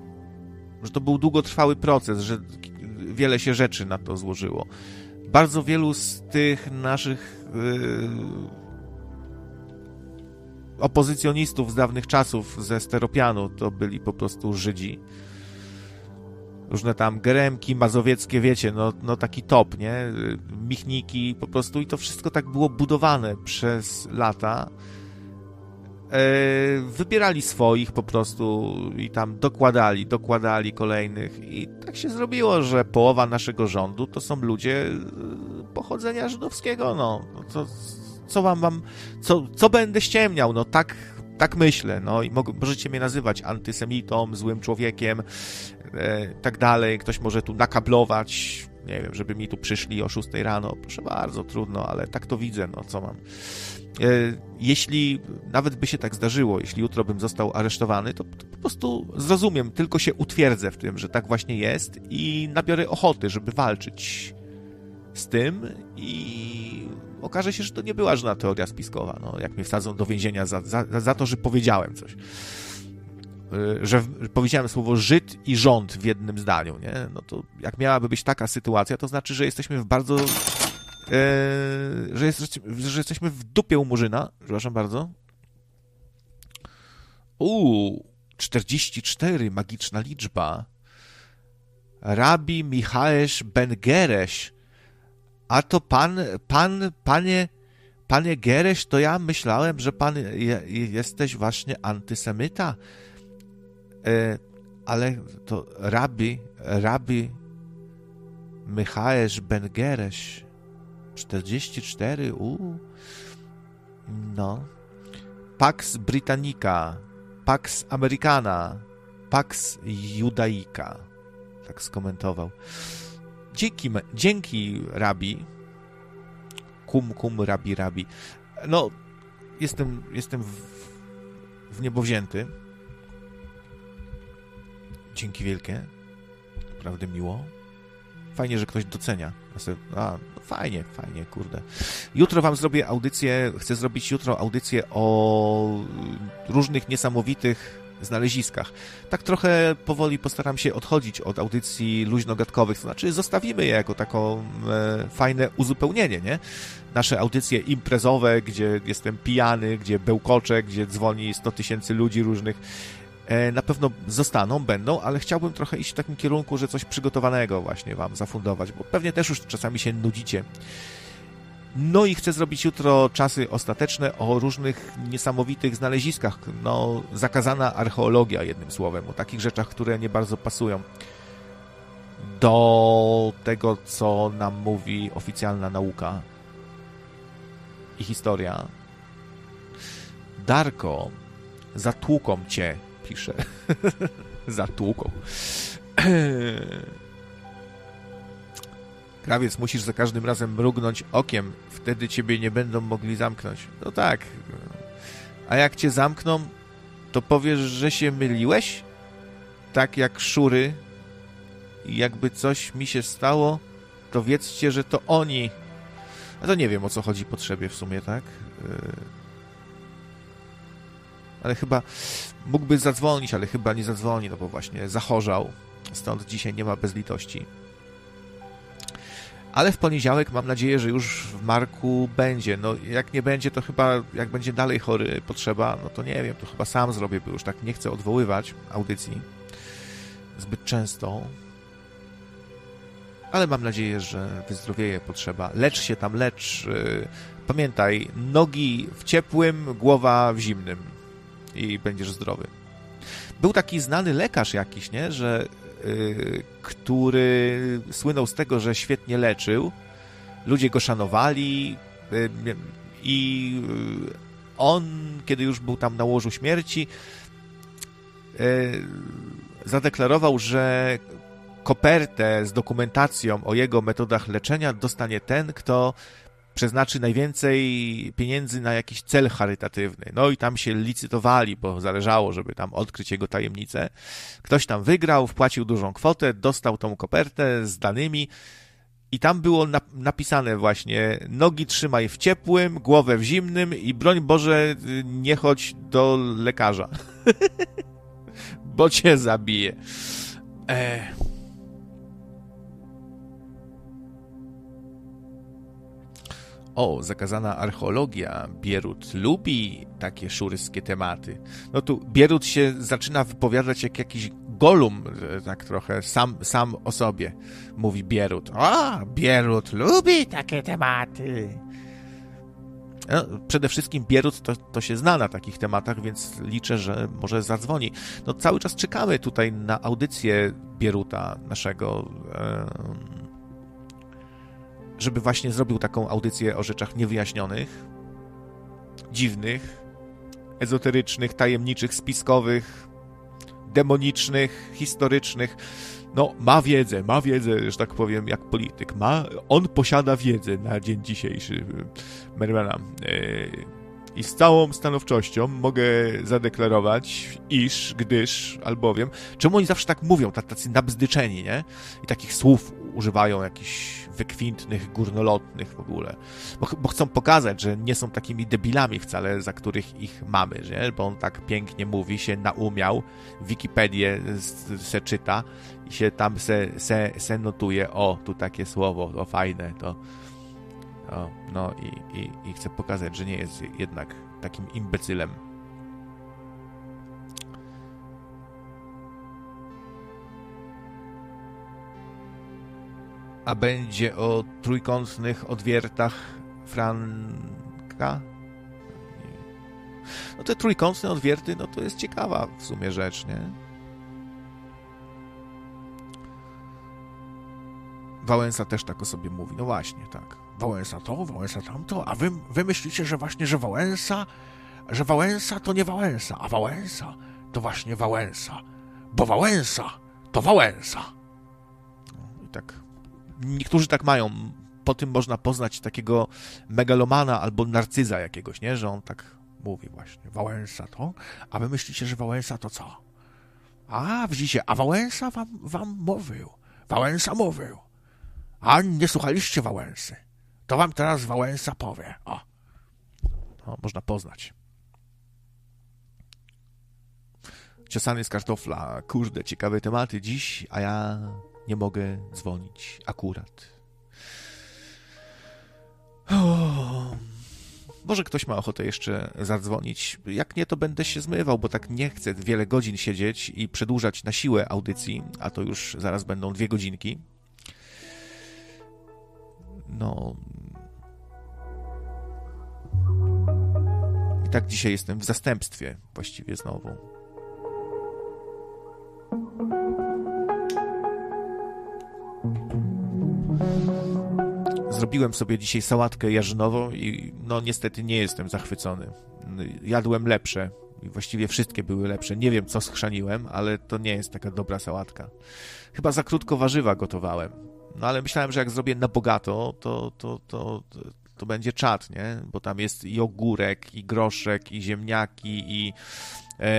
Że to był długotrwały proces, że wiele się rzeczy na to złożyło. Bardzo wielu z tych naszych yy, opozycjonistów z dawnych czasów ze Steropianu to byli po prostu Żydzi. Różne tam Geremki, Mazowieckie, wiecie, no, no taki top, nie? Michniki, po prostu i to wszystko tak było budowane przez lata. E, wybierali swoich po prostu i tam dokładali, dokładali kolejnych i tak się zrobiło, że połowa naszego rządu to są ludzie e, pochodzenia żydowskiego, no. no to co wam, wam co, co będę ściemniał, no tak, tak myślę, no i możecie mnie nazywać antysemitą, złym człowiekiem, e, tak dalej, ktoś może tu nakablować, nie wiem, żeby mi tu przyszli o 6 rano, proszę bardzo, trudno, ale tak to widzę, no co mam. E, jeśli nawet by się tak zdarzyło, jeśli jutro bym został aresztowany, to, to po prostu zrozumiem, tylko się utwierdzę w tym, że tak właśnie jest i nabiorę ochoty, żeby walczyć z tym i okaże się, że to nie była żadna teoria spiskowa, no, jak mnie wsadzą do więzienia za, za, za to, że powiedziałem coś. Y, że powiedziałem słowo Żyd i rząd w jednym zdaniu, nie? No to jak miałaby być taka sytuacja, to znaczy, że jesteśmy w bardzo... Yy, że, jest, że jesteśmy w dupie u Murzyna, przepraszam bardzo. Uuu, 44, magiczna liczba. Rabi Michaesz Ben Gereś a to pan, pan, panie, panie Gereś, to ja myślałem, że pan je, jesteś właśnie antysemita. E, ale to rabi, rabi Michaesz Ben Gereś, 44, u, no. Pax Britannica, Pax Americana, Pax Judaica, tak skomentował. Dzięki, dzięki rabi, kum, kum, rabi, rabi. No, jestem, jestem w, w niebo wzięty. Dzięki wielkie. Naprawdę miło. Fajnie, że ktoś docenia. A, no fajnie, fajnie, kurde. Jutro wam zrobię audycję, chcę zrobić jutro audycję o różnych niesamowitych znaleziskach. Tak trochę powoli postaram się odchodzić od audycji luźnogatkowych, to znaczy zostawimy je jako taką e, fajne uzupełnienie, nie? Nasze audycje imprezowe, gdzie jestem pijany, gdzie bełkoczę, gdzie dzwoni 100 tysięcy ludzi różnych, e, na pewno zostaną, będą, ale chciałbym trochę iść w takim kierunku, że coś przygotowanego właśnie wam zafundować, bo pewnie też już czasami się nudzicie no i chcę zrobić jutro czasy ostateczne o różnych niesamowitych znaleziskach. No, zakazana archeologia, jednym słowem, o takich rzeczach, które nie bardzo pasują do tego, co nam mówi oficjalna nauka i historia. Darko, zatłuką cię, pisze. zatłuką. Krawiec, musisz za każdym razem mrugnąć okiem, wtedy ciebie nie będą mogli zamknąć. No tak. A jak cię zamkną, to powiesz, że się myliłeś? Tak jak szury. I jakby coś mi się stało, to wiedzcie, że to oni. A to nie wiem, o co chodzi potrzebie w sumie, tak? Yy. Ale chyba mógłby zadzwonić, ale chyba nie zadzwoni, no bo właśnie zachorzał. Stąd dzisiaj nie ma bezlitości ale w poniedziałek mam nadzieję, że już w Marku będzie. No jak nie będzie, to chyba jak będzie dalej chory potrzeba, no to nie wiem, to chyba sam zrobię, bo już tak nie chcę odwoływać audycji zbyt często. Ale mam nadzieję, że wyzdrowieje potrzeba. Lecz się tam, lecz. Y, pamiętaj, nogi w ciepłym, głowa w zimnym i będziesz zdrowy. Był taki znany lekarz jakiś, nie, że który słynął z tego, że świetnie leczył. Ludzie go szanowali i on, kiedy już był tam na łożu śmierci, zadeklarował, że kopertę z dokumentacją o jego metodach leczenia dostanie ten, kto przeznaczy najwięcej pieniędzy na jakiś cel charytatywny. No i tam się licytowali, bo zależało, żeby tam odkryć jego tajemnicę. Ktoś tam wygrał, wpłacił dużą kwotę, dostał tą kopertę z danymi i tam było napisane właśnie nogi trzymaj w ciepłym, głowę w zimnym i broń Boże nie chodź do lekarza. bo cię zabije. Eee. O, zakazana archeologia. Bierut lubi takie szuryskie tematy. No tu Bierut się zaczyna wypowiadać jak jakiś Golum, e, tak trochę, sam, sam o sobie, mówi Bierut. O, Bierut lubi takie tematy. No, przede wszystkim Bierut to, to się zna na takich tematach, więc liczę, że może zadzwoni. No cały czas czekamy tutaj na audycję Bieruta naszego. Yy żeby właśnie zrobił taką audycję o rzeczach niewyjaśnionych, dziwnych, ezoterycznych, tajemniczych, spiskowych, demonicznych, historycznych. No, ma wiedzę, ma wiedzę, że tak powiem, jak polityk. Ma, on posiada wiedzę na dzień dzisiejszy, Mermana. E, I z całą stanowczością mogę zadeklarować, iż, gdyż, albowiem, czemu oni zawsze tak mówią, tacy nabzdyczeni, nie? I takich słów używają jakichś wykwintnych, górnolotnych w ogóle. Bo, bo, chcą pokazać, że nie są takimi debilami wcale, za których ich mamy, nie? Bo on tak pięknie mówi, się naumiał, Wikipedię se czyta i się tam se, se, se notuje, o, tu takie słowo, to fajne, to... No i, i, i chcę pokazać, że nie jest jednak takim imbecylem. A będzie o trójkątnych odwiertach Franka? No te trójkątne odwierty, no to jest ciekawa w sumie rzecz, nie? Wałęsa też tak o sobie mówi. No właśnie, tak. Wałęsa to, Wałęsa tamto, a wy, wy myślicie, że właśnie, że Wałęsa, że Wałęsa to nie Wałęsa, a Wałęsa to właśnie Wałęsa, bo Wałęsa to Wałęsa. No, I tak niektórzy tak mają. Po tym można poznać takiego megalomana albo narcyza jakiegoś, nie? Że on tak mówi właśnie. Wałęsa to? A wy myślicie, że Wałęsa to co? A, widzicie, a Wałęsa wam, wam mówił. Wałęsa mówił. A nie słuchaliście Wałęsy. To wam teraz Wałęsa powie. O. o można poznać. Ciosany z kartofla. Kurde, ciekawe tematy dziś, a ja nie mogę dzwonić akurat. Może ktoś ma ochotę jeszcze zadzwonić. Jak nie, to będę się zmywał, bo tak nie chcę wiele godzin siedzieć i przedłużać na siłę audycji, a to już zaraz będą dwie godzinki. No. I tak dzisiaj jestem w zastępstwie właściwie znowu. Zrobiłem sobie dzisiaj sałatkę jarzynową i no niestety nie jestem zachwycony. Jadłem lepsze właściwie wszystkie były lepsze. Nie wiem, co schrzaniłem, ale to nie jest taka dobra sałatka. Chyba za krótko warzywa gotowałem. No ale myślałem, że jak zrobię na bogato, to, to, to, to, to będzie czad, nie? Bo tam jest i ogórek, i groszek, i ziemniaki, i e,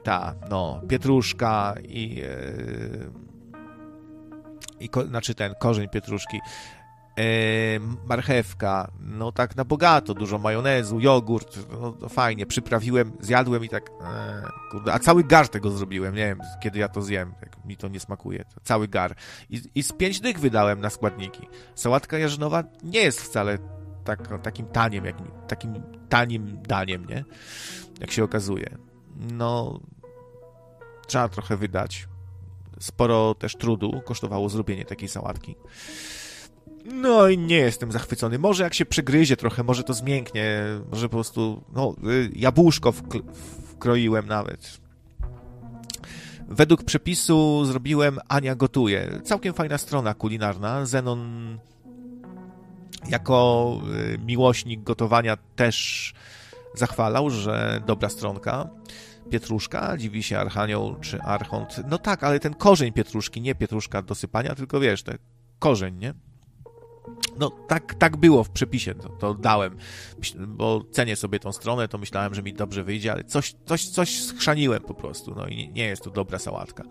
ta, no, pietruszka, i e, i ko, znaczy ten korzeń pietruszki, marchewka, no tak na bogato, dużo majonezu, jogurt, no, no fajnie, przyprawiłem, zjadłem i tak, e, kurde, a cały gar tego zrobiłem, nie wiem, kiedy ja to zjem, jak mi to nie smakuje, to cały gar. I, I z pięć dych wydałem na składniki. Sałatka jarzynowa nie jest wcale tak, takim taniem, jak, takim tanim daniem, nie? Jak się okazuje. No, trzeba trochę wydać sporo też trudu kosztowało zrobienie takiej sałatki. No i nie jestem zachwycony. Może jak się przegryzie trochę, może to zmięknie, może po prostu, no, y, jabłuszko wkroiłem nawet. Według przepisu zrobiłem Ania gotuje. Całkiem fajna strona kulinarna. Zenon jako y, miłośnik gotowania też zachwalał, że dobra stronka. Pietruszka, dziwi się Archanioł czy Archont. No tak, ale ten korzeń pietruszki, nie pietruszka do sypania, tylko wiesz, ten korzeń, nie? No tak, tak było w przepisie, to, to dałem, bo cenię sobie tą stronę, to myślałem, że mi dobrze wyjdzie, ale coś, coś, coś schrzaniłem po prostu, no i nie, jest to dobra sałatka.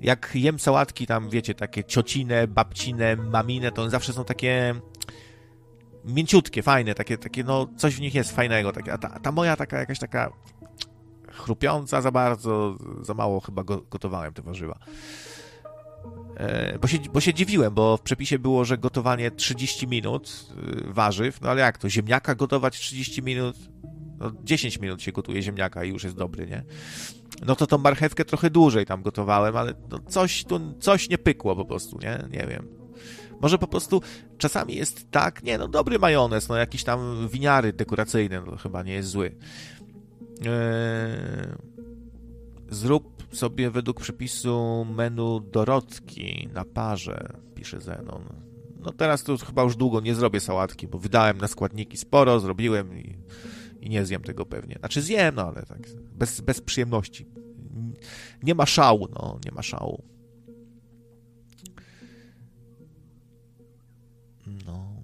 Jak jem sałatki tam, wiecie, takie ciocine, babcine, mamine, to one zawsze są takie mięciutkie, fajne, takie, takie no coś w nich jest fajnego, takie, a ta, ta moja taka jakaś taka chrupiąca za bardzo, za mało chyba gotowałem te warzywa. E, bo się, bo się dziwiłem, bo w przepisie było, że gotowanie 30 minut y, warzyw, no ale jak to, ziemniaka gotować 30 minut? No 10 minut się gotuje ziemniaka i już jest dobry, nie? No to tą marchewkę trochę dłużej tam gotowałem, ale no coś tu, coś nie pykło po prostu, nie? Nie wiem. Może po prostu czasami jest tak, nie no, dobry majonez, no jakiś tam winiary dekoracyjne, no chyba nie jest zły. Eee, zrób sobie według przepisu menu Dorotki na parze, pisze Zenon. No teraz to chyba już długo nie zrobię sałatki, bo wydałem na składniki sporo, zrobiłem i, i nie zjem tego pewnie. Znaczy zjem, no ale tak, bez, bez przyjemności. Nie ma szału, no, nie ma szału. No.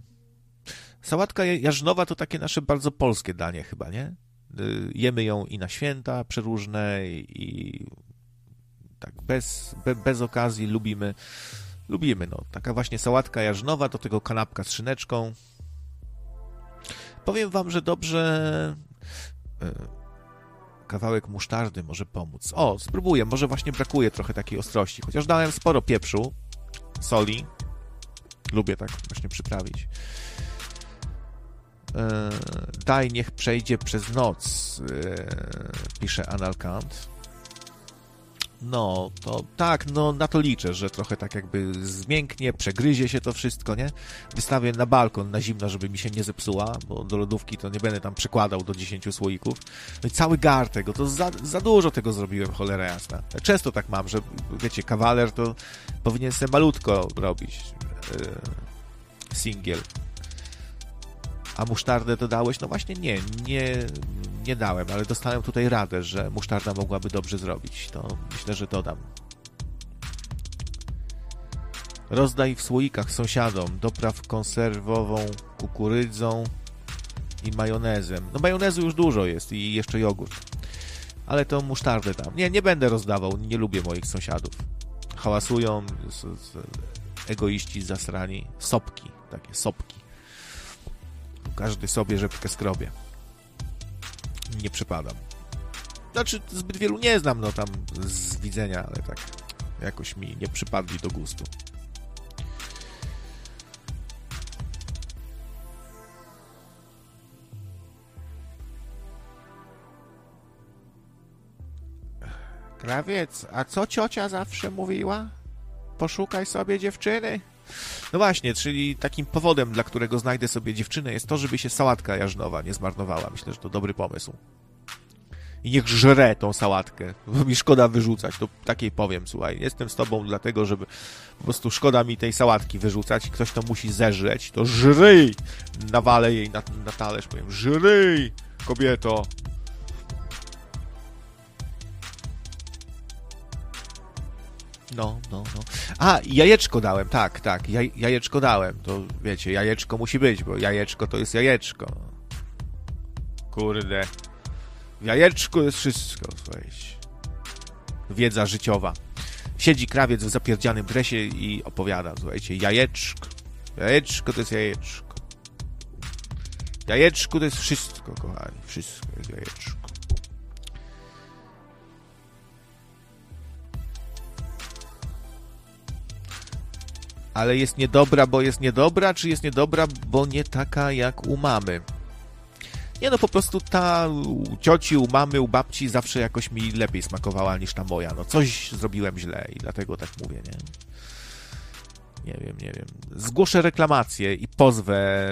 Sałatka jarznowa to takie nasze bardzo polskie danie chyba, nie? Y, jemy ją i na święta przeróżne i tak bez, be, bez okazji lubimy, lubimy, no, taka właśnie sałatka jarznowa, do tego kanapka z szyneczką. Powiem wam, że dobrze y, kawałek musztardy może pomóc. O, spróbuję, może właśnie brakuje trochę takiej ostrości, chociaż dałem sporo pieprzu, soli, lubię tak właśnie przyprawić. E, daj, niech przejdzie przez noc, e, pisze Analkant. No, to tak, no na to liczę, że trochę tak jakby zmięknie, przegryzie się to wszystko, nie? Wystawię na balkon na zimno, żeby mi się nie zepsuła, bo do lodówki to nie będę tam przekładał do 10 słoików. No i cały gar tego, to za, za dużo tego zrobiłem, cholera jasna. Często tak mam, że wiecie, kawaler to powinien sobie malutko robić. Yy, singiel a musztardę dodałeś? No właśnie nie, nie, nie dałem, ale dostałem tutaj radę, że musztarda mogłaby dobrze zrobić. To myślę, że dodam. Rozdaj w słoikach sąsiadom, dopraw konserwową kukurydzą i majonezem. No majonezu już dużo jest i jeszcze jogurt. Ale to musztardę tam. Nie, nie będę rozdawał, nie lubię moich sąsiadów. Hałasują, egoiści zasrani. Sopki, takie sopki. Każdy sobie rzepkę skrobie. Nie przypadam. Znaczy, zbyt wielu nie znam, no tam z widzenia, ale tak jakoś mi nie przypadli do gustu. Krawiec, a co ciocia zawsze mówiła? Poszukaj sobie dziewczyny. No właśnie, czyli takim powodem, dla którego znajdę sobie dziewczynę, jest to, żeby się sałatka jarznowa nie zmarnowała. Myślę, że to dobry pomysł. I niech żre tą sałatkę, bo mi szkoda wyrzucać, to takiej powiem, słuchaj, jestem z tobą dlatego, żeby po prostu szkoda mi tej sałatki wyrzucać i ktoś to musi zeżreć, to żryj! Nawalę jej na, na talerz, powiem, żryj, kobieto, No, no, no. A, jajeczko dałem, tak, tak, jaj, jajeczko dałem. To wiecie, jajeczko musi być, bo jajeczko to jest jajeczko. Kurde. W jajeczku jest wszystko, słuchajcie. Wiedza życiowa. Siedzi krawiec w zapierdzianym dresie i opowiada, słuchajcie, jajeczko. Jajeczko to jest jajeczko. Jajeczku to jest wszystko, kochani. Wszystko jest jajeczko. Ale jest niedobra, bo jest niedobra, czy jest niedobra, bo nie taka jak u mamy? Nie no, po prostu ta u cioci, u mamy, u babci zawsze jakoś mi lepiej smakowała niż ta moja. No coś zrobiłem źle i dlatego tak mówię, nie? Nie wiem, nie wiem. Zgłoszę reklamację i pozwę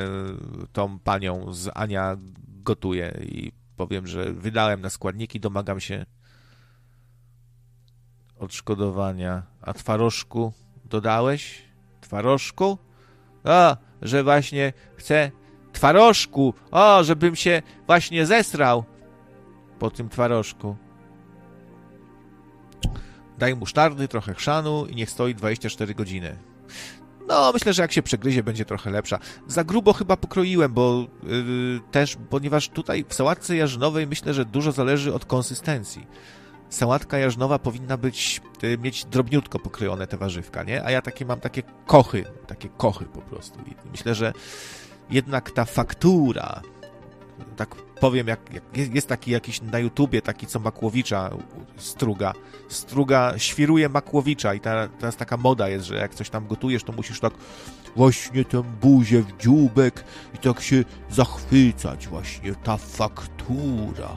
tą panią z Ania gotuje i powiem, że wydałem na składniki, domagam się odszkodowania. A twarożku dodałeś? Twarożku? A, że właśnie chcę twarożku. O, żebym się właśnie zesrał po tym twarożku. Daj mu sztardy, trochę chrzanu i niech stoi 24 godziny. No, myślę, że jak się przegryzie, będzie trochę lepsza. Za grubo chyba pokroiłem, bo yy, też, ponieważ tutaj w sałatce jarzynowej myślę, że dużo zależy od konsystencji. Sałatka jarzynowa powinna być, yy, mieć drobniutko pokrojone te warzywka, nie? A ja takie mam takie kochy, takie kochy po prostu. I myślę, że jednak ta faktura, tak powiem, jak, jak, jest taki jakiś na YouTubie, taki co Makłowicza struga. Struga świruje Makłowicza i ta, teraz taka moda jest, że jak coś tam gotujesz, to musisz tak właśnie tę buzię w dzióbek i tak się zachwycać właśnie. Ta faktura,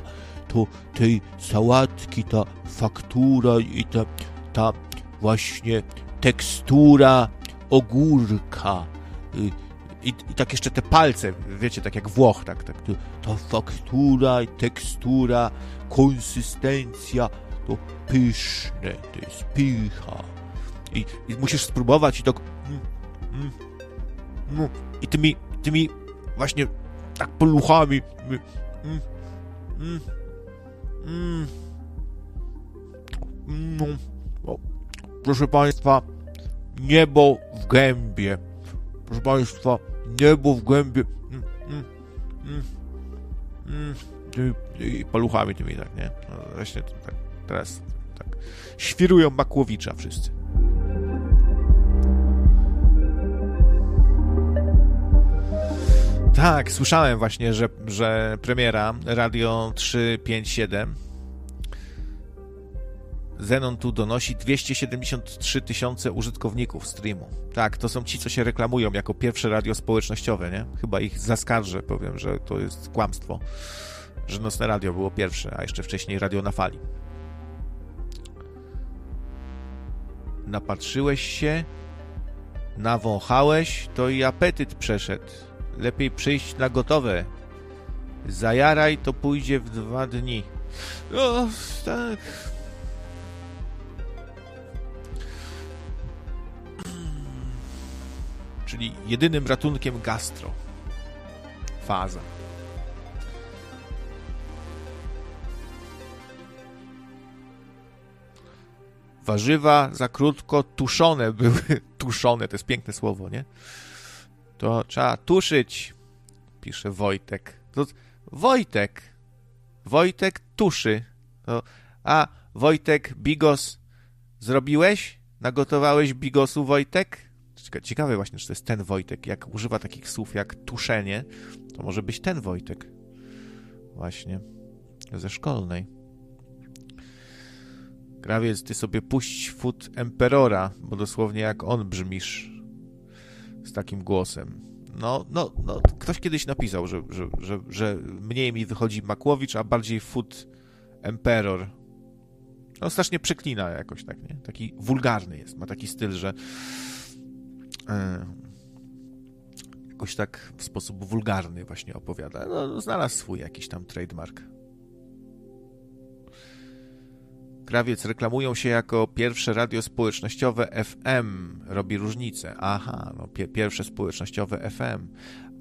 to tej sałatki, ta faktura i ta, ta właśnie tekstura ogórka. Y, i, I tak jeszcze te palce, wiecie, tak jak Włoch, tak, tak, to faktura, tekstura, konsystencja, to pyszne, to jest pycha. I, i musisz spróbować i tak mm, mm, mm, i tymi, tymi właśnie tak poluchami mm, mm, mm, no, o, proszę Państwa, niebo w gębie. Proszę Państwa, niebo w głębi. Mm, mm, mm, mm. I paluchami tymi tak, nie? No właśnie tak, teraz tak. Świrują Makłowicza wszyscy. Tak, słyszałem właśnie, że, że premiera Radio 357 Zenon tu donosi 273 tysiące użytkowników streamu. Tak, to są ci, co się reklamują jako pierwsze radio społecznościowe, nie? Chyba ich zaskarżę, powiem, że to jest kłamstwo, że Nocne Radio było pierwsze, a jeszcze wcześniej Radio na Fali. Napatrzyłeś się, nawąchałeś, to i apetyt przeszedł. Lepiej przyjść na gotowe. Zajaraj, to pójdzie w dwa dni. O, tak, czyli jedynym ratunkiem gastro. Faza. Warzywa za krótko tuszone były. Tuszone, to jest piękne słowo, nie? To trzeba tuszyć, pisze Wojtek. To Wojtek. Wojtek tuszy. To, a, Wojtek, bigos zrobiłeś? Nagotowałeś bigosu, Wojtek? Ciekawe właśnie, czy to jest ten Wojtek. Jak używa takich słów jak tuszenie, to może być ten Wojtek. Właśnie. Ze szkolnej. Grawiec, ty sobie puść fut Emperora, bo dosłownie jak on brzmisz z takim głosem. No, no, no ktoś kiedyś napisał, że, że, że, że mniej mi wychodzi Makłowicz, a bardziej fut Emperor. No strasznie przeklina jakoś tak, nie? Taki wulgarny jest, ma taki styl, że E, jakoś tak w sposób wulgarny właśnie opowiada. No, znalazł swój jakiś tam trademark. Krawiec reklamują się jako pierwsze radio społecznościowe FM. Robi różnicę. Aha, no pierwsze społecznościowe FM.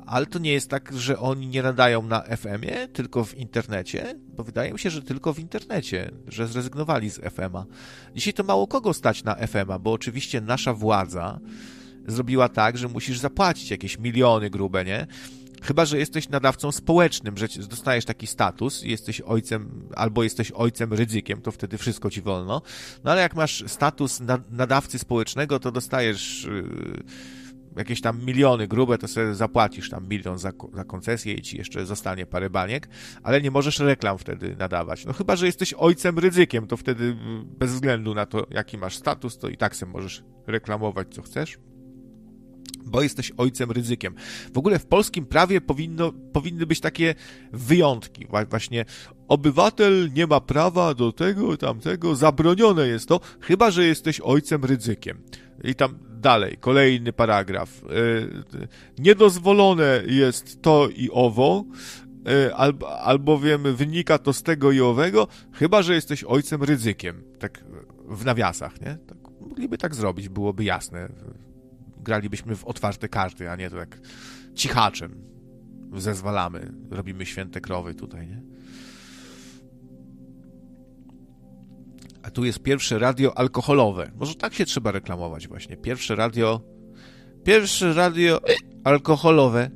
Ale to nie jest tak, że oni nie nadają na FM-ie, tylko w internecie, bo wydaje mi się, że tylko w internecie, że zrezygnowali z FM-a. Dzisiaj to mało kogo stać na FM-a, bo oczywiście nasza władza zrobiła tak, że musisz zapłacić jakieś miliony grube, nie? Chyba, że jesteś nadawcą społecznym, że dostajesz taki status, jesteś ojcem, albo jesteś ojcem ryzykiem, to wtedy wszystko ci wolno. No ale jak masz status nadawcy społecznego, to dostajesz yy, jakieś tam miliony grube, to sobie zapłacisz tam milion za, za koncesję i ci jeszcze zostanie parę baniek, ale nie możesz reklam wtedy nadawać. No chyba, że jesteś ojcem ryzykiem, to wtedy yy, bez względu na to, jaki masz status, to i tak sobie możesz reklamować, co chcesz bo jesteś ojcem ryzykiem. W ogóle w polskim prawie powinno, powinny być takie wyjątki. Właśnie obywatel nie ma prawa do tego, tamtego, zabronione jest to, chyba że jesteś ojcem ryzykiem. I tam dalej, kolejny paragraf. E, niedozwolone jest to i owo, e, albo, albowiem wynika to z tego i owego, chyba, że jesteś ojcem ryzykiem, tak w nawiasach, nie? Tak, mogliby tak zrobić, byłoby jasne. Gralibyśmy w otwarte karty, a nie to tak cichaczem zezwalamy, robimy święte krowy tutaj, nie? A tu jest pierwsze radio alkoholowe. Może tak się trzeba reklamować właśnie. Pierwsze radio... Pierwsze radio alkoholowe.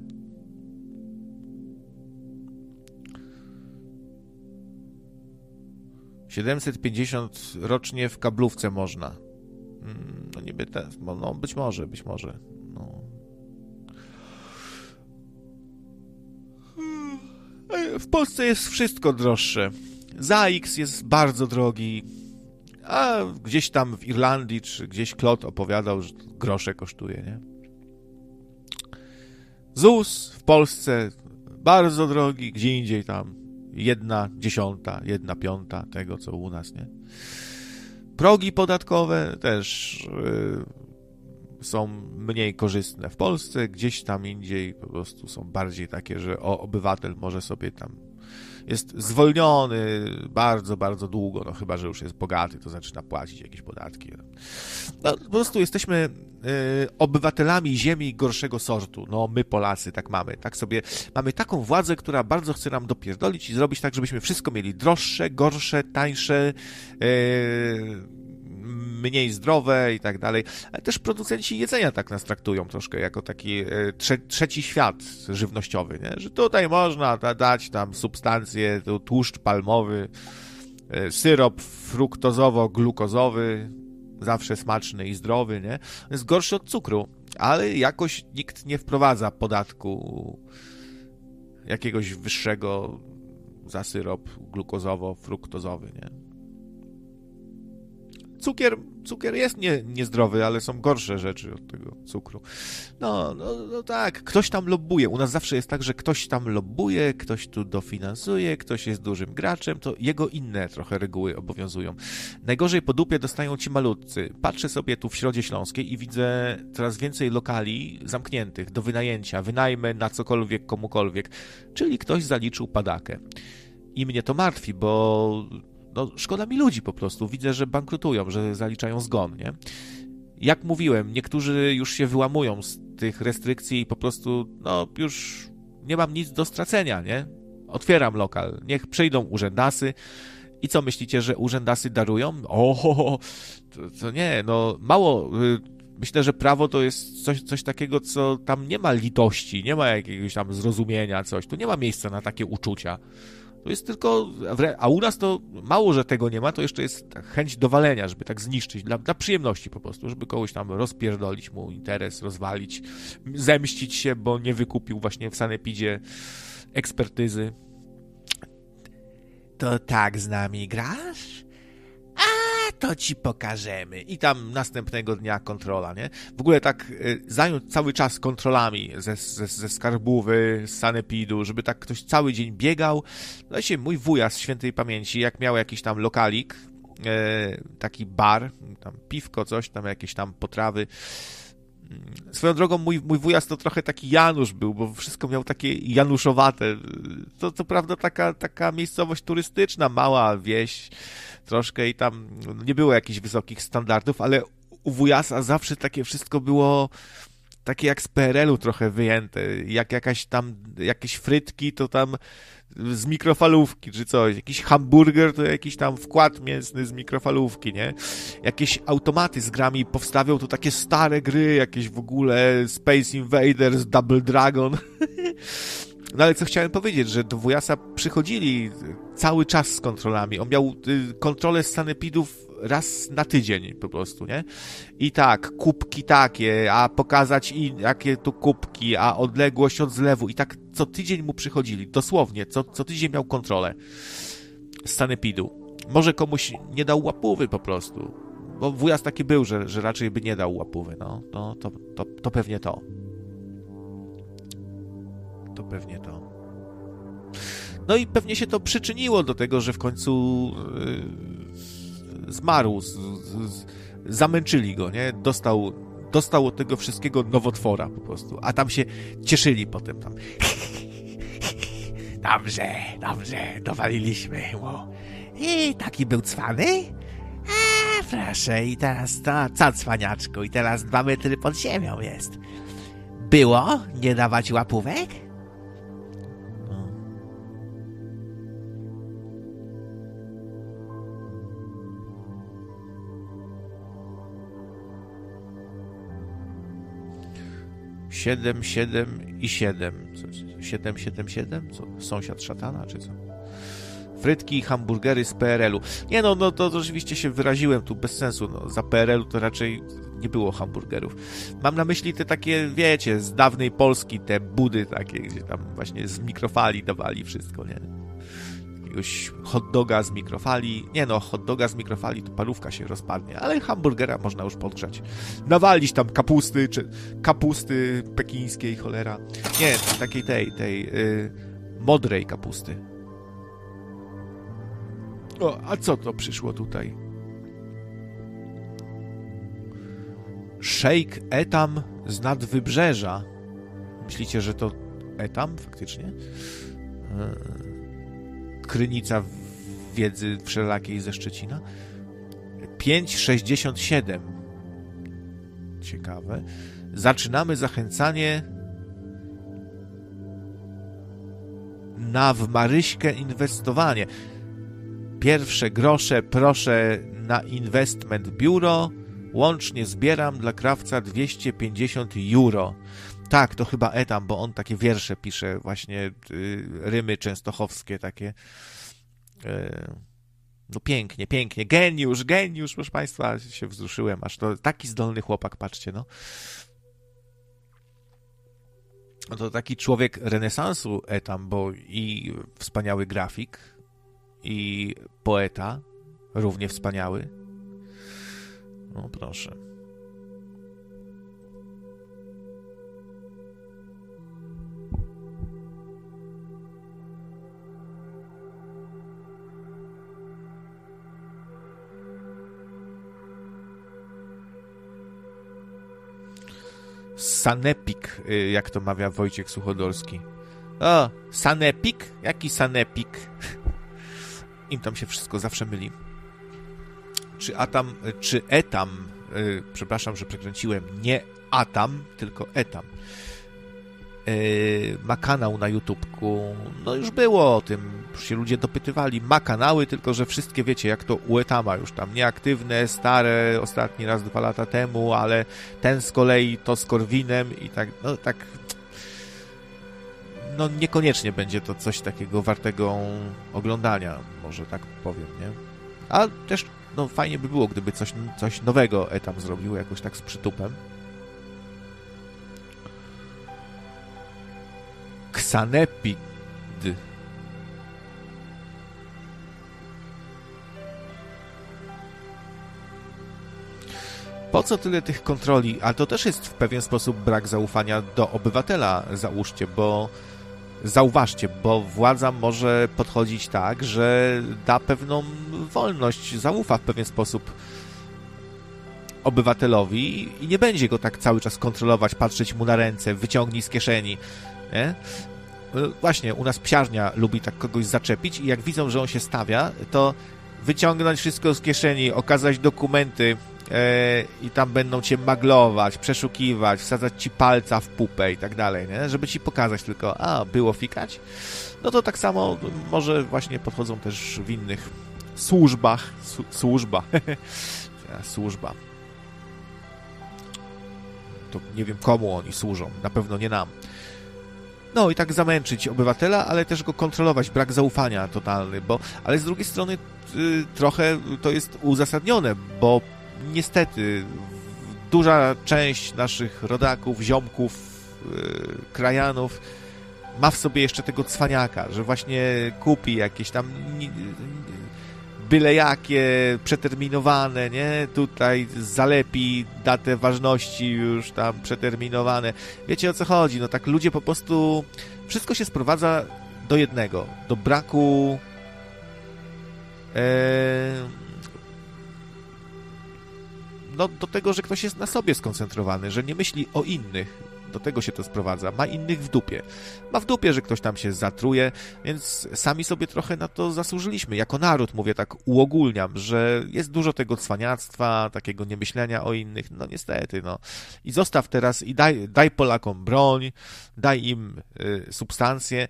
Siedemset pięćdziesiąt rocznie w kablówce można. Mm, no niby te, no być może, być może. No. W Polsce jest wszystko droższe. ZAX jest bardzo drogi. A gdzieś tam w Irlandii, czy gdzieś Klot opowiadał, że grosze kosztuje, nie? ZUS w Polsce bardzo drogi, gdzie indziej tam jedna dziesiąta, jedna piąta tego, co u nas, nie? Progi podatkowe też yy, są mniej korzystne w Polsce, gdzieś tam indziej po prostu są bardziej takie, że o, obywatel może sobie tam jest zwolniony bardzo, bardzo długo, no chyba, że już jest bogaty, to zaczyna płacić jakieś podatki. No, po prostu jesteśmy y, obywatelami ziemi gorszego sortu. No, my Polacy tak mamy. Tak sobie, mamy taką władzę, która bardzo chce nam dopierdolić i zrobić tak, żebyśmy wszystko mieli droższe, gorsze, tańsze, y, mniej zdrowe i tak dalej, ale też producenci jedzenia tak nas traktują troszkę jako taki e, trze trzeci świat żywnościowy, nie? że tutaj można dać tam substancje, tłuszcz palmowy, e, syrop fruktozowo-glukozowy, zawsze smaczny i zdrowy, nie? Jest gorszy od cukru, ale jakoś nikt nie wprowadza podatku jakiegoś wyższego za syrop glukozowo-fruktozowy, nie? Cukier, cukier jest nie, niezdrowy, ale są gorsze rzeczy od tego cukru. No, no, no tak, ktoś tam lobbuje. U nas zawsze jest tak, że ktoś tam lobbuje, ktoś tu dofinansuje, ktoś jest dużym graczem, to jego inne trochę reguły obowiązują. Najgorzej po dupie dostają ci malutcy. Patrzę sobie tu w Środzie Śląskiej i widzę coraz więcej lokali zamkniętych do wynajęcia, wynajmę na cokolwiek, komukolwiek, czyli ktoś zaliczył padakę. I mnie to martwi, bo no, szkoda mi ludzi po prostu. Widzę, że bankrutują, że zaliczają zgon, nie? Jak mówiłem, niektórzy już się wyłamują z tych restrykcji i po prostu, no, już nie mam nic do stracenia, nie? Otwieram lokal, niech przyjdą urzędasy. I co myślicie, że urzędasy darują? O, to, to nie, no mało. Y, myślę, że prawo to jest coś, coś takiego, co tam nie ma litości, nie ma jakiegoś tam zrozumienia, coś. Tu nie ma miejsca na takie uczucia. To jest tylko, a u nas to mało, że tego nie ma, to jeszcze jest chęć dowalenia, żeby tak zniszczyć, dla, dla przyjemności po prostu, żeby kogoś tam rozpierdolić mu interes, rozwalić, zemścić się, bo nie wykupił właśnie w Sanepidzie ekspertyzy. To tak z nami grasz? To ci pokażemy. I tam następnego dnia kontrola, nie? W ogóle tak y, zająć cały czas kontrolami ze, ze, ze skarbówy, z sanepidu, żeby tak ktoś cały dzień biegał. No się mój wuja z świętej pamięci, jak miał jakiś tam lokalik, e, taki bar, tam piwko, coś tam, jakieś tam potrawy, Swoją drogą mój, mój wujas to trochę taki Janusz był, bo wszystko miał takie januszowate. To co prawda taka, taka miejscowość turystyczna, mała wieś troszkę i tam nie było jakichś wysokich standardów, ale u wujasa zawsze takie wszystko było takie jak z PRL-u trochę wyjęte. Jak jakaś tam, jakieś frytki, to tam z mikrofalówki czy coś. Jakiś hamburger to jakiś tam wkład mięsny z mikrofalówki, nie? Jakieś automaty z grami powstawią to takie stare gry, jakieś w ogóle Space Invaders, Double Dragon. No ale co chciałem powiedzieć, że do Wujasa przychodzili cały czas z kontrolami. On miał y, kontrolę z sanepidów raz na tydzień po prostu, nie? I tak, kubki takie, a pokazać i jakie tu kubki, a odległość od zlewu i tak co tydzień mu przychodzili, dosłownie, co, co tydzień miał kontrolę z sanepidu. Może komuś nie dał łapówy po prostu, bo wujas taki był, że, że raczej by nie dał łapówy, no, no to, to, to pewnie to. To pewnie to. No i pewnie się to przyczyniło do tego, że w końcu yy, zmarł, z, z, zamęczyli go, nie? Dostał, dostał od tego wszystkiego nowotwora po prostu, a tam się cieszyli potem tam. Dobrze, dobrze, dowaliliśmy mu. I taki był cwany? A, proszę, i teraz to, co cwaniaczku, i teraz dwa metry pod ziemią jest. Było nie dawać łapówek? Siedem, siedem i siedem. Siedem, siedem, siedem? Co? Sąsiad szatana, czy co? Frytki i hamburgery z PRL-u. Nie no, no to oczywiście się wyraziłem tu bez sensu. No, za PRL-u to raczej nie było hamburgerów. Mam na myśli te takie, wiecie, z dawnej Polski, te budy takie, gdzie tam właśnie z mikrofali dawali wszystko, nie? Jakiegoś hot doga z mikrofali. Nie no, hot doga z mikrofali to parówka się rozpadnie, ale hamburgera można już podgrzać. Nawalić tam kapusty, czy kapusty pekińskiej, cholera. Nie, takiej tej, tej yy, modrej kapusty. O, a co to przyszło tutaj? Szejk Etam z nadwybrzeża. Myślicie, że to Etam faktycznie? E, krynica wiedzy wszelakiej ze Szczecina. 5,67. Ciekawe. Zaczynamy zachęcanie na w Maryśkę inwestowanie. Pierwsze grosze proszę na investment biuro Łącznie zbieram dla krawca 250 euro. Tak, to chyba Etam, bo on takie wiersze pisze, właśnie y, rymy częstochowskie takie. Y, no pięknie, pięknie. Geniusz, geniusz, proszę Państwa, się wzruszyłem, aż to taki zdolny chłopak, patrzcie, no. No to taki człowiek renesansu Etam, bo i wspaniały grafik, i poeta, równie wspaniały, no proszę. Sanepik, y, jak to mawia Wojciech Suchodolski. O, Sanepik? Jaki Sanepik? Im tam się wszystko zawsze myli czy Atam, czy Etam, yy, przepraszam, że przekręciłem, nie Atam, tylko Etam, ma kanał na YouTubku. No już było o tym, już się ludzie dopytywali. Ma kanały, tylko że wszystkie wiecie, jak to u Etama już tam nieaktywne, stare, ostatni raz dwa lata temu, ale ten z kolei to z Korwinem i tak, no tak no niekoniecznie będzie to coś takiego wartego oglądania, może tak powiem, nie? A też no fajnie by było, gdyby coś, coś nowego etam zrobił, jakoś tak z przytupem. Ksanepid. Po co tyle tych kontroli? A to też jest w pewien sposób brak zaufania do obywatela, załóżcie, bo Zauważcie, bo władza może podchodzić tak, że da pewną wolność, zaufa w pewien sposób obywatelowi i nie będzie go tak cały czas kontrolować, patrzeć mu na ręce, wyciągnij z kieszeni. Nie? Właśnie, u nas psiarnia lubi tak kogoś zaczepić i jak widzą, że on się stawia, to wyciągnąć wszystko z kieszeni, okazać dokumenty, E, i tam będą cię maglować, przeszukiwać, wsadzać ci palca w pupę i tak dalej, nie? Żeby ci pokazać tylko, a, było fikać? No to tak samo może właśnie podchodzą też w innych służbach. Służba. służba. To nie wiem komu oni służą, na pewno nie nam. No i tak zamęczyć obywatela, ale też go kontrolować, brak zaufania totalny, bo, ale z drugiej strony y, trochę to jest uzasadnione, bo niestety duża część naszych rodaków, ziomków, yy, krajanów ma w sobie jeszcze tego cwaniaka, że właśnie kupi jakieś tam byle jakie, przeterminowane, nie? Tutaj zalepi datę ważności już tam przeterminowane. Wiecie o co chodzi? No tak ludzie po prostu... Wszystko się sprowadza do jednego. Do braku... No, do tego, że ktoś jest na sobie skoncentrowany, że nie myśli o innych. Do tego się to sprowadza. Ma innych w dupie. Ma w dupie, że ktoś tam się zatruje, więc sami sobie trochę na to zasłużyliśmy. Jako naród, mówię tak, uogólniam, że jest dużo tego cwaniactwa, takiego niemyślenia o innych. No niestety, no. I zostaw teraz i daj, daj Polakom broń, daj im y, substancje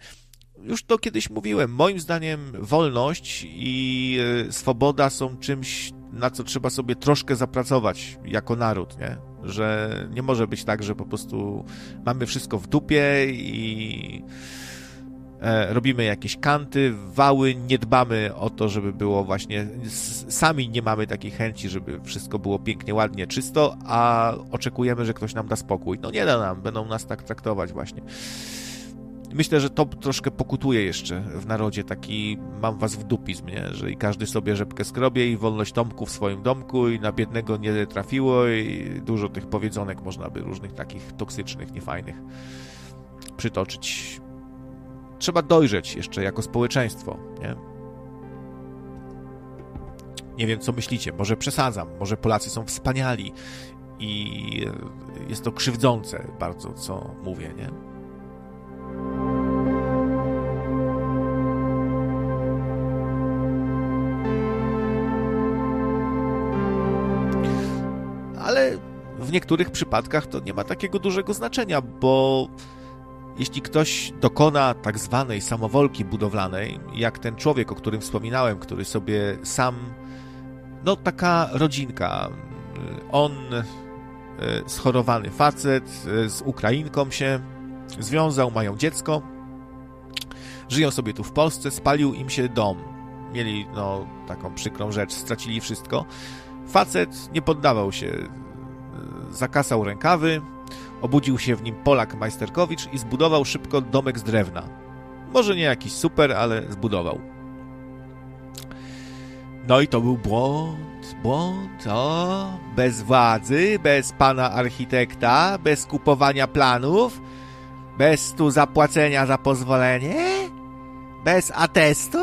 już to kiedyś mówiłem, moim zdaniem wolność i e, swoboda są czymś, na co trzeba sobie troszkę zapracować jako naród, nie? Że nie może być tak, że po prostu mamy wszystko w dupie i e, robimy jakieś kanty, wały, nie dbamy o to, żeby było właśnie, sami nie mamy takiej chęci, żeby wszystko było pięknie, ładnie, czysto, a oczekujemy, że ktoś nam da spokój. No nie da nam, będą nas tak traktować właśnie. Myślę, że to troszkę pokutuje jeszcze w narodzie taki mam was w dupizm, nie? że i każdy sobie rzepkę skrobie i wolność Tomku w swoim domku i na biednego nie trafiło i dużo tych powiedzonek można by różnych takich toksycznych, niefajnych przytoczyć. Trzeba dojrzeć jeszcze jako społeczeństwo, nie? Nie wiem, co myślicie. Może przesadzam, może Polacy są wspaniali i jest to krzywdzące bardzo, co mówię, nie? Ale w niektórych przypadkach to nie ma takiego dużego znaczenia, bo jeśli ktoś dokona tak zwanej samowolki budowlanej, jak ten człowiek, o którym wspominałem, który sobie sam, no taka rodzinka, on e, schorowany facet e, z Ukrainką się związał, mają dziecko, żyją sobie tu w Polsce, spalił im się dom. Mieli, no, taką przykrą rzecz, stracili wszystko. Facet nie poddawał się, zakasał rękawy, obudził się w nim Polak Majsterkowicz i zbudował szybko domek z drewna. Może nie jakiś super, ale zbudował. No i to był błąd, błąd, o, bez władzy, bez pana architekta, bez kupowania planów, bez tu zapłacenia za pozwolenie, bez atestu.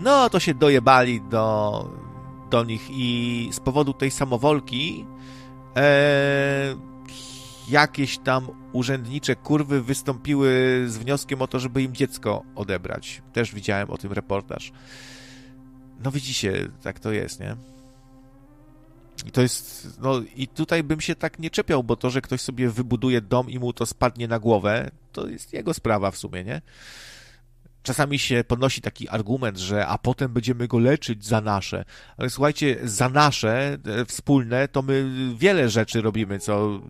No to się dojebali do do nich i z powodu tej samowolki e, jakieś tam urzędnicze kurwy wystąpiły z wnioskiem o to, żeby im dziecko odebrać. Też widziałem o tym reportaż. No widzicie, tak to jest, nie? I to jest, no i tutaj bym się tak nie czepiał, bo to, że ktoś sobie wybuduje dom i mu to spadnie na głowę, to jest jego sprawa w sumie, nie? Czasami się podnosi taki argument, że a potem będziemy go leczyć za nasze. Ale słuchajcie, za nasze e, wspólne to my wiele rzeczy robimy, co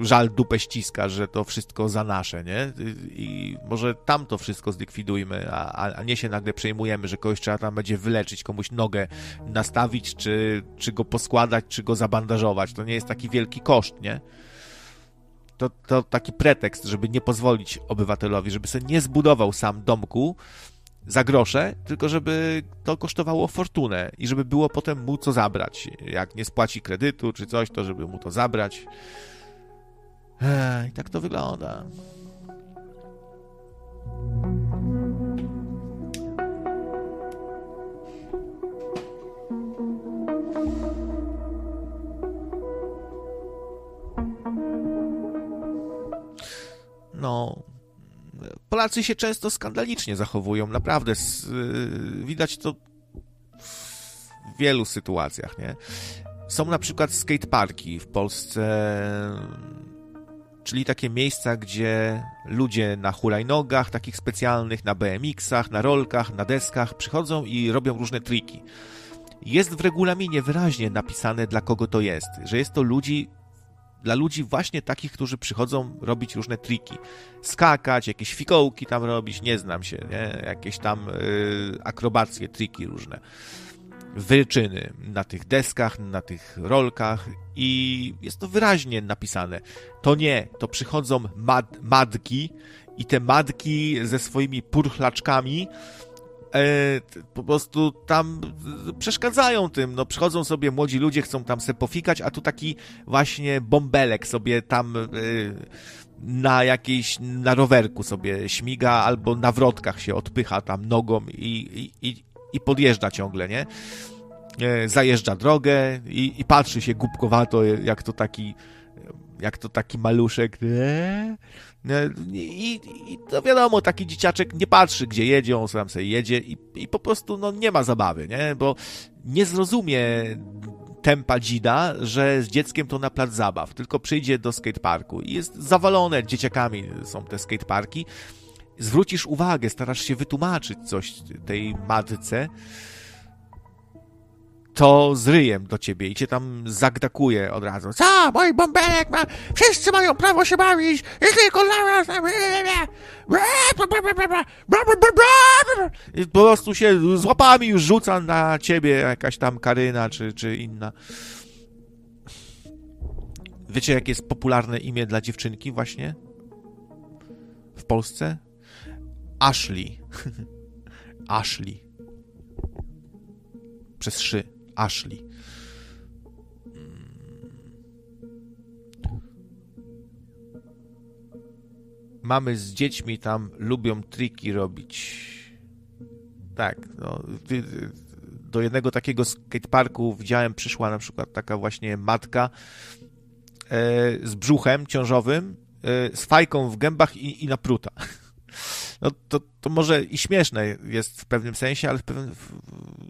żal dupę ściska, że to wszystko za nasze, nie? I może tam to wszystko zlikwidujmy, a, a nie się nagle przejmujemy, że kogoś trzeba tam będzie wyleczyć, komuś nogę nastawić, czy, czy go poskładać, czy go zabandażować. To nie jest taki wielki koszt, nie? to, to taki pretekst, żeby nie pozwolić obywatelowi, żeby sobie nie zbudował sam domku za grosze, tylko żeby to kosztowało fortunę i żeby było potem mu co zabrać. Jak nie spłaci kredytu czy coś, to żeby mu to zabrać. I tak to wygląda. no, Polacy się często skandalicznie zachowują, naprawdę. Y, widać to w wielu sytuacjach, nie? Są na przykład skateparki w Polsce, czyli takie miejsca, gdzie ludzie na hulajnogach, takich specjalnych, na BMX-ach, na rolkach, na deskach przychodzą i robią różne triki. Jest w regulaminie wyraźnie napisane, dla kogo to jest, że jest to ludzi dla ludzi właśnie takich, którzy przychodzą robić różne triki. Skakać, jakieś fikołki tam robić, nie znam się, nie? Jakieś tam y, akrobacje, triki różne. Wyczyny na tych deskach, na tych rolkach i jest to wyraźnie napisane. To nie, to przychodzą mad, madki i te madki ze swoimi purchlaczkami e, po prostu tam przeszkadzają tym, no przychodzą sobie młodzi ludzie, chcą tam se pofikać, a tu taki właśnie bąbelek sobie tam e, na jakiejś, na rowerku sobie śmiga albo na wrotkach się odpycha tam nogą i, i, i podjeżdża ciągle, nie? e, zajeżdża drogę i, i patrzy się głupkowato, jak to taki jak to taki maluszek i, i to wiadomo, taki dzieciaczek nie patrzy, gdzie jedzie, on sam sobie jedzie i, i po prostu no, nie ma zabawy, nie? Bo nie zrozumie tempa dzida, że z dzieckiem to na plac zabaw, tylko przyjdzie do skateparku i jest zawalone dzieciakami są te skateparki. Zwrócisz uwagę, starasz się wytłumaczyć coś tej matce, to z ryjem do ciebie i cię tam zagdakuje od razu. Co? Mój bąbelek ma... Wszyscy mają prawo się bawić! I tylko I po prostu się z łapami już rzuca na ciebie jakaś tam Karyna czy, czy inna. Wiecie, jakie jest popularne imię dla dziewczynki właśnie? W Polsce? Ashley. Ashley. Przez szy. Ashley. Mamy z dziećmi tam lubią triki robić. Tak, no, do jednego takiego skateparku widziałem, przyszła na przykład taka właśnie matka e, z brzuchem ciążowym, e, z fajką w gębach i, i napruta. no to, to może i śmieszne jest w pewnym sensie, ale pewnym,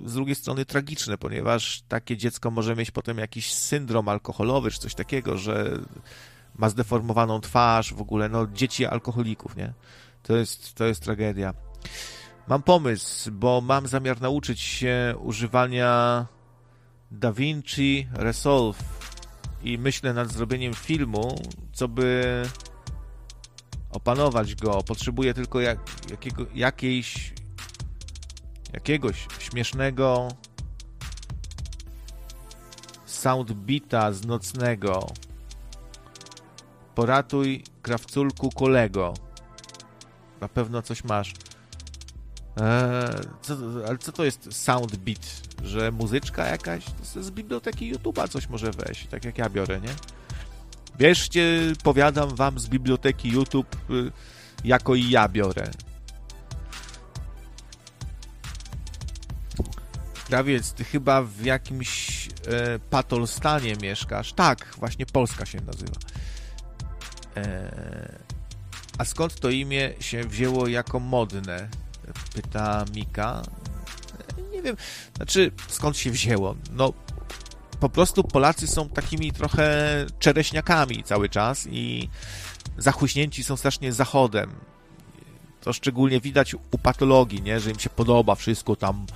z drugiej strony tragiczne, ponieważ takie dziecko może mieć potem jakiś syndrom alkoholowy czy coś takiego, że ma zdeformowaną twarz, w ogóle, no dzieci alkoholików, nie? To jest, to jest tragedia. Mam pomysł, bo mam zamiar nauczyć się używania DaVinci Resolve i myślę nad zrobieniem filmu, co by opanować go. Potrzebuję tylko jak, jakiego, jakiejś jakiegoś śmiesznego soundbita z nocnego. Poratuj krawculku kolego. Na pewno coś masz. Eee, co, ale co to jest soundbeat? Że muzyczka jakaś? Z biblioteki YouTube'a coś może wejść, tak jak ja biorę, nie? Bierzcie, powiadam wam z biblioteki YouTube, y, jako i ja biorę. Krawiec, ty chyba w jakimś e, patolstanie mieszkasz. Tak, właśnie Polska się nazywa. E, a skąd to imię się wzięło jako modne? Pyta Mika. E, nie wiem, znaczy skąd się wzięło? No, po prostu Polacy są takimi trochę czereśniakami cały czas i zachuśnięci są strasznie zachodem. To szczególnie widać u patologii, nie? że im się podoba wszystko tam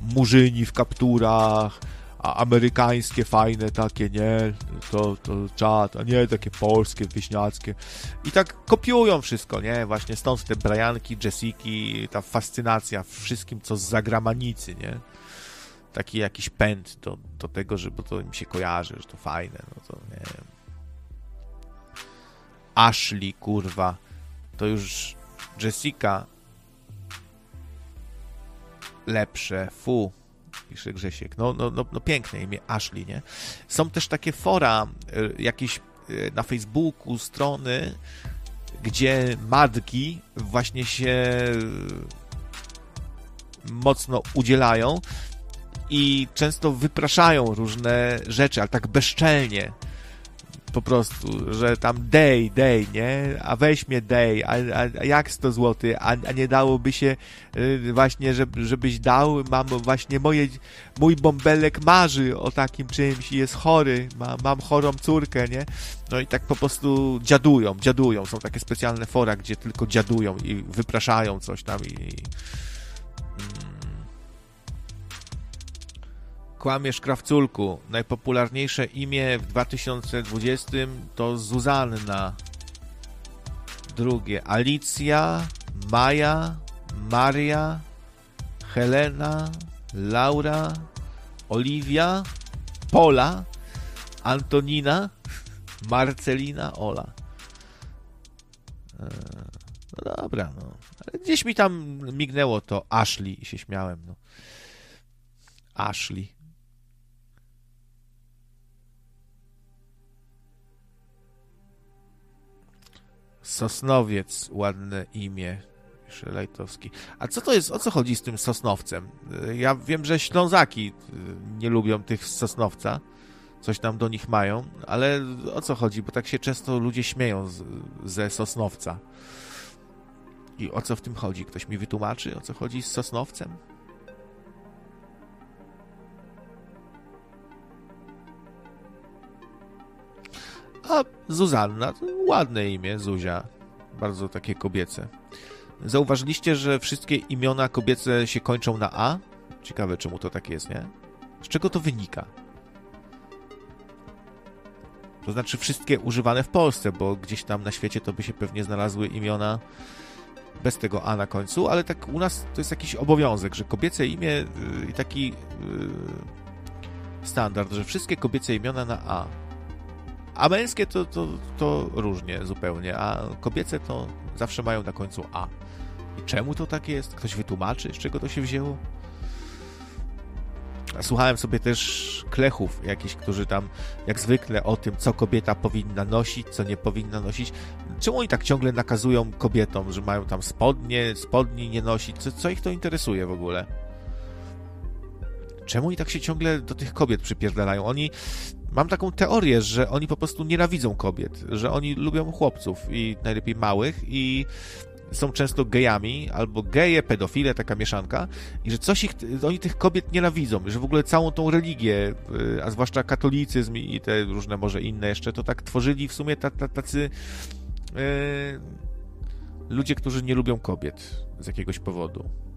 murzyni w kapturach, a amerykańskie fajne takie, nie, to, to czat, a nie takie polskie, wieśniackie. I tak kopiują wszystko, nie, właśnie stąd te Brianki, Jessiki, ta fascynacja wszystkim, co z zagramanicy, nie. Taki jakiś pęd do, do tego, że bo to im się kojarzy, że to fajne, no to nie wiem. Ashley, kurwa, to już Jessica lepsze, fu, pisze Grzesiek. No, no, no, no piękne imię, Ashley, nie? Są też takie fora, e, jakieś e, na Facebooku, strony, gdzie matki właśnie się mocno udzielają i często wypraszają różne rzeczy, ale tak bezczelnie. Po prostu, że tam day, day, nie? A weź mnie day, a, a, jak 100 zł, a, a nie dałoby się y, właśnie, żeby, żebyś dał, mam właśnie moje, mój bąbelek marzy o takim czymś i jest chory, ma, mam chorą córkę, nie? No i tak po prostu dziadują, dziadują, są takie specjalne fora, gdzie tylko dziadują i wypraszają coś tam i, i Kłamiesz Krawculku. Najpopularniejsze imię w 2020 to Zuzanna. Drugie Alicja, Maja, Maria, Helena, Laura, Oliwia, Pola, Antonina, Marcelina, Ola. E, no dobra, no. Gdzieś mi tam mignęło to Ashley i się śmiałem, no. Ashley. Sosnowiec, ładne imię. Lejtowski. A co to jest, o co chodzi z tym Sosnowcem? Ja wiem, że Ślązaki nie lubią tych Sosnowca, coś tam do nich mają, ale o co chodzi? Bo tak się często ludzie śmieją z, ze Sosnowca. I o co w tym chodzi? Ktoś mi wytłumaczy, o co chodzi z Sosnowcem? A Zuzanna, ładne imię, Zuzia. Bardzo takie kobiece. Zauważyliście, że wszystkie imiona kobiece się kończą na A? Ciekawe, czemu to tak jest, nie? Z czego to wynika? To znaczy wszystkie używane w Polsce, bo gdzieś tam na świecie to by się pewnie znalazły imiona bez tego A na końcu, ale tak u nas to jest jakiś obowiązek, że kobiece imię y, i taki y, standard, że wszystkie kobiece imiona na A. A męskie to, to, to różnie zupełnie, a kobiece to zawsze mają na końcu A. I czemu to tak jest? Ktoś wytłumaczy, z czego to się wzięło? Słuchałem sobie też klechów jakichś, którzy tam jak zwykle o tym, co kobieta powinna nosić, co nie powinna nosić. Czemu oni tak ciągle nakazują kobietom, że mają tam spodnie, spodni nie nosić? Co, co ich to interesuje w ogóle? Czemu oni tak się ciągle do tych kobiet przypierdalają? Oni mam taką teorię, że oni po prostu nienawidzą kobiet, że oni lubią chłopców i najlepiej małych i są często gejami, albo geje, pedofile, taka mieszanka, i że coś ich, oni tych kobiet nienawidzą, że w ogóle całą tą religię, y, a zwłaszcza katolicyzm i te różne może inne jeszcze, to tak tworzyli w sumie tacy yy, ludzie, którzy nie lubią kobiet z jakiegoś powodu.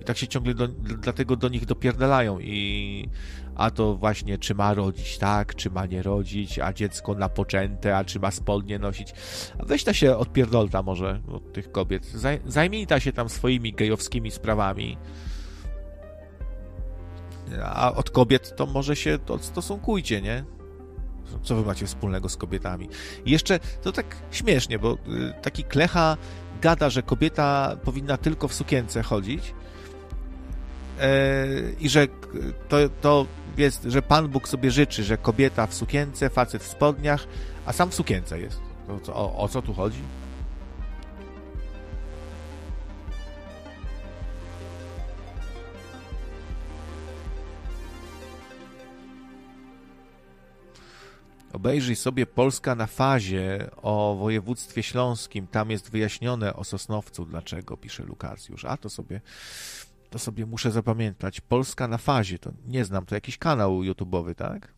I tak się ciągle do, dlatego do nich dopierdalają i a to właśnie czy ma rodzić tak, czy ma nie rodzić, a dziecko na poczęte, a czy ma spodnie nosić. A weź ta się odpierdolta może od tych kobiet. Zaj, zajmij ta się tam swoimi gejowskimi sprawami. A od kobiet to może się odstosunkujcie, nie? Co wy macie wspólnego z kobietami? I jeszcze to tak śmiesznie, bo y, taki klecha gada, że kobieta powinna tylko w sukience chodzić, i że to, to jest, że Pan Bóg sobie życzy, że kobieta w sukience, facet w spodniach, a sam w sukience jest. To, o, o co tu chodzi? Obejrzyj sobie Polska na fazie o województwie śląskim. Tam jest wyjaśnione o Sosnowcu, dlaczego, pisze Lukacjusz. A to sobie to sobie muszę zapamiętać. Polska na fazie, to nie znam, to jakiś kanał YouTube'owy, tak?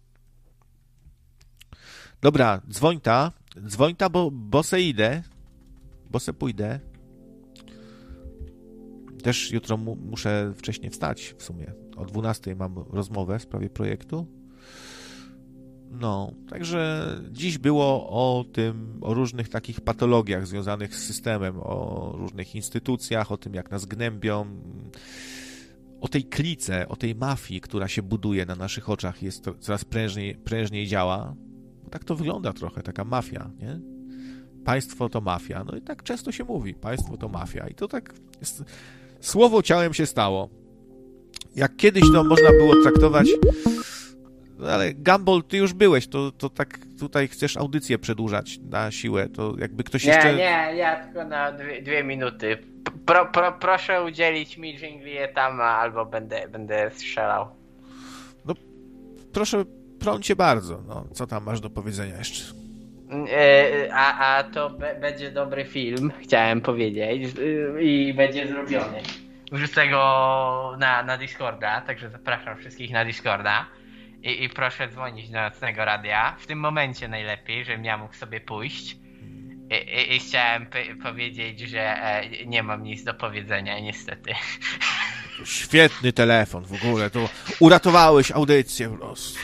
Dobra, dzwoń ta, dzwoń ta, bo, bo se idę, bo se pójdę. Też jutro mu, muszę wcześniej wstać w sumie. O 12 mam rozmowę w sprawie projektu. No, także dziś było o tym, o różnych takich patologiach związanych z systemem, o różnych instytucjach, o tym, jak nas gnębią, o tej klice, o tej mafii, która się buduje na naszych oczach, jest coraz prężniej, prężniej działa. Bo tak to wygląda trochę, taka mafia, nie? Państwo to mafia. No i tak często się mówi, państwo to mafia. I to tak jest, słowo ciałem się stało. Jak kiedyś to można było traktować ale Gumball, ty już byłeś, to, to tak tutaj chcesz audycję przedłużać na siłę, to jakby ktoś nie, jeszcze... Nie, nie, tylko na dwie, dwie minuty. Pro, pro, proszę udzielić mi Jinglietama, albo będę, będę strzelał. No, proszę, prącie bardzo, no, co tam masz do powiedzenia jeszcze? E, a, a to będzie dobry film, chciałem powiedzieć, i będzie zrobiony. Wrzucę go na, na Discorda, także zapraszam wszystkich na Discorda. I, I, proszę dzwonić do nocnego radia. W tym momencie najlepiej, żebym ja mógł sobie pójść. I, i, i chciałem powiedzieć, że e, nie mam nic do powiedzenia, niestety. Świetny telefon w ogóle, to uratowałeś audycję po prostu.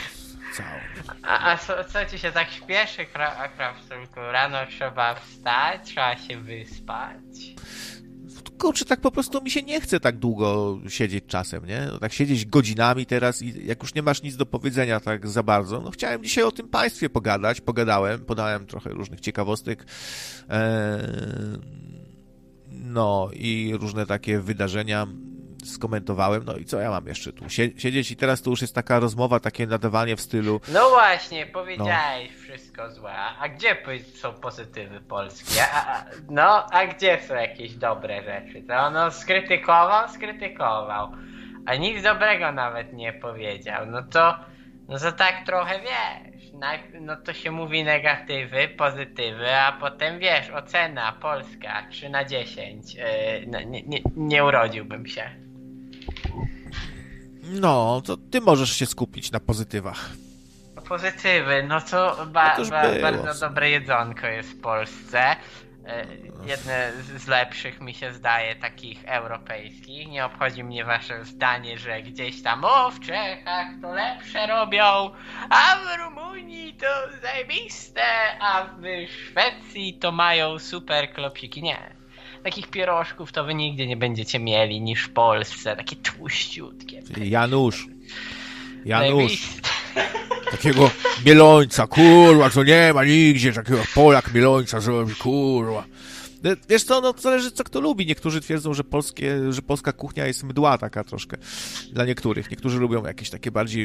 A, a co, co, ci się tak śpieszy, Krawcunku? Rano trzeba wstać, trzeba się wyspać kurczę, tak po prostu mi się nie chce tak długo siedzieć czasem, nie? No, tak siedzieć godzinami teraz i jak już nie masz nic do powiedzenia tak za bardzo, no chciałem dzisiaj o tym państwie pogadać, pogadałem, podałem trochę różnych ciekawostek, eee, no i różne takie wydarzenia skomentowałem, no i co ja mam jeszcze tu? Siedzieć i teraz to już jest taka rozmowa, takie nadawanie w stylu... No właśnie, powiedziałeś no. wszystko złe, a gdzie są pozytywy polskie? A, no, a gdzie są jakieś dobre rzeczy? To ono skrytykował, skrytykował. a nic dobrego nawet nie powiedział. No to, no to tak trochę wiesz. No to się mówi negatywy, pozytywy, a potem wiesz, ocena Polska 3 na 10. Yy, no, nie, nie, nie urodziłbym się. No, to ty możesz się skupić na pozytywach. Pozytywy, no to ba, ba, bardzo dobre jedzonko jest w Polsce. E, jedne z lepszych mi się zdaje takich europejskich. Nie obchodzi mnie wasze zdanie, że gdzieś tam o w Czechach to lepsze robią, a w Rumunii to zajebiste, a w Szwecji to mają super klopsiki. Nie. Takich pierożków to wy nigdzie nie będziecie mieli niż w Polsce. Takie tłuściutkie. Janusz. Janusz. Takiego mielońca, kurwa, co nie ma nigdzie takiego Polak mielońca zrobi, kurwa. Wiesz co, no zależy co kto lubi. Niektórzy twierdzą, że, polskie, że polska kuchnia jest mdła taka troszkę dla niektórych. Niektórzy lubią jakieś takie bardziej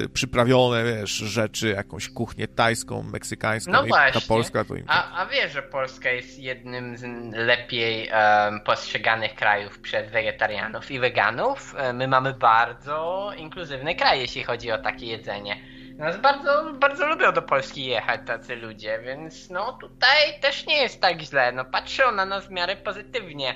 yy, przyprawione, wiesz, rzeczy, jakąś kuchnię tajską, meksykańską. No właśnie. Ta polska to im... a, a wiesz, że Polska jest jednym z lepiej um, postrzeganych krajów przez wegetarianów i weganów. E, my mamy bardzo inkluzywny kraj, jeśli chodzi o takie jedzenie nas bardzo, bardzo lubią do Polski jechać tacy ludzie, więc no tutaj też nie jest tak źle. No patrzą na nas w miarę pozytywnie,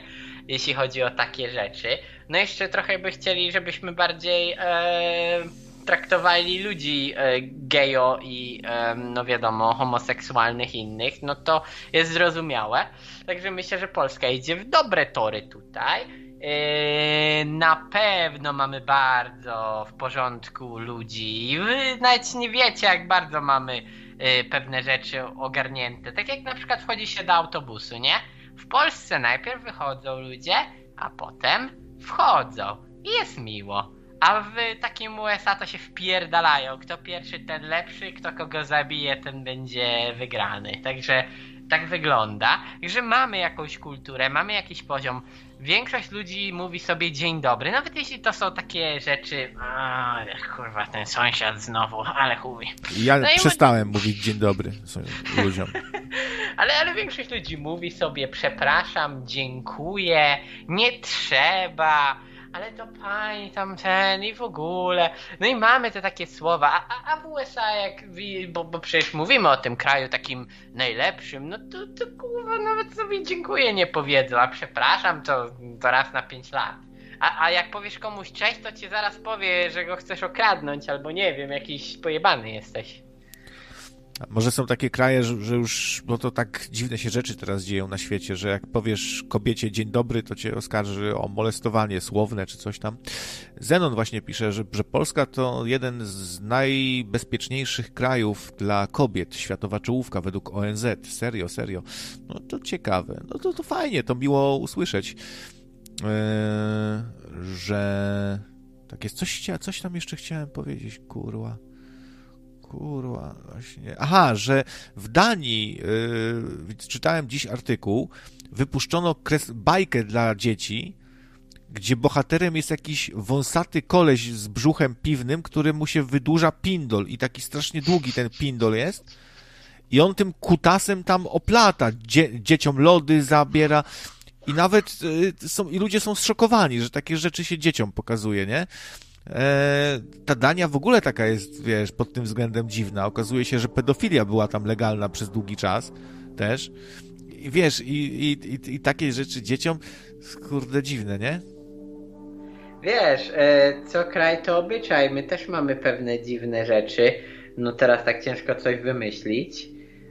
jeśli chodzi o takie rzeczy. No jeszcze trochę by chcieli, żebyśmy bardziej e, traktowali ludzi e, gejo i e, no wiadomo, homoseksualnych innych, no to jest zrozumiałe. Także myślę, że Polska idzie w dobre tory tutaj. Yy, na pewno mamy bardzo w porządku ludzi. Wy nawet nie wiecie, jak bardzo mamy yy, pewne rzeczy ogarnięte. Tak jak na przykład wchodzi się do autobusu, nie? W Polsce najpierw wychodzą ludzie, a potem wchodzą. I jest miło. A w takim USA to się wpierdalają. Kto pierwszy, ten lepszy, kto kogo zabije, ten będzie wygrany. Także tak wygląda. Także mamy jakąś kulturę, mamy jakiś poziom większość ludzi mówi sobie dzień dobry, nawet jeśli to są takie rzeczy, a kurwa, ten sąsiad znowu, ale chuj. Ja no przestałem mówić dzień dobry ludziom. ale, ale większość ludzi mówi sobie przepraszam, dziękuję, nie trzeba, ale to pani tam ten i w ogóle. No i mamy te takie słowa, a, a, a w USA jak, bo, bo przecież mówimy o tym kraju takim najlepszym, no to, to kurwa nawet sobie dziękuję nie powiedzą, a przepraszam to, to raz na pięć lat. A, a jak powiesz komuś cześć, to ci zaraz powie, że go chcesz okradnąć, albo nie wiem, jakiś pojebany jesteś. Może są takie kraje, że, już, bo to tak dziwne się rzeczy teraz dzieją na świecie, że jak powiesz kobiecie dzień dobry, to cię oskarży o molestowanie słowne czy coś tam. Zenon właśnie pisze, że, że Polska to jeden z najbezpieczniejszych krajów dla kobiet, światowa czołówka według ONZ. Serio, serio. No to ciekawe. No to, to fajnie, to miło usłyszeć, yy, że tak jest. Coś, coś tam jeszcze chciałem powiedzieć, kurwa. Kurwa, właśnie. Aha, że w Danii, yy, czytałem dziś artykuł, wypuszczono kres, bajkę dla dzieci, gdzie bohaterem jest jakiś wąsaty koleś z brzuchem piwnym, który mu się wydłuża pindol i taki strasznie długi ten pindol jest. I on tym kutasem tam oplata, dzie dzieciom lody zabiera. I nawet y, są, i ludzie są zszokowani, że takie rzeczy się dzieciom pokazuje, nie? E, ta Dania w ogóle taka jest, wiesz, pod tym względem dziwna. Okazuje się, że pedofilia była tam legalna przez długi czas też. I wiesz, i, i, i, i takie rzeczy dzieciom, kurde, dziwne, nie? Wiesz, e, co kraj to obyczaj. My też mamy pewne dziwne rzeczy. No teraz tak ciężko coś wymyślić.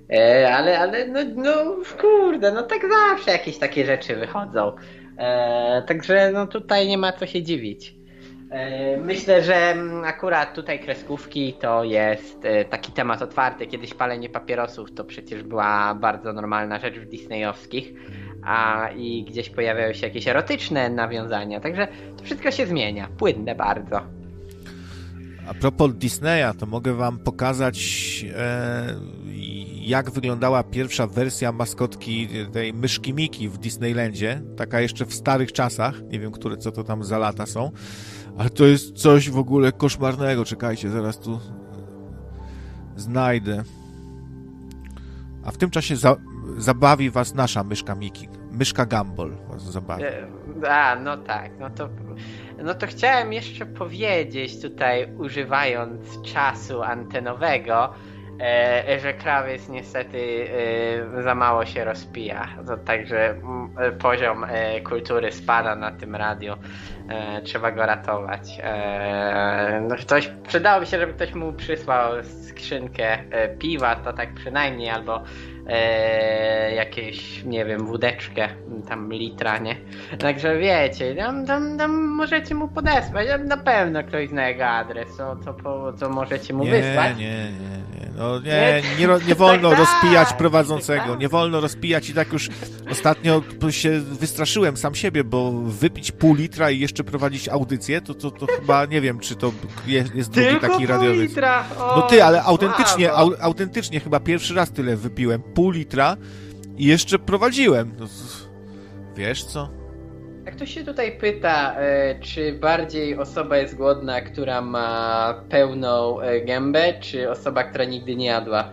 E, ale, ale, no, no, kurde, no tak zawsze jakieś takie rzeczy wychodzą. E, także, no tutaj nie ma co się dziwić. E, myślę, że mm, akurat tutaj kreskówki to jest e, taki temat otwarty. Kiedyś palenie papierosów to przecież była bardzo normalna rzecz w disneyowskich, a i gdzieś pojawiają się jakieś erotyczne nawiązania. Także to wszystko się zmienia. Płynne bardzo. A propos Disneya, to mogę wam pokazać e, jak wyglądała pierwsza wersja maskotki tej myszki Miki w Disneylandzie. Taka jeszcze w starych czasach. Nie wiem, które co to tam za lata są. Ale to jest coś w ogóle koszmarnego. Czekajcie, zaraz tu znajdę. A w tym czasie za, zabawi was nasza myszka Miki. Myszka Gumball was zabawi. E, a, no tak, no to no to chciałem jeszcze powiedzieć tutaj, używając czasu antenowego, e, że krawiec niestety e, za mało się rozpija. To także m, poziom e, kultury spada na tym radiu. E, trzeba go ratować. E, no ktoś, przydałoby się, żeby ktoś mu przysłał skrzynkę e, piwa, to tak przynajmniej, albo e, jakieś, nie wiem, wódeczkę, tam litra, nie? Także wiecie, tam, tam, tam możecie mu podesłać, na pewno ktoś zna jego adres, to, to, to możecie mu nie, wysłać. Nie, nie, nie, no nie, nie, nie wolno tak, rozpijać tak, prowadzącego, tak. nie wolno rozpijać i tak już ostatnio się wystraszyłem sam siebie, bo wypić pół litra i jeszcze prowadzić audycję, to, to, to chyba nie wiem, czy to jest, jest drugi taki radiowy. No ty, ale autentycznie, au, autentycznie chyba pierwszy raz tyle wypiłem pół litra i jeszcze prowadziłem. No, wiesz co? Jak ktoś się tutaj pyta, e, czy bardziej osoba jest głodna, która ma pełną e, gębę, czy osoba, która nigdy nie jadła?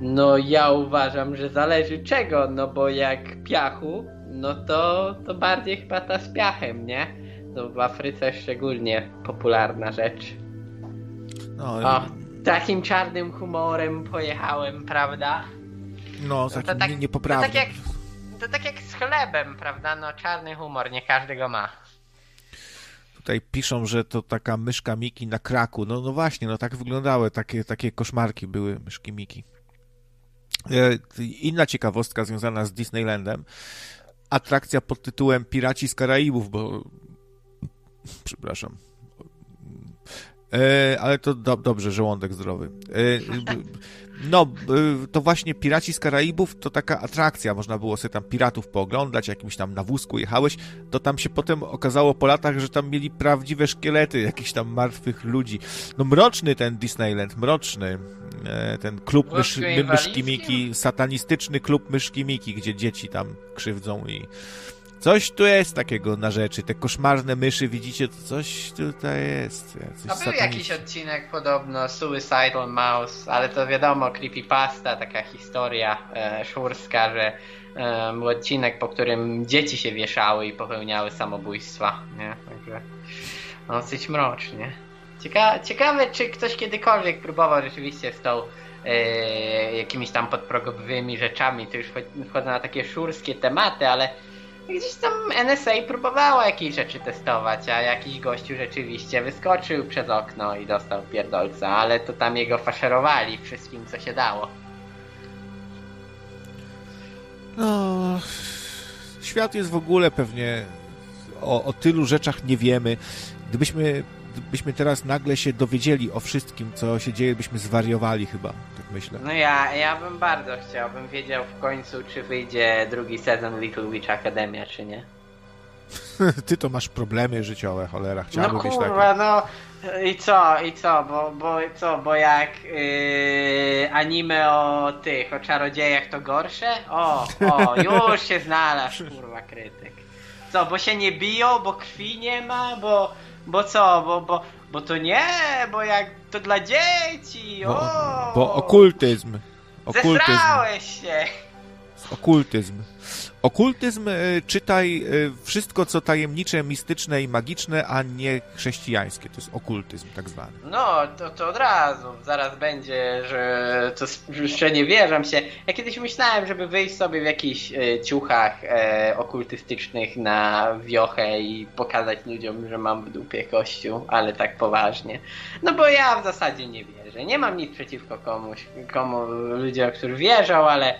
No ja uważam, że zależy czego, no bo jak piachu, no to, to bardziej chyba ta z piachem, nie? To w Afryce szczególnie popularna rzecz. No, o, takim czarnym humorem pojechałem, prawda? No, to tak, niepoprawny. To tak, jak, to tak jak z chlebem, prawda? No, czarny humor, nie każdy go ma. Tutaj piszą, że to taka myszka Miki na kraku. No, no właśnie, no tak wyglądały, takie, takie koszmarki były myszki Miki. E, inna ciekawostka związana z Disneylandem. Atrakcja pod tytułem Piraci z Karaibów, bo... Przepraszam. E, ale to do, dobrze, żołądek zdrowy. E, no, y, to właśnie Piraci z Karaibów to taka atrakcja, można było sobie tam piratów pooglądać, jakimś tam na wózku jechałeś, to tam się potem okazało po latach, że tam mieli prawdziwe szkielety jakichś tam martwych ludzi. No mroczny ten Disneyland, mroczny. E, ten klub mysz, myszki Miki, satanistyczny klub myszki Miki, gdzie dzieci tam krzywdzą i Coś tu jest takiego na rzeczy. Te koszmarne myszy, widzicie, to coś tutaj jest. Coś A był jakiś odcinek podobno, Suicidal Mouse, ale to wiadomo, creepypasta, taka historia e, szurska, że e, był odcinek, po którym dzieci się wieszały i popełniały samobójstwa, nie? Także no, dosyć mrocznie. Cieka ciekawe, czy ktoś kiedykolwiek próbował rzeczywiście z tą e, jakimiś tam podprogowymi rzeczami, to już wchodzę na takie szurskie tematy, ale gdzieś tam NSA próbowała jakieś rzeczy testować, a jakiś gościu rzeczywiście wyskoczył przez okno i dostał pierdolca, ale to tam jego faszerowali wszystkim, co się dało. No, świat jest w ogóle pewnie o, o tylu rzeczach nie wiemy. Gdybyśmy byśmy teraz nagle się dowiedzieli o wszystkim, co się dzieje, byśmy zwariowali chyba, tak myślę. No ja, ja bym bardzo chciał, bym wiedział w końcu, czy wyjdzie drugi sezon Little Witch Academia, czy nie. Ty to masz problemy życiowe, cholera, chciałbym No kurwa, no i co, i co, bo, bo co, bo jak yy, anime o tych, o czarodziejach to gorsze? O, o, już się znalazł, kurwa, krytyk. Co, bo się nie biją, bo krwi nie ma, bo bo co, bo, bo, bo to nie, bo jak to dla dzieci, o! Bo, bo okultyzm. Okultyzm. Zesrałeś się! Okultyzm. Okultyzm, e, czytaj e, wszystko, co tajemnicze, mistyczne i magiczne, a nie chrześcijańskie. To jest okultyzm, tak zwany. No, to, to od razu. Zaraz będzie, że to jeszcze nie wierzę się. Ja kiedyś myślałem, żeby wyjść sobie w jakichś e, ciuchach e, okultystycznych na wiochę i pokazać ludziom, że mam w dupie kościół, ale tak poważnie. No bo ja w zasadzie nie wierzę. Nie mam nic przeciwko komuś, komu ludziom, którzy wierzą, ale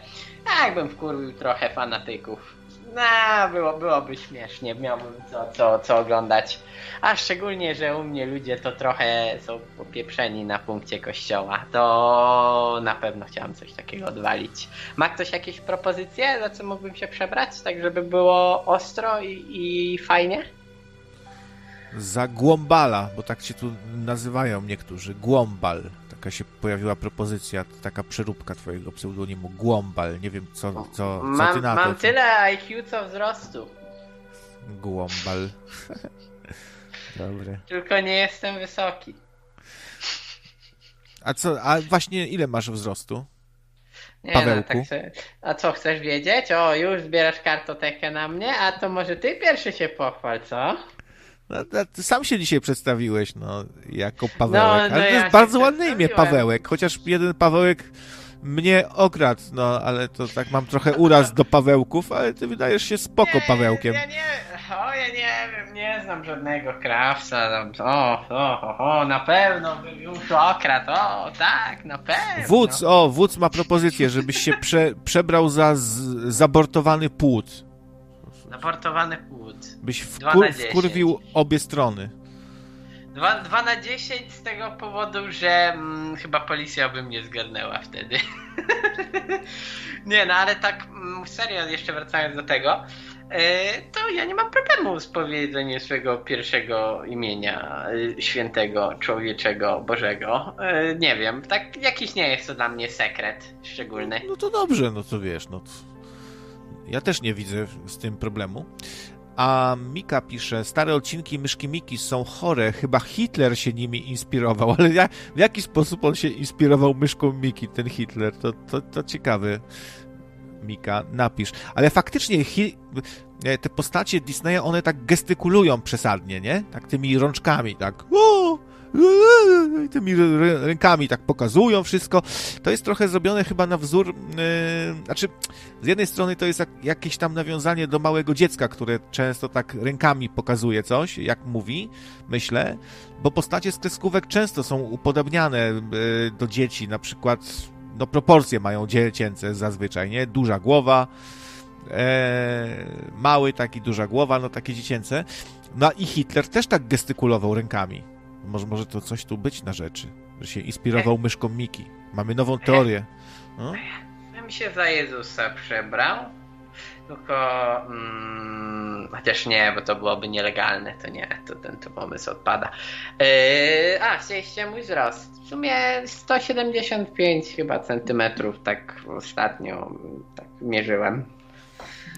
jakbym wkurwił trochę fanatyków. No, było, byłoby śmiesznie, miałbym co, co, co oglądać. A szczególnie, że u mnie ludzie to trochę są popieprzeni na punkcie kościoła. To na pewno chciałem coś takiego odwalić. Ma ktoś jakieś propozycje, za co mógłbym się przebrać, tak żeby było ostro i, i fajnie? Za Głombala, bo tak się tu nazywają niektórzy. Głombal taka się pojawiła propozycja, taka przeróbka twojego pseudonimu, Głombal. Nie wiem, co, co, co mam, ty na to. Mam tyle IQ, co wzrostu. Głombal. Dobre. Tylko nie jestem wysoki. A co, a właśnie ile masz wzrostu? Nie No, tak sobie... A co, chcesz wiedzieć? O, już zbierasz kartotekę na mnie, a to może ty pierwszy się pochwal, co? No, ty sam się dzisiaj przedstawiłeś, no, jako Pawełek. No, no ale to jest ja bardzo ładne imię, Pawełek. Chociaż jeden Pawełek mnie okradł, no, ale to tak mam trochę uraz do Pawełków, ale ty wydajesz się spoko nie, Pawełkiem. Ja nie, o, ja nie wiem, nie znam żadnego krawca, o, o, o, o, na pewno bym już okradł, o, tak, na pewno. Wódz, o, wódz ma propozycję, żebyś się prze, przebrał za z, zabortowany płód. Zabortowany płód. Byś wkur, wkurwił obie strony. 2, 2 na 10 z tego powodu, że mm, chyba policja by mnie zgarnęła wtedy. nie, no ale tak mm, serio, jeszcze wracając do tego, yy, to ja nie mam problemu z powiedzeniem swojego pierwszego imienia yy, świętego, człowieczego, bożego. Yy, nie wiem, tak jakiś nie jest to dla mnie sekret szczególny. No to dobrze, no to wiesz, no to... Ja też nie widzę z tym problemu. A Mika pisze, stare odcinki Myszki Miki są chore, chyba Hitler się nimi inspirował, ale ja, w jaki sposób on się inspirował Myszką Miki, ten Hitler? To, to, to ciekawy. Mika, napisz. Ale faktycznie hi, e, te postacie Disneya, one tak gestykulują przesadnie, nie? Tak tymi rączkami, tak. O! I tymi rękami tak pokazują wszystko. To jest trochę zrobione chyba na wzór, yy, znaczy z jednej strony to jest jak, jakieś tam nawiązanie do małego dziecka, które często tak rękami pokazuje coś, jak mówi, myślę, bo postacie z kreskówek często są upodobniane yy, do dzieci, na przykład no proporcje mają dziecięce zazwyczaj, nie? Duża głowa, e, mały taki, duża głowa, no takie dziecięce. No i Hitler też tak gestykulował rękami może, może to coś tu być na rzeczy, że się inspirował myszką Miki. Mamy nową teorię. No? Ja mi się za Jezusa przebrał, tylko mm, chociaż nie, bo to byłoby nielegalne, to nie, to ten to pomysł odpada. Yy, a, chcieliście mój wzrost. W sumie 175 chyba centymetrów, tak ostatnio tak mierzyłem.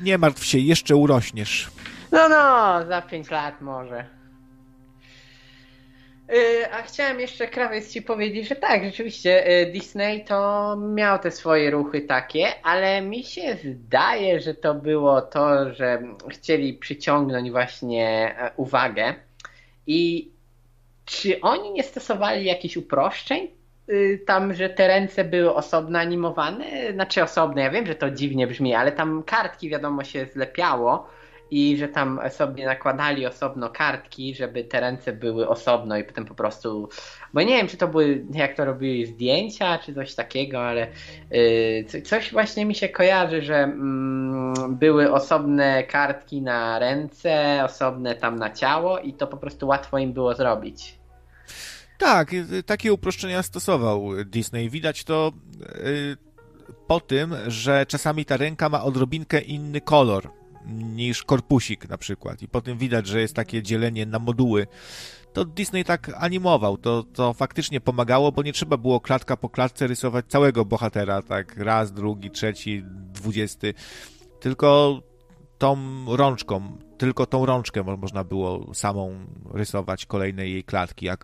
Nie martw się, jeszcze urośniesz. No, no, za 5 lat może. Y, a chciałem jeszcze, krawiec, ci powiedzieć, że tak, rzeczywiście y, Disney to miał te swoje ruchy takie, ale mi się zdaje, że to było to, że chcieli przyciągnąć właśnie e, uwagę. I czy oni nie stosowali jakichś uproszczeń? Y, tam, że te ręce były osobno animowane, znaczy osobne, ja wiem, że to dziwnie brzmi, ale tam kartki wiadomo się zlepiało i że tam sobie nakładali osobno kartki, żeby te ręce były osobno i potem po prostu, bo nie wiem, czy to były, jak to robili zdjęcia, czy coś takiego, ale yy, coś właśnie mi się kojarzy, że mm, były osobne kartki na ręce, osobne tam na ciało i to po prostu łatwo im było zrobić. Tak, y, takie uproszczenia stosował Disney. Widać to yy, po tym, że czasami ta ręka ma odrobinkę inny kolor niż korpusik na przykład. I potem widać, że jest takie dzielenie na moduły. To Disney tak animował, to, to faktycznie pomagało, bo nie trzeba było klatka po klatce rysować całego bohatera, tak raz, drugi, trzeci, dwudziesty, tylko tą rączką, tylko tą rączkę można było samą rysować kolejne jej klatki, a,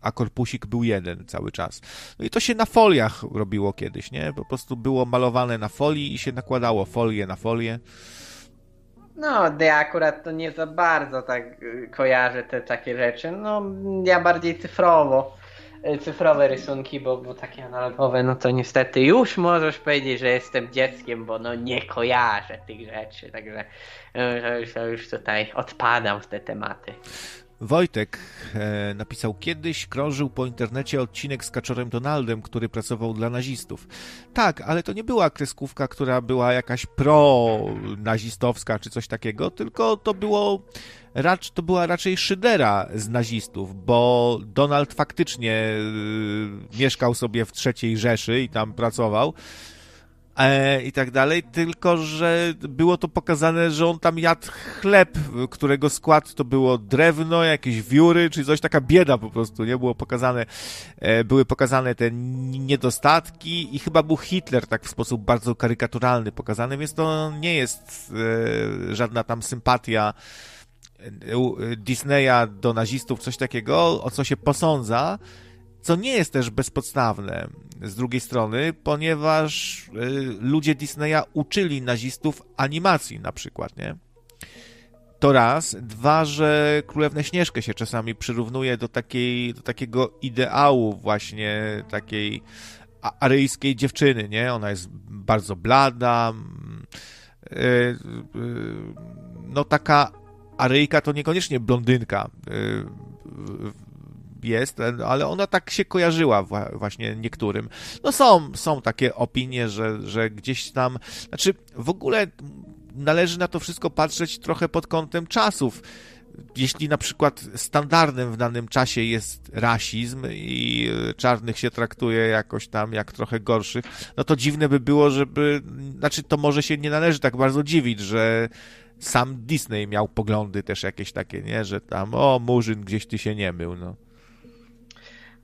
a korpusik był jeden cały czas. No i to się na foliach robiło kiedyś, nie? Po prostu było malowane na folii i się nakładało folię na folię. No, ja akurat to nie za bardzo tak y, kojarzę te takie rzeczy. No, ja bardziej cyfrowo, y, cyfrowe rysunki, bo, bo takie analogowe, no to niestety już możesz powiedzieć, że jestem dzieckiem, bo no nie kojarzę tych rzeczy, także już, już tutaj odpadam w te tematy. Wojtek e, napisał, kiedyś krążył po internecie odcinek z Kaczorem Donaldem, który pracował dla nazistów. Tak, ale to nie była kreskówka, która była jakaś pro-nazistowska czy coś takiego, tylko to było racz, to była raczej szydera z nazistów, bo Donald faktycznie y, mieszkał sobie w trzeciej Rzeszy i tam pracował e, i tak dalej, tylko że było to pokazane, że on tam jadł chleb, którego skład to było drewno, jakieś wióry, czy coś, taka bieda po prostu, nie? Było pokazane, e, były pokazane te niedostatki i chyba był Hitler tak w sposób bardzo karykaturalny pokazany, więc to nie jest e, żadna tam sympatia e, Disneya do nazistów, coś takiego, o co się posądza, co nie jest też bezpodstawne z drugiej strony, ponieważ y, ludzie Disneya uczyli nazistów animacji na przykład, nie? To raz. Dwa, że Królewnę Śnieżkę się czasami przyrównuje do, takiej, do takiego ideału właśnie takiej aryjskiej dziewczyny, nie? Ona jest bardzo blada, y, y, no taka Aryjka to niekoniecznie blondynka jest, ale ona tak się kojarzyła właśnie niektórym. No są, są takie opinie, że, że gdzieś tam, znaczy w ogóle należy na to wszystko patrzeć trochę pod kątem czasów. Jeśli na przykład standardem w danym czasie jest rasizm i czarnych się traktuje jakoś tam jak trochę gorszych, no to dziwne by było, żeby, znaczy to może się nie należy tak bardzo dziwić, że sam Disney miał poglądy też jakieś takie, nie, że tam, o, Murzyn, gdzieś ty się nie mył, no.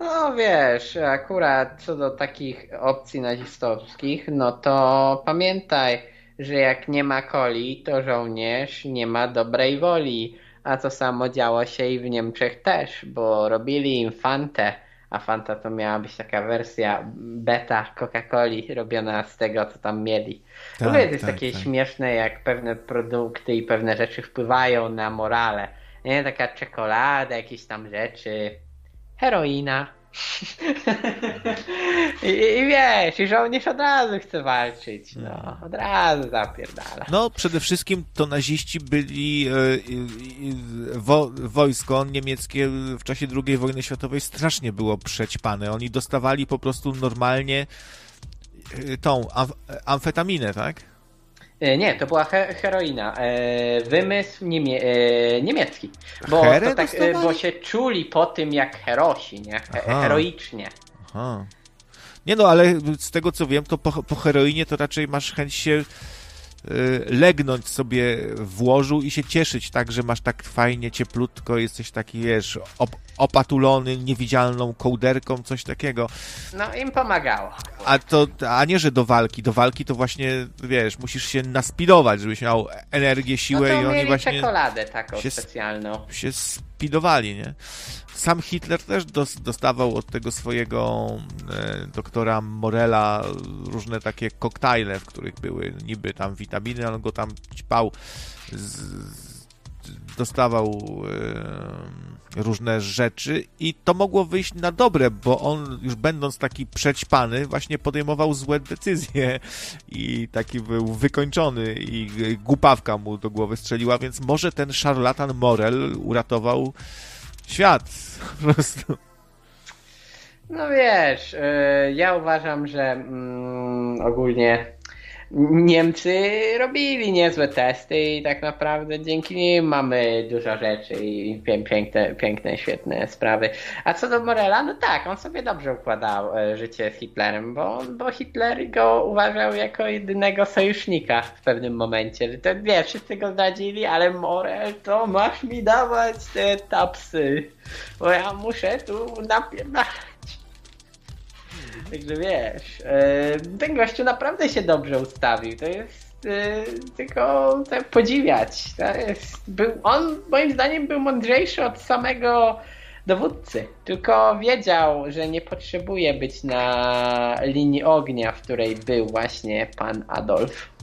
No wiesz, akurat co do takich opcji nazistowskich, no to pamiętaj, że jak nie ma coli, to żołnierz nie ma dobrej woli. A to samo działo się i w Niemczech też, bo robili im Fantę, a Fanta to miała być taka wersja beta Coca-Coli robiona z tego, co tam mieli. Tak, w ogóle to jest tak, takie tak. śmieszne, jak pewne produkty i pewne rzeczy wpływają na morale. Nie, taka czekolada, jakieś tam rzeczy heroina. I, I wiesz, i żołnierz od razu chce walczyć, no, hmm. od razu zapierdala. No, przede wszystkim to naziści byli, e, wo, wojsko niemieckie w czasie II wojny światowej strasznie było przećpane. Oni dostawali po prostu normalnie tą amf amfetaminę, tak? E, nie, to była he heroina. E, wymysł niemie e, niemiecki. Bo, to tak, bo się czuli po tym jak herosi, nie? He heroicznie. Aha. Nie no, ale z tego co wiem, to po, po heroinie to raczej masz chęć się legnąć sobie w łożu i się cieszyć tak, że masz tak fajnie, cieplutko, jesteś taki, wiesz, op opatulony niewidzialną kołderką, coś takiego. No, im pomagało. A to, a nie, że do walki. Do walki to właśnie, wiesz, musisz się naspidować, żebyś miał energię, siłę no i oni właśnie... czekoladę taką się, specjalną. Się spidowali, nie? Sam Hitler też dostawał od tego swojego e, doktora Morela różne takie koktajle, w których były niby tam witaminy, on go tam ćpał, z, dostawał e, różne rzeczy i to mogło wyjść na dobre, bo on już będąc taki przećpany właśnie podejmował złe decyzje i taki był wykończony i głupawka mu do głowy strzeliła, więc może ten szarlatan Morel uratował świat po prostu. No wiesz, y, ja uważam, że mm, ogólnie Niemcy robili niezłe testy i tak naprawdę dzięki nim mamy dużo rzeczy i piękne, piękne, świetne sprawy. A co do Morela, no tak, on sobie dobrze układał e, życie z Hitlerem, bo, bo Hitler go uważał jako jedynego sojusznika w pewnym momencie. To wiesz, wszyscy go zdradzili, ale Morel to masz mi dawać te tapsy, bo ja muszę tu napierdalać. Także wiesz, e, ten gościu naprawdę się dobrze ustawił. To jest e, tylko tak podziwiać. Jest, był, on moim zdaniem był mądrzejszy od samego dowódcy. Tylko wiedział, że nie potrzebuje być na linii ognia, w której był właśnie pan Adolf.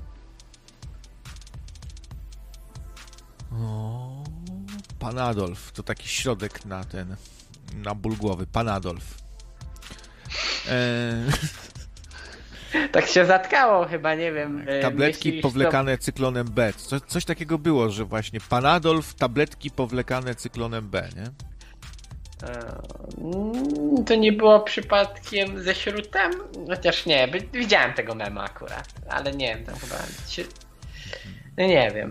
Pan Adolf to taki środek na ten, na ból głowy. Pan Adolf. E, tak się zatkało chyba, nie wiem. E, tabletki powlekane to... cyklonem B. Co, coś takiego było, że właśnie Panadolf, tabletki powlekane cyklonem B, nie? E, to nie było przypadkiem ze śrutem? Chociaż nie, widziałem tego mema akurat, ale nie wiem, tam chyba... No nie wiem.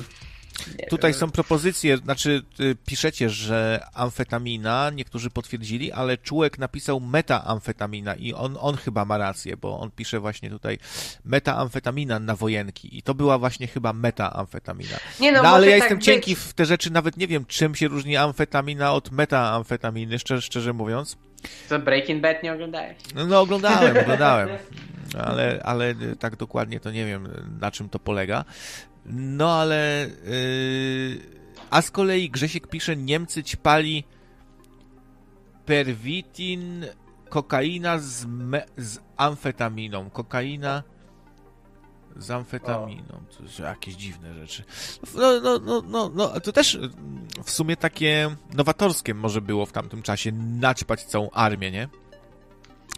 Tutaj są propozycje, znaczy y, piszecie, że amfetamina, niektórzy potwierdzili, ale Czułek napisał metaamfetamina i on, on chyba ma rację, bo on pisze właśnie tutaj metaamfetamina na wojenki i to była właśnie chyba metaamfetamina. Nie no, no ale ja tak jestem być. cienki w te rzeczy, nawet nie wiem, czym się różni amfetamina od metaamfetaminy, szczerze, szczerze mówiąc. Co, Breaking Bad nie oglądałeś? No, no oglądałem, oglądałem. Ale, ale tak dokładnie to nie wiem, na czym to polega. No ale. Yy, a z kolei Grzesiek pisze: Niemcy ćpali perwitin, kokaina z, me, z amfetaminą. Kokaina z amfetaminą, coś, jakieś dziwne rzeczy. No, no, no, no, no, to też w sumie takie nowatorskie może było w tamtym czasie naćpać całą armię, nie?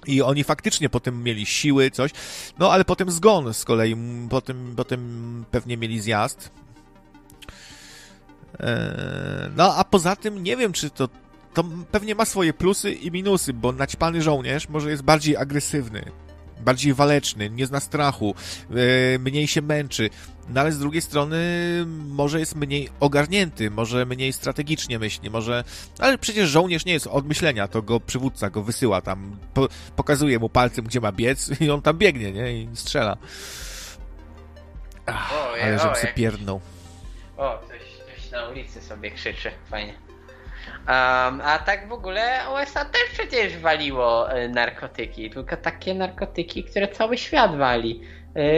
I oni faktycznie potem mieli siły, coś. No ale potem zgon z kolei. Potem, potem pewnie mieli zjazd. Eee, no a poza tym nie wiem, czy to. To pewnie ma swoje plusy i minusy, bo naćpany żołnierz może jest bardziej agresywny bardziej waleczny, nie zna strachu, e, mniej się męczy, no ale z drugiej strony może jest mniej ogarnięty, może mniej strategicznie myśli, może... Ale przecież żołnierz nie jest od myślenia, to go przywódca go wysyła tam, po, pokazuje mu palcem, gdzie ma biec i on tam biegnie, nie? I strzela. Ach, ale żebym się pierdnął. O, coś, coś na ulicy sobie krzyczy, fajnie. Um, a tak w ogóle USA też przecież waliło y, narkotyki, tylko takie narkotyki, które cały świat wali.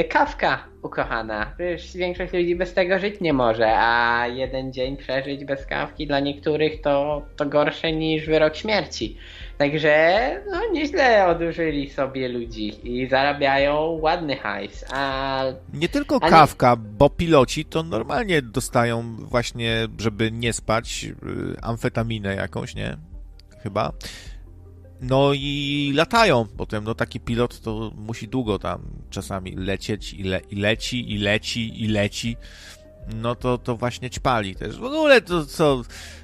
Y, kawka ukochana. Przecież większość ludzi bez tego żyć nie może, a jeden dzień przeżyć bez kawki dla niektórych to, to gorsze niż wyrok śmierci. Także no nieźle odurzyli sobie ludzi i zarabiają ładny hajs. A... Nie tylko a kawka, nie... bo piloci to normalnie dostają właśnie, żeby nie spać, y, amfetaminę jakąś, nie? Chyba. No i latają potem, no taki pilot to musi długo tam czasami lecieć i, le, i leci, i leci, i leci. No to, to właśnie ćpali też. W ogóle to co,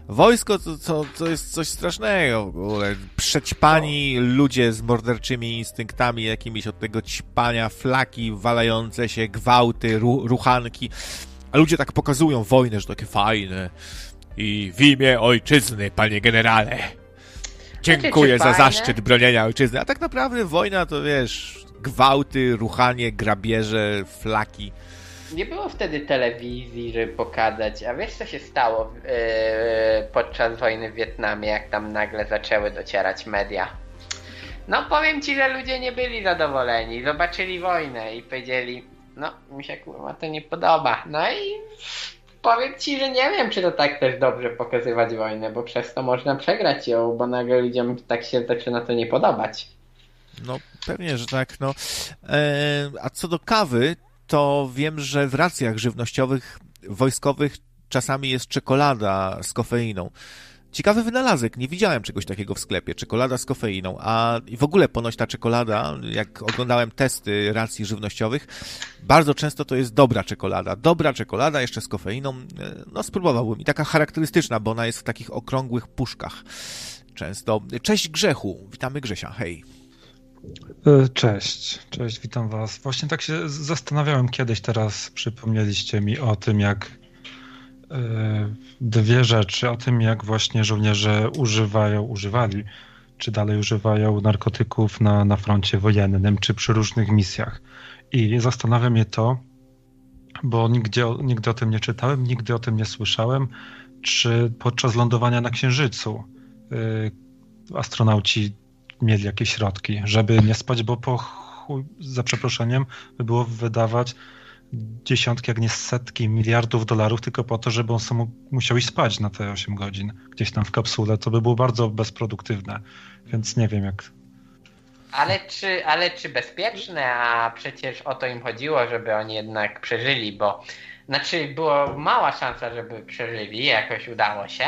wojsko to, to, to jest coś strasznego w ogóle. Przećpani ludzie z morderczymi instynktami jakimiś od tego ćpania, flaki walające się, gwałty, ru, ruchanki. A ludzie tak pokazują wojnę, że takie fajne. I w imię ojczyzny, panie generale Dziękuję za zaszczyt bronienia ojczyzny. A tak naprawdę wojna to wiesz, gwałty, ruchanie, grabieże, flaki. Nie było wtedy telewizji, żeby pokazać. A wiesz co się stało yy, podczas wojny w Wietnamie, jak tam nagle zaczęły docierać media? No powiem ci, że ludzie nie byli zadowoleni. Zobaczyli wojnę i powiedzieli, no mi się kurwa to nie podoba. No i powiem ci, że nie wiem, czy to tak też dobrze pokazywać wojnę, bo przez to można przegrać ją, bo nagle ludziom tak się zaczyna to nie podobać. No, pewnie, że tak. No. E, a co do kawy, to wiem, że w racjach żywnościowych wojskowych czasami jest czekolada z kofeiną. Ciekawy wynalazek, nie widziałem czegoś takiego w sklepie, czekolada z kofeiną, a w ogóle ponoć ta czekolada, jak oglądałem testy racji żywnościowych, bardzo często to jest dobra czekolada. Dobra czekolada jeszcze z kofeiną, no spróbowałbym. I taka charakterystyczna, bo ona jest w takich okrągłych puszkach często. Cześć Grzechu, witamy Grzesia, hej. E, cześć, cześć, witam was. Właśnie tak się zastanawiałem kiedyś, teraz przypomnieliście mi o tym, jak E, dwie rzeczy o tym, jak właśnie żołnierze używają, używali, czy dalej używają narkotyków na, na froncie wojennym, czy przy różnych misjach. I zastanawia mnie to, bo nigdzie, nigdy o tym nie czytałem, nigdy o tym nie słyszałem, czy podczas lądowania na Księżycu y, astronauci mieli jakieś środki, żeby nie spać, bo po chuj, za przeproszeniem by było wydawać dziesiątki, jak nie setki miliardów dolarów tylko po to, żeby on sam musiał iść spać na te 8 godzin gdzieś tam w kapsule. To by było bardzo bezproduktywne, więc nie wiem jak... Ale czy, ale czy bezpieczne? A przecież o to im chodziło, żeby oni jednak przeżyli, bo znaczy była mała szansa, żeby przeżyli, jakoś udało się,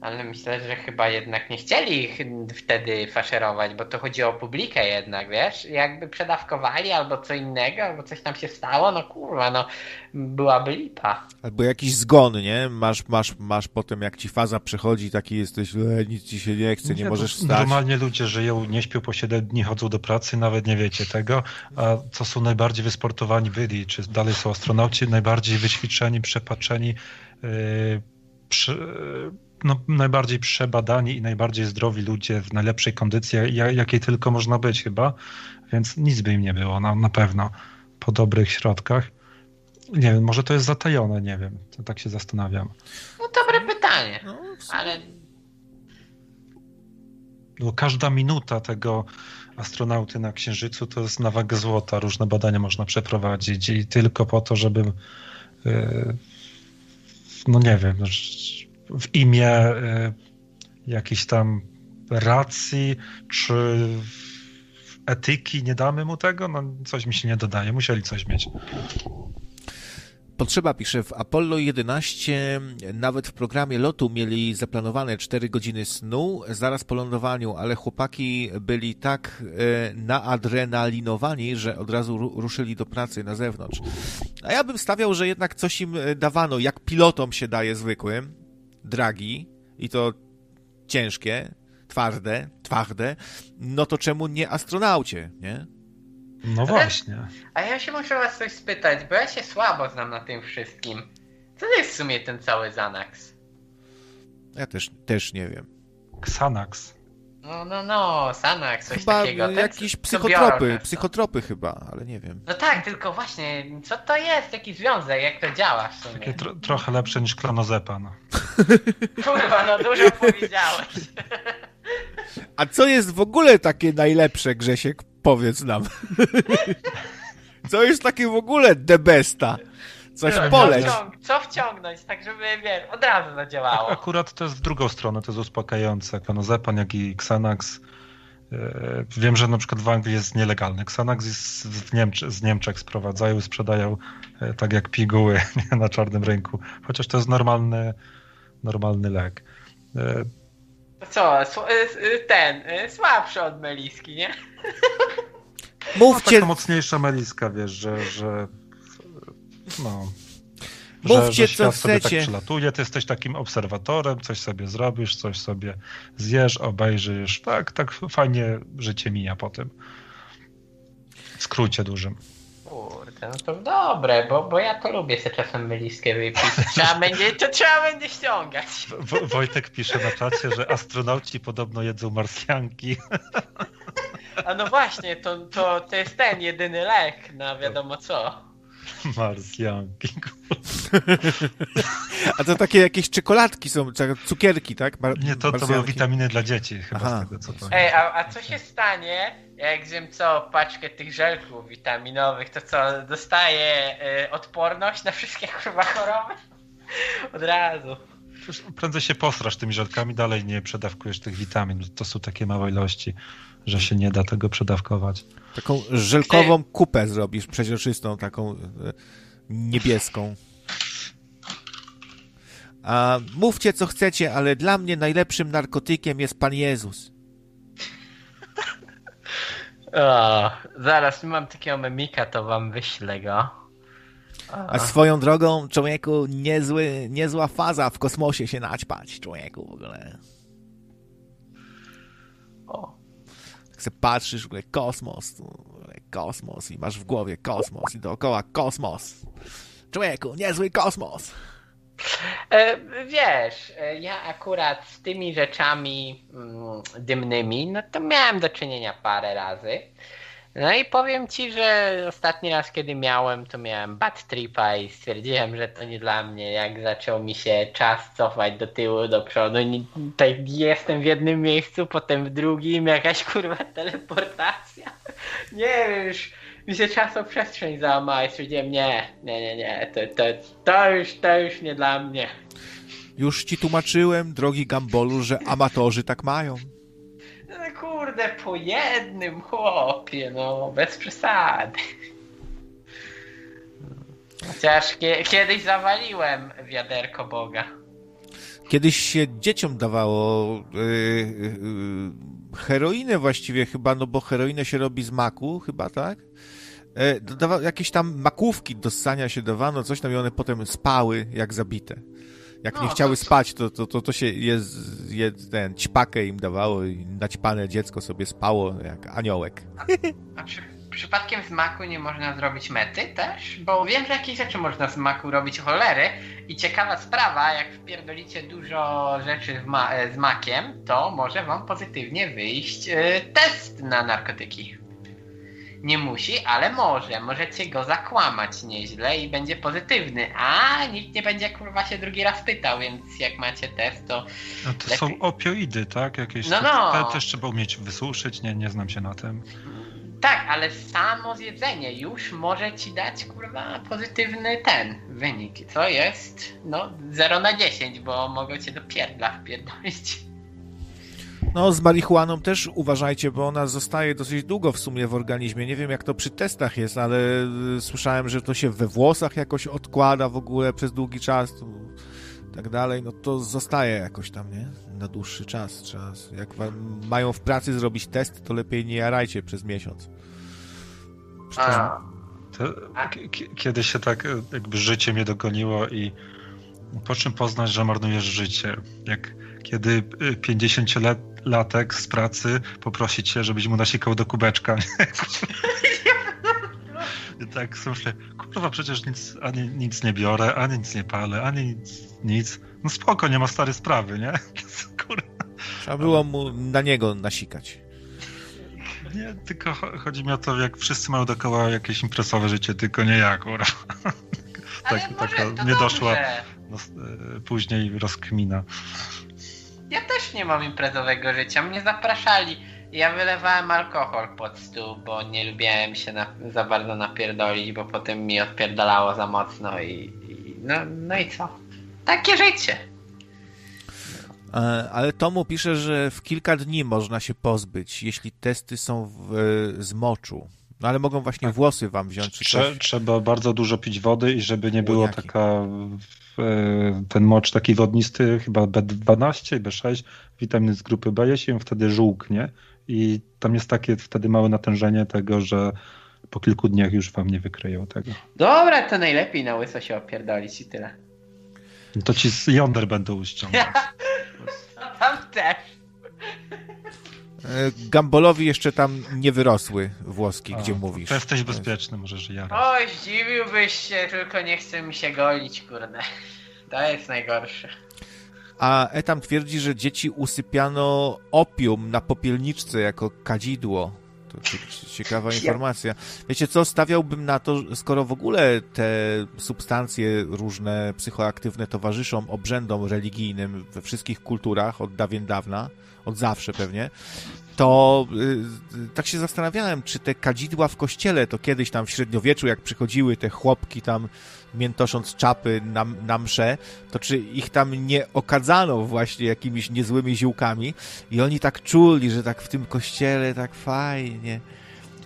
ale myślę, że chyba jednak nie chcieli ich wtedy faszerować, bo to chodzi o publikę jednak, wiesz? Jakby przedawkowali albo co innego, albo coś tam się stało, no kurwa, no byłaby lipa. Albo jakiś zgon, nie? Masz, masz, masz potem jak ci faza przechodzi, taki jesteś, e, nic ci się nie chce, nie, nie możesz wstać. Normalnie ludzie żyją, nie śpią po 7 dni, chodzą do pracy, nawet nie wiecie tego, a co są najbardziej wysportowani byli, czy dalej są astronauci, najbardziej wyćwiczeni, przepatrzeni, yy, przy, no, najbardziej przebadani i najbardziej zdrowi ludzie w najlepszej kondycji, jakiej tylko można być chyba, więc nic by im nie było na, na pewno po dobrych środkach. Nie wiem, może to jest zatajone, nie wiem, to tak się zastanawiam. No dobre pytanie, no, ale... No, każda minuta tego astronauty na Księżycu to jest na wagę złota. Różne badania można przeprowadzić i tylko po to, żeby yy, no nie wiem, w imię y, jakiejś tam racji, czy etyki, nie damy mu tego? No coś mi się nie dodaje, musieli coś mieć. Potrzeba pisze, w Apollo 11 nawet w programie lotu mieli zaplanowane 4 godziny snu zaraz po lądowaniu, ale chłopaki byli tak e, naadrenalinowani, że od razu ruszyli do pracy na zewnątrz. A ja bym stawiał, że jednak coś im dawano, jak pilotom się daje zwykłym, dragi, i to ciężkie, twarde, twarde, no to czemu nie astronaucie, nie? No właśnie. A ja się muszę was coś spytać, bo ja się słabo znam na tym wszystkim. Co to jest w sumie ten cały Xanax? Ja też, też nie wiem. Xanax. No, no, no, Xanax, coś chyba takiego. Ten, jakieś psychotropy, psychotropy chyba, ale nie wiem. No tak, tylko właśnie, co to jest, jaki związek, jak to działa w sumie? Takie tro trochę lepsze niż klonozepam. Kurwa, no dużo powiedziałeś. A co jest w ogóle takie najlepsze, Grzesiek? Powiedz nam. Co jest takie w ogóle the besta? Coś no, poleć. Co, co wciągnąć, tak żeby, wiesz, od razu zadziałało. Akurat to jest w drugą stronę, to jest uspokajające. Klonozepam, jak i Xanax. E, wiem, że na przykład w Anglii jest nielegalny. Xanax jest z, Niemczy, z Niemczech sprowadzają, sprzedają e, tak jak piguły na czarnym rynku. Chociaż to jest normalny, normalny lek. E, co, ten, słabszy od meliski, nie? Mówcie... No, taka mocniejsza meliska, wiesz, że, że no... Mówcie, że, że co tak chcecie. tak przylatuje, ty jesteś takim obserwatorem, coś sobie zrobisz, coś sobie zjesz, obejrzysz. Tak, tak fajnie życie mija po tym. W skrócie dużym. Kurde, no to dobre, bo, bo ja to lubię sobie czasem myliskie wypić. Trzeba będzie, to trzeba będzie ściągać. Wo Wojtek pisze na czacie, że astronauci podobno jedzą marsjanki. A no właśnie, to, to, to jest ten jedyny lek na wiadomo co. Marsjanki. A to takie jakieś czekoladki są, cukierki, tak? Mar Nie, to, to były witaminy dla dzieci chyba Aha. z tego, co to Ej, a, a co się stanie, jak zjem co, paczkę tych żelków witaminowych, to co, dostaje y, odporność na wszystkie kurwa choroby? Od razu. Prędzej się posrasz tymi żelkami, dalej nie przedawkujesz tych witamin. To są takie małe ilości że się nie da tego przedawkować. Taką żelkową kupę zrobisz, przeźroczystą, taką e, niebieską. A mówcie co chcecie, ale dla mnie najlepszym narkotykiem jest Pan Jezus. O, zaraz mam takiego memika, to wam wyślę go. A swoją drogą, człowieku, niezły, niezła faza w kosmosie się naćpać, człowieku w ogóle. Se patrzysz, w ogóle kosmos, kosmos i masz w głowie kosmos i dookoła kosmos. Człowieku, niezły kosmos. E, wiesz, e, ja akurat z tymi rzeczami mm, dymnymi, no to miałem do czynienia parę razy. No i powiem ci, że ostatni raz, kiedy miałem, to miałem bad tripa i stwierdziłem, że to nie dla mnie. Jak zaczął mi się czas cofać do tyłu, do przodu, tak jestem w jednym miejscu, potem w drugim, jakaś kurwa teleportacja. Nie wiem, już mi się czasoprzestrzeń załamała i stwierdziłem, nie, nie, nie, nie, to, to, to, już, to już nie dla mnie. Już ci tłumaczyłem, drogi Gambolu, że amatorzy tak mają. Kurde, po jednym chłopie, no bez przesady. Chociaż kiedyś zawaliłem wiaderko Boga. Kiedyś się dzieciom dawało yy, yy, heroinę właściwie chyba, no bo heroinę się robi z maku, chyba tak? Yy, jakieś tam makówki do ssania się dawano, coś tam i one potem spały jak zabite. Jak no, nie chciały to... spać, to, to, to, to się jest, jest ten ćpakę im dawało i naćpane dziecko sobie spało jak aniołek. A, a przy, przypadkiem z maku nie można zrobić mety też? Bo wiem, że jakieś rzeczy można z maku robić cholery i ciekawa sprawa, jak wpierdolicie dużo rzeczy ma z makiem, to może wam pozytywnie wyjść y, test na narkotyki nie musi, ale może. Możecie go zakłamać nieźle i będzie pozytywny. A nikt nie będzie kurwa się drugi raz pytał, więc jak macie test, to. A to lepiej... są opioidy, tak? Jakieś no, no. Te też trzeba umieć wysuszyć, nie, nie znam się na tym. Tak, ale samo zjedzenie już może ci dać kurwa pozytywny ten wynik. Co jest no 0 na 10, bo mogą cię do pierdla wpierdolić. No, z marihuaną też uważajcie, bo ona zostaje dosyć długo w sumie w organizmie. Nie wiem, jak to przy testach jest, ale y, słyszałem, że to się we włosach jakoś odkłada w ogóle przez długi czas, tak dalej. No to zostaje jakoś tam, nie? Na dłuższy czas. Trzeba, jak mają w pracy zrobić test, to lepiej nie jarajcie przez miesiąc. To, kiedy się tak jakby życie mnie dogoniło i po czym poznać, że marnujesz życie? Jak kiedy 50-latek y, z pracy poprosi cię, żebyś mu nasikał do kubeczka. I tak myślę, kurwa, przecież nic, ani nic nie biorę, ani nic nie palę, ani nic, nic. No spoko, nie ma stare sprawy, nie? Kurwa. Trzeba było mu na niego nasikać. Nie, tylko chodzi mi o to, jak wszyscy mają dookoła jakieś impresowe życie, tylko nie ja, kurwa. tak, taka nie doszła no, e, później rozkmina. Ja też nie mam imprezowego życia. Mnie zapraszali. Ja wylewałem alkohol pod stół, bo nie lubiłem się na, za bardzo napierdolić, bo potem mi odpierdalało za mocno i, i no, no i co? Takie życie. E, ale Tomu pisze, że w kilka dni można się pozbyć, jeśli testy są w, z moczu. No ale mogą właśnie tak. włosy wam wziąć. Trze trzeba bardzo dużo pić wody i żeby nie było taka e, ten mocz taki wodnisty, chyba B12 i B6, witaminy z grupy B, jeśli ją wtedy żółknie i tam jest takie wtedy małe natężenie tego, że po kilku dniach już wam nie wykryją tego. Dobra, to najlepiej na łyso się opierdolić i tyle. To ci z jąder będą uściągać. tam też. E, Gambolowi jeszcze tam nie wyrosły włoski, A, gdzie mówisz. To jesteś bezpieczny, możesz jarać. Oj, zdziwiłbyś się, tylko nie chcę mi się golić, kurde. To jest najgorsze. A Etam twierdzi, że dzieci usypiano opium na popielniczce jako kadzidło. To ciekawa informacja. Wiecie co, stawiałbym na to, skoro w ogóle te substancje różne psychoaktywne towarzyszą obrzędom religijnym we wszystkich kulturach od dawien dawna, od zawsze pewnie, to y, tak się zastanawiałem, czy te kadzidła w kościele, to kiedyś tam w średniowieczu, jak przychodziły te chłopki tam miętosząc czapy na, na msze, to czy ich tam nie okadzano właśnie jakimiś niezłymi ziółkami i oni tak czuli, że tak w tym kościele tak fajnie.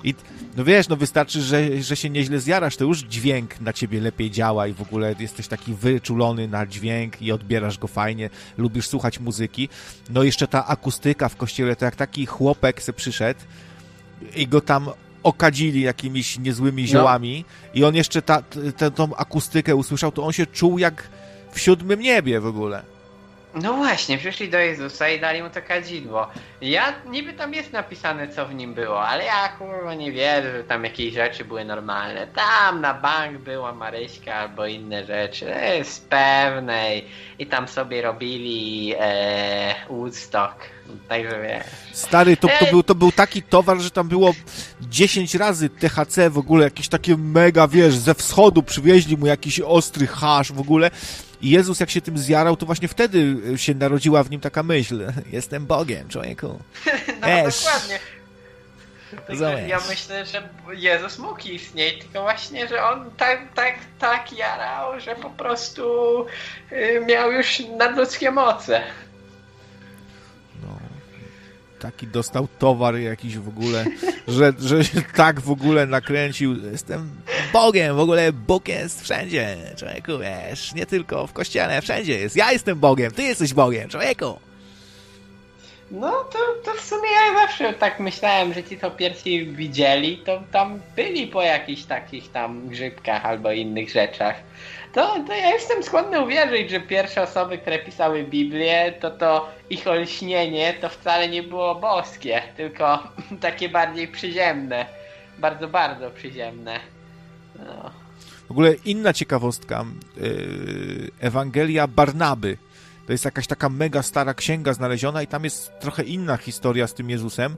I no wiesz, no wystarczy, że, że się nieźle zjarasz, to już dźwięk na ciebie lepiej działa i w ogóle jesteś taki wyczulony na dźwięk i odbierasz go fajnie, lubisz słuchać muzyki. No jeszcze ta akustyka w kościele, to jak taki chłopek se przyszedł i go tam okadzili jakimiś niezłymi no. ziołami no. i on jeszcze ta, tę tą akustykę usłyszał, to on się czuł jak w siódmym niebie w ogóle. No właśnie, przyszli do Jezusa i dali mu to kadzidło. Ja, niby tam jest napisane co w nim było, ale ja kurwa nie wierzę, że tam jakieś rzeczy były normalne. Tam na bank była Maryśka albo inne rzeczy, z pewnej. I tam sobie robili e, Woodstock, także wiesz. Stary, to, to, był, to był taki towar, że tam było 10 razy THC w ogóle, jakieś takie mega, wiesz, ze wschodu przywieźli mu jakiś ostry hasz w ogóle. I Jezus, jak się tym zjarał, to właśnie wtedy się narodziła w nim taka myśl. Jestem Bogiem, człowieku. no, Esz. dokładnie. ja myślę, że Jezus mógł istnieć, tylko właśnie, że on tak, tak, tak jarał, że po prostu y, miał już nadludzkie moce taki dostał towar jakiś w ogóle, że, że się tak w ogóle nakręcił. Jestem Bogiem, w ogóle Bóg jest wszędzie, człowieku, wiesz, nie tylko w kościele, wszędzie jest. Ja jestem Bogiem, ty jesteś Bogiem, człowieku. No to, to w sumie ja zawsze tak myślałem, że ci co pierwsi widzieli, to tam byli po jakichś takich tam grzybkach albo innych rzeczach. To, to ja jestem skłonny uwierzyć, że pierwsze osoby, które pisały Biblię, to to ich olśnienie to wcale nie było boskie, tylko takie bardziej przyziemne. Bardzo, bardzo przyziemne. No. W ogóle inna ciekawostka. Yy, Ewangelia Barnaby. To jest jakaś taka mega stara księga znaleziona i tam jest trochę inna historia z tym Jezusem,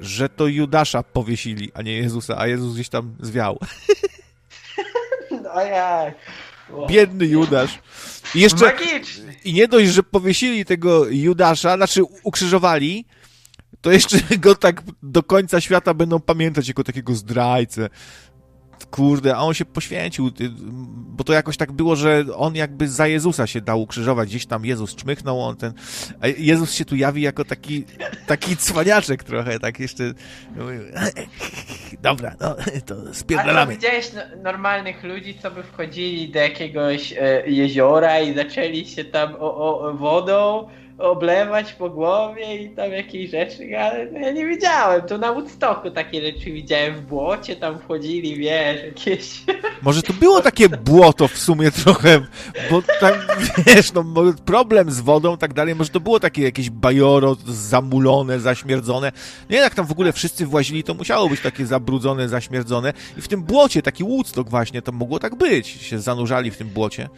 że to Judasza powiesili, a nie Jezusa, a Jezus gdzieś tam zwiał. No jak? Biedny Judasz. I jeszcze. I nie dość, że powiesili tego Judasza, znaczy ukrzyżowali, to jeszcze go tak do końca świata będą pamiętać jako takiego zdrajcę. Kurde, a on się poświęcił, bo to jakoś tak było, że on jakby za Jezusa się dał ukrzyżować, gdzieś tam Jezus czmychnął, on ten, a Jezus się tu jawi jako taki, taki cwaniaczek trochę, tak jeszcze, dobra, no, to spierdalamy. Ale widziałeś normalnych ludzi, co by wchodzili do jakiegoś e, jeziora i zaczęli się tam o, o wodą oblewać po głowie i tam jakieś rzeczy, ale no ja nie widziałem. To na Woodstocku takie rzeczy widziałem w błocie, tam wchodzili, wiesz, jakieś... Może to było takie błoto w sumie trochę, bo tam, wiesz, no problem z wodą tak dalej, może to było takie jakieś bajoro zamulone, zaśmierdzone. Nie jak tam w ogóle wszyscy włazili, to musiało być takie zabrudzone, zaśmierdzone i w tym błocie, taki Woodstock właśnie, to mogło tak być, się zanurzali w tym błocie.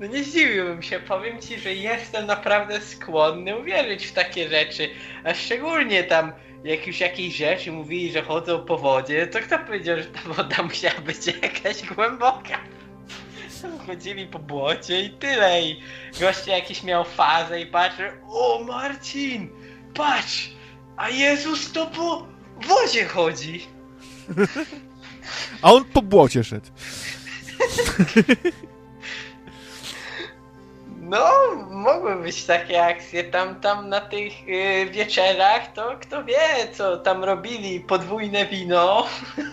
No nie zdziwiłbym się, powiem ci, że jestem naprawdę skłonny uwierzyć w takie rzeczy. A szczególnie tam, jak już jakieś rzeczy mówili, że chodzą po wodzie, to kto powiedział, że ta woda musiała być jakaś głęboka? Chodzili po błocie i tyle. I goście jakiś miał fazę i patrzę, o Marcin, patrz, a Jezus to po wodzie chodzi. A on po błocie szedł. No, mogły być takie akcje tam, tam na tych yy, wieczerach, to kto wie, co tam robili, podwójne wino,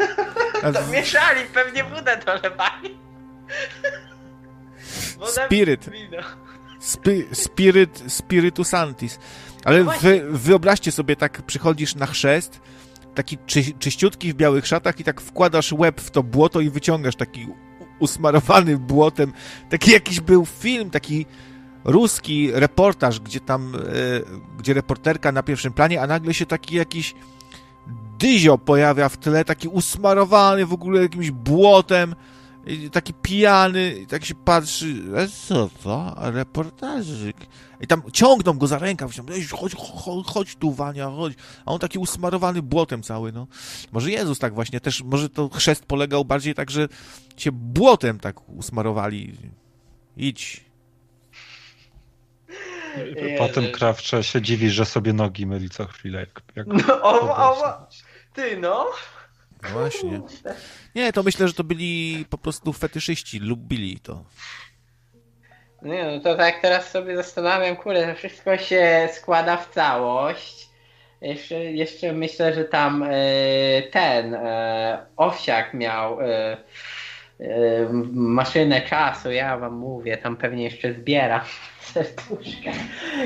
to mieszali, pewnie wodę dolewali. Spirit. Spi spirit, spiritus santis. Ale no wy, wyobraźcie sobie, tak przychodzisz na chrzest, taki czy, czyściutki w białych szatach i tak wkładasz łeb w to błoto i wyciągasz taki usmarowany błotem. Taki jakiś był film, taki ruski reportaż, gdzie tam, e, gdzie reporterka na pierwszym planie, a nagle się taki jakiś dyzio pojawia w tle, taki usmarowany w ogóle jakimś błotem, taki pijany, tak się patrzy, co to? Reportażyk. I tam ciągną go za rękę, chodź, chodź, chodź tu, Wania, chodź. A on taki usmarowany błotem cały, no. Może Jezus tak właśnie też, może to chrzest polegał bardziej tak, że się błotem tak usmarowali. Idź, Potem Krawcze się dziwi, że sobie nogi myli co chwilę. Jak, jak no, o, o, ty no. no. Właśnie. Nie, to myślę, że to byli po prostu fetyszyści, lubili to. Nie, no to tak teraz sobie zastanawiam, kurde, to wszystko się składa w całość. Jeszcze, jeszcze myślę, że tam e, ten e, Owsiak miał e, maszynę czasu, ja wam mówię, tam pewnie jeszcze zbiera serduszka.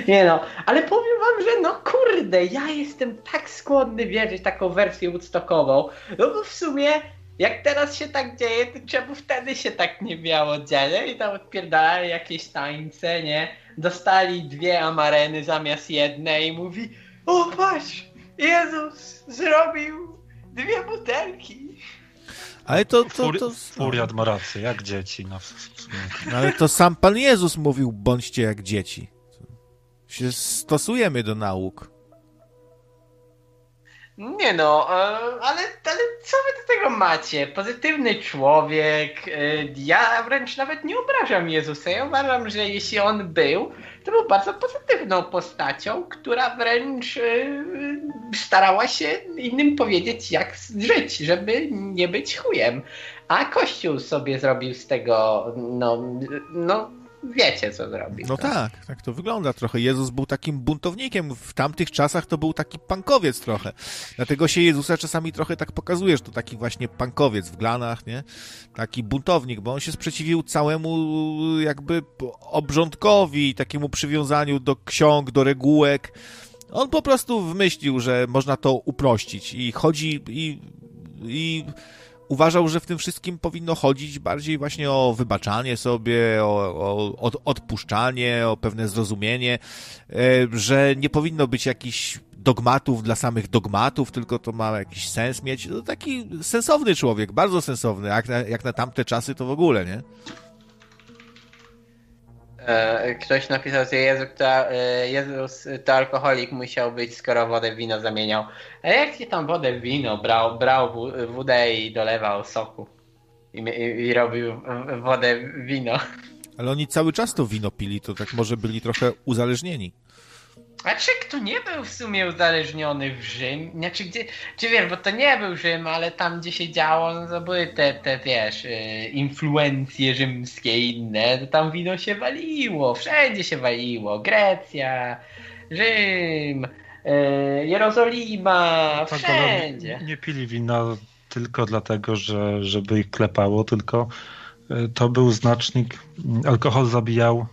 Nie no, ale powiem wam, że no kurde, ja jestem tak skłonny wierzyć taką wersję woodstockową, no bo w sumie jak teraz się tak dzieje, to czemu wtedy się tak nie miało dziać? I tam odpierdalali jakieś tańce, nie? Dostali dwie amareny zamiast jednej i mówi o patrz, Jezus zrobił dwie butelki. Ale to... to, to, Furiat ma rację, jak dzieci. No. Ale to sam Pan Jezus mówił, bądźcie jak dzieci. Się stosujemy do nauk. Nie no, e, ale, ale co wy do tego macie? Pozytywny człowiek. E, ja wręcz nawet nie obrażam Jezusa. Ja uważam, że jeśli on był, to był bardzo pozytywną postacią, która wręcz e, starała się innym powiedzieć, jak żyć, żeby nie być chujem. A Kościół sobie zrobił z tego, no, no wiecie, co zrobił. No tak, tak to wygląda trochę. Jezus był takim buntownikiem. W tamtych czasach to był taki pankowiec trochę. Dlatego się Jezusa czasami trochę tak pokazuje, że to taki właśnie pankowiec w glanach, nie? Taki buntownik, bo on się sprzeciwił całemu jakby obrządkowi, takiemu przywiązaniu do ksiąg, do regułek. On po prostu wymyślił, że można to uprościć i chodzi i, i uważał, że w tym wszystkim powinno chodzić bardziej właśnie o wybaczanie sobie, o, o, odpuszczanie, o pewne zrozumienie, e, że nie powinno być jakichś dogmatów dla samych dogmatów, tylko to ma jakiś sens mieć. No, taki sensowny człowiek, bardzo sensowny, jak na, jak na tamte czasy to w ogóle, nie? E, ktoś napisał, że Jezus to, e, Jezus to alkoholik musiał być, skoro wodę w wino zamieniał. A jak się tam wodę w wino brał, brał wodę i dolewał soku i, i, i robił wodę w wino. Ale oni cały czas to wino pili, to tak może byli trochę uzależnieni. A czy kto nie był w sumie uzależniony w Rzym? Znaczy, gdzie, czy wiesz, bo to nie był Rzym, ale tam gdzie się działo, no to były te, te wiesz, y, influencje rzymskie i inne, to tam wino się waliło, wszędzie się waliło. Grecja, Rzym, y, Jerozolima, tak, wszędzie. Nie, nie pili wina tylko dlatego, że, żeby ich klepało, tylko y, to był znacznik, alkohol zabijał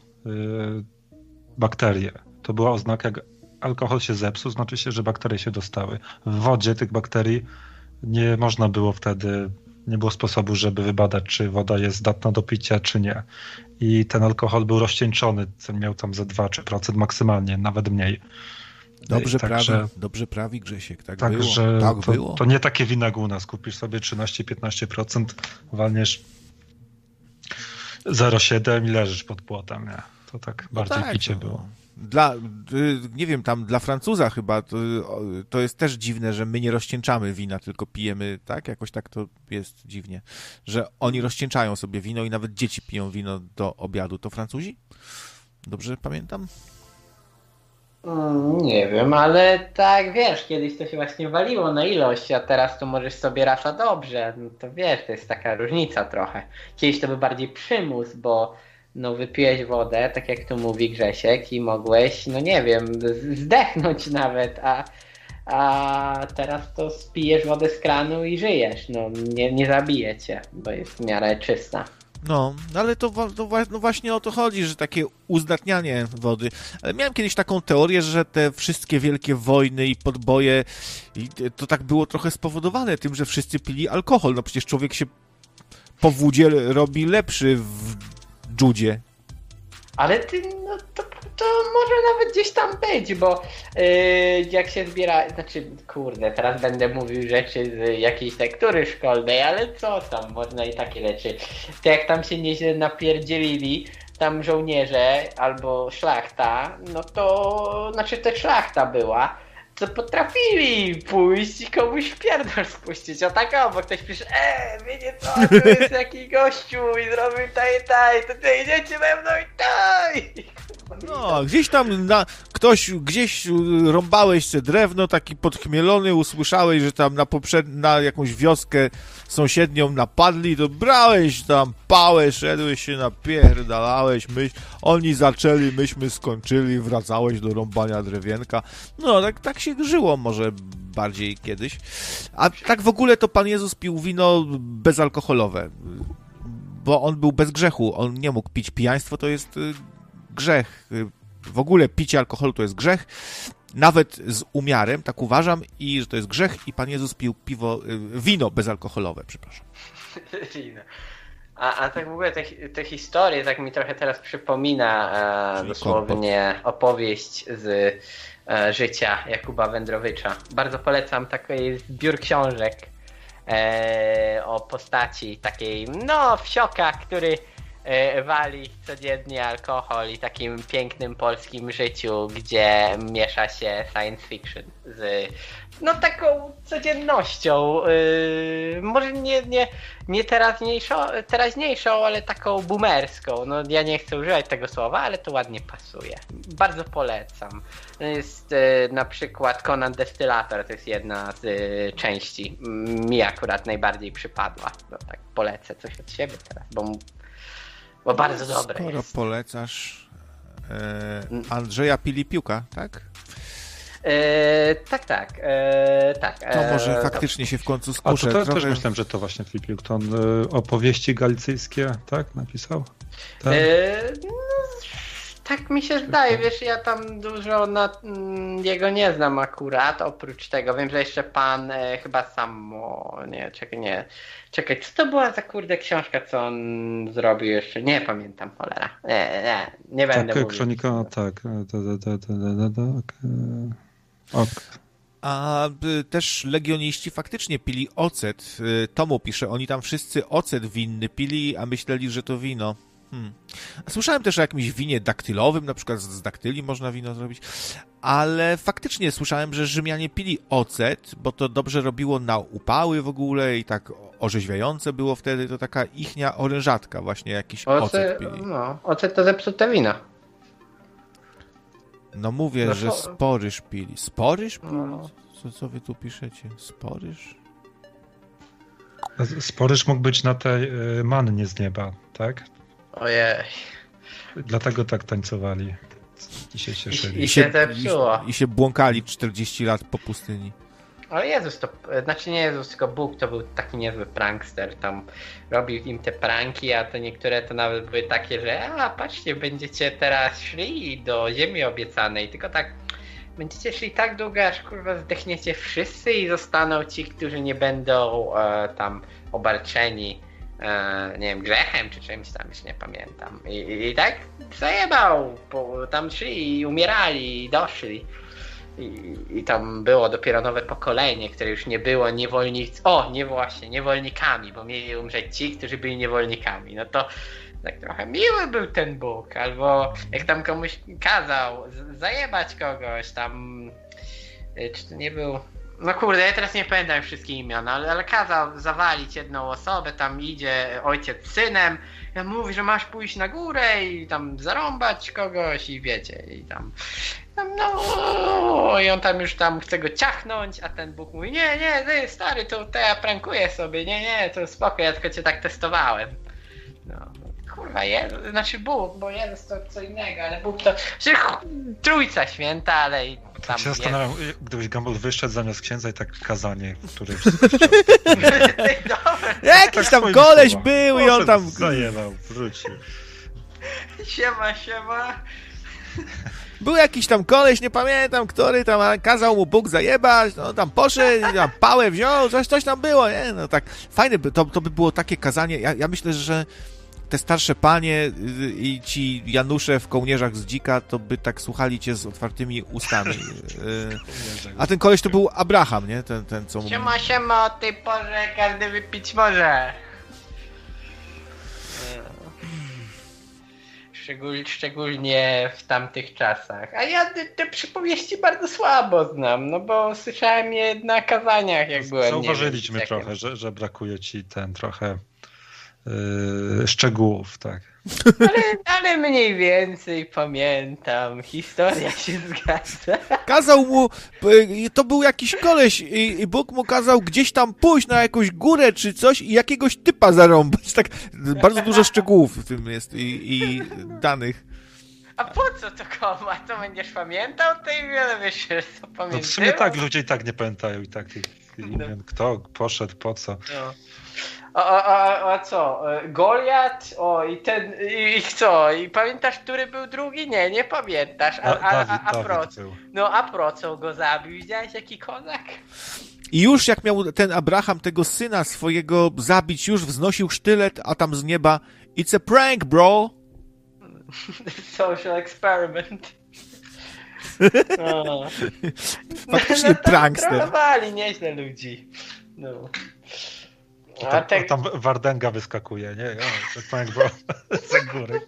bakterie to była oznaka, jak alkohol się zepsuł, znaczy się, że bakterie się dostały. W wodzie tych bakterii nie można było wtedy, nie było sposobu, żeby wybadać, czy woda jest zdatna do picia, czy nie. I ten alkohol był rozcieńczony, miał tam ze 2-3% maksymalnie, nawet mniej. Dobrze, także, prawi, dobrze prawi Grzesiek, tak także było. Tak to, było. to nie takie wina u nas. Kupisz sobie 13-15%, walniesz 0,7 i leżysz pod płotem. Nie. To tak no bardziej tak, picie no. było dla, y, nie wiem, tam dla Francuza chyba to, to, jest też dziwne, że my nie rozcieńczamy wina, tylko pijemy, tak? Jakoś tak to jest dziwnie, że oni rozcieńczają sobie wino i nawet dzieci piją wino do obiadu. To Francuzi? Dobrze pamiętam? Mm, nie wiem, ale tak wiesz, kiedyś to się właśnie waliło na ilość, a teraz to możesz sobie rasza dobrze. No to wiesz, to jest taka różnica trochę. Kiedyś to był bardziej przymus, bo no wypiłeś wodę, tak jak tu mówi Grzesiek i mogłeś, no nie wiem, zdechnąć nawet, a, a teraz to spijesz wodę z kranu i żyjesz, no nie, nie zabije cię, bo jest w miarę czysta. No, ale to, to no właśnie o to chodzi, że takie uzdatnianie wody. Ale miałem kiedyś taką teorię, że te wszystkie wielkie wojny i podboje, i to tak było trochę spowodowane tym, że wszyscy pili alkohol. No przecież człowiek się po wódzie robi lepszy w judzie. Ale ty, no to, to może nawet gdzieś tam być, bo yy, jak się zbiera, znaczy kurde, teraz będę mówił rzeczy z jakiejś lektury szkolnej, ale co tam, można i takie rzeczy. To jak tam się nieźle napierdzielili, tam żołnierze albo szlachta, no to, znaczy to szlachta była, co potrafili pójść i komuś pierdol spuścić. A tak bo ktoś pisze, eee, wiecie co, to jest jakiś gościu i zrobił taj, taj, to ty idziecie ze mną i taj. No, gdzieś tam na, ktoś, gdzieś rąbałeś te drewno, taki podchmielony, usłyszałeś, że tam na, poprzed, na jakąś wioskę sąsiednią napadli, to brałeś tam pałę, szedłeś się napierdalałeś, myśl, oni zaczęli, myśmy skończyli, wracałeś do rąbania drewienka. No, tak, tak się żyło może bardziej kiedyś. A tak w ogóle to Pan Jezus pił wino bezalkoholowe, bo on był bez grzechu, on nie mógł pić. Pijaństwo to jest y, grzech. W ogóle picie alkoholu to jest grzech, nawet z umiarem, tak uważam, i że to jest grzech i Pan Jezus pił piwo, y, wino bezalkoholowe, przepraszam. Wino. A, a tak w ogóle te, te historie, tak mi trochę teraz przypomina e, dosłownie opowieść z e, życia Jakuba Wędrowicza. Bardzo polecam taki zbiór książek e, o postaci takiej, no, wsioka, który wali codziennie alkohol i takim pięknym polskim życiu, gdzie miesza się science fiction z no taką codziennością. Yy, może nie, nie, nie teraźniejszą, teraźniejszą, ale taką boomerską. No ja nie chcę używać tego słowa, ale to ładnie pasuje. Bardzo polecam. Jest yy, na przykład Conan Destylator, to jest jedna z części. Mi akurat najbardziej przypadła. No tak polecę coś od siebie teraz, bo bo bardzo no, dobre Skoro jest. polecasz e, Andrzeja Pilipiuka, tak? E, tak, tak, e, tak. To e, może faktycznie się w końcu skuszę. A to, to Trochę... też myślałem, że to właśnie Filipiuk, to on e, opowieści galicyjskie, tak, napisał? Tak? E, tak mi się zdaje, wiesz, ja tam dużo na mm, jego nie znam akurat, oprócz tego, wiem, że jeszcze pan e, chyba samo, nie, czekaj, nie, czekaj, co to była za kurde książka, co on zrobił jeszcze, nie pamiętam, cholera, nie, nie, nie będę tak, mówił. Kronika, tak, ok. A y, też legioniści faktycznie pili ocet. Y, Tomu pisze, oni tam wszyscy ocet winny pili, a myśleli, że to wino. Hmm. Słyszałem też o jakimś winie daktylowym, na przykład z daktyli można wino zrobić, ale faktycznie słyszałem, że Rzymianie pili ocet, bo to dobrze robiło na upały w ogóle i tak orzeźwiające było wtedy, to taka ichnia orężatka właśnie, jakiś ocet, ocet pili. No, ocet to zepsute wino. No mówię, no, że spory szpili. Spory szpili? No. Co, co wy tu piszecie? Sporyż? Sporyż mógł być na tej y, mannie z nieba, tak? Ojej. Dlatego tak tańcowali. I się cieszyli. I, i się, i, I się błąkali 40 lat po pustyni. Ale Jezus to, znaczy nie Jezus, tylko Bóg to był taki niezły prankster, tam robił im te pranki, a to niektóre to nawet były takie, że a patrzcie, będziecie teraz szli do ziemi obiecanej, tylko tak będziecie szli tak długo, aż kurwa zdechniecie wszyscy i zostaną ci, którzy nie będą e, tam obarczeni nie wiem, grzechem czy czymś tam, już nie pamiętam. I, i, tak zajebał, tam szli i umierali i doszli. I, I tam było dopiero nowe pokolenie, które już nie było niewolnic. O, nie właśnie, niewolnikami, bo mieli umrzeć ci, którzy byli niewolnikami. No to tak trochę miły był ten Bóg, albo jak tam komuś kazał zajebać kogoś, tam. Y, czy to nie był. No kurde, ja teraz nie pamiętam wszystkich imion, ale, ale kazał zawalić jedną osobę, tam idzie ojciec z synem, ja mówi, że masz pójść na górę i tam zarąbać kogoś i wiecie, i tam no i on tam już tam chce go ciachnąć, a ten Bóg mówi, nie, nie, ty stary, to, to ja prankuję sobie, nie, nie, to spoko, ja tylko cię tak testowałem. No, kurwa, Jezus, znaczy Bóg, bo Jezus to co innego, ale Bóg to, że trójca święta, ale i tam tak się zastanawiam, gdybyś Gumball wyszedł zamiast księdza i tak kazanie, które Jakiś tam koleś był i on tam... Zajebał, wrócił. Siema, siema. Był jakiś tam koleś, nie pamiętam, który tam kazał mu Bóg zajebać, no tam poszedł, tam pałę wziął, coś, coś tam było, nie? No tak, fajne by, to, to by było takie kazanie, ja, ja myślę, że te starsze panie y, i ci Janusze w kołnierzach z dzika, to by tak słuchali cię z otwartymi ustami. Y, a ten koleś to był Abraham, nie? Ten, ten co... Siema, siema, o tej porze każdy wypić może. Szczegól, szczególnie w tamtych czasach. A ja te, te, przypowieści bardzo słabo znam, no bo słyszałem je na kazaniach, jak byłem. Zauważyliśmy wiem, trochę, że, że brakuje ci ten trochę szczegółów, tak. Ale, ale mniej więcej pamiętam, historia się zgadza. Kazał mu, to był jakiś koleś i, i Bóg mu kazał gdzieś tam pójść na jakąś górę czy coś i jakiegoś typa zarąbać. Tak, bardzo dużo szczegółów w tym jest i, i danych. A po co to koma? To będziesz pamiętał? To i wiele wiesz, co pamiętam. No w sumie tak, ludzie i tak nie pamiętają i tak no. kto poszedł, po co. No. A, a, a co? E, Goliat? O, i ten. I, I co? I pamiętasz, który był drugi? Nie, nie pamiętasz. A, a, a, a pro, no a pro co go zabił? Widziałeś jaki kozak? I już jak miał ten Abraham tego syna swojego zabić, już wznosił sztylet, a tam z nieba It's a prank, bro! Social experiment. Faktycznie no, prankster. Trolowali nieźle ludzi. No. A tam, te... tam Wardęga wyskakuje, nie? Ja, tak pamiętam, bo za góry,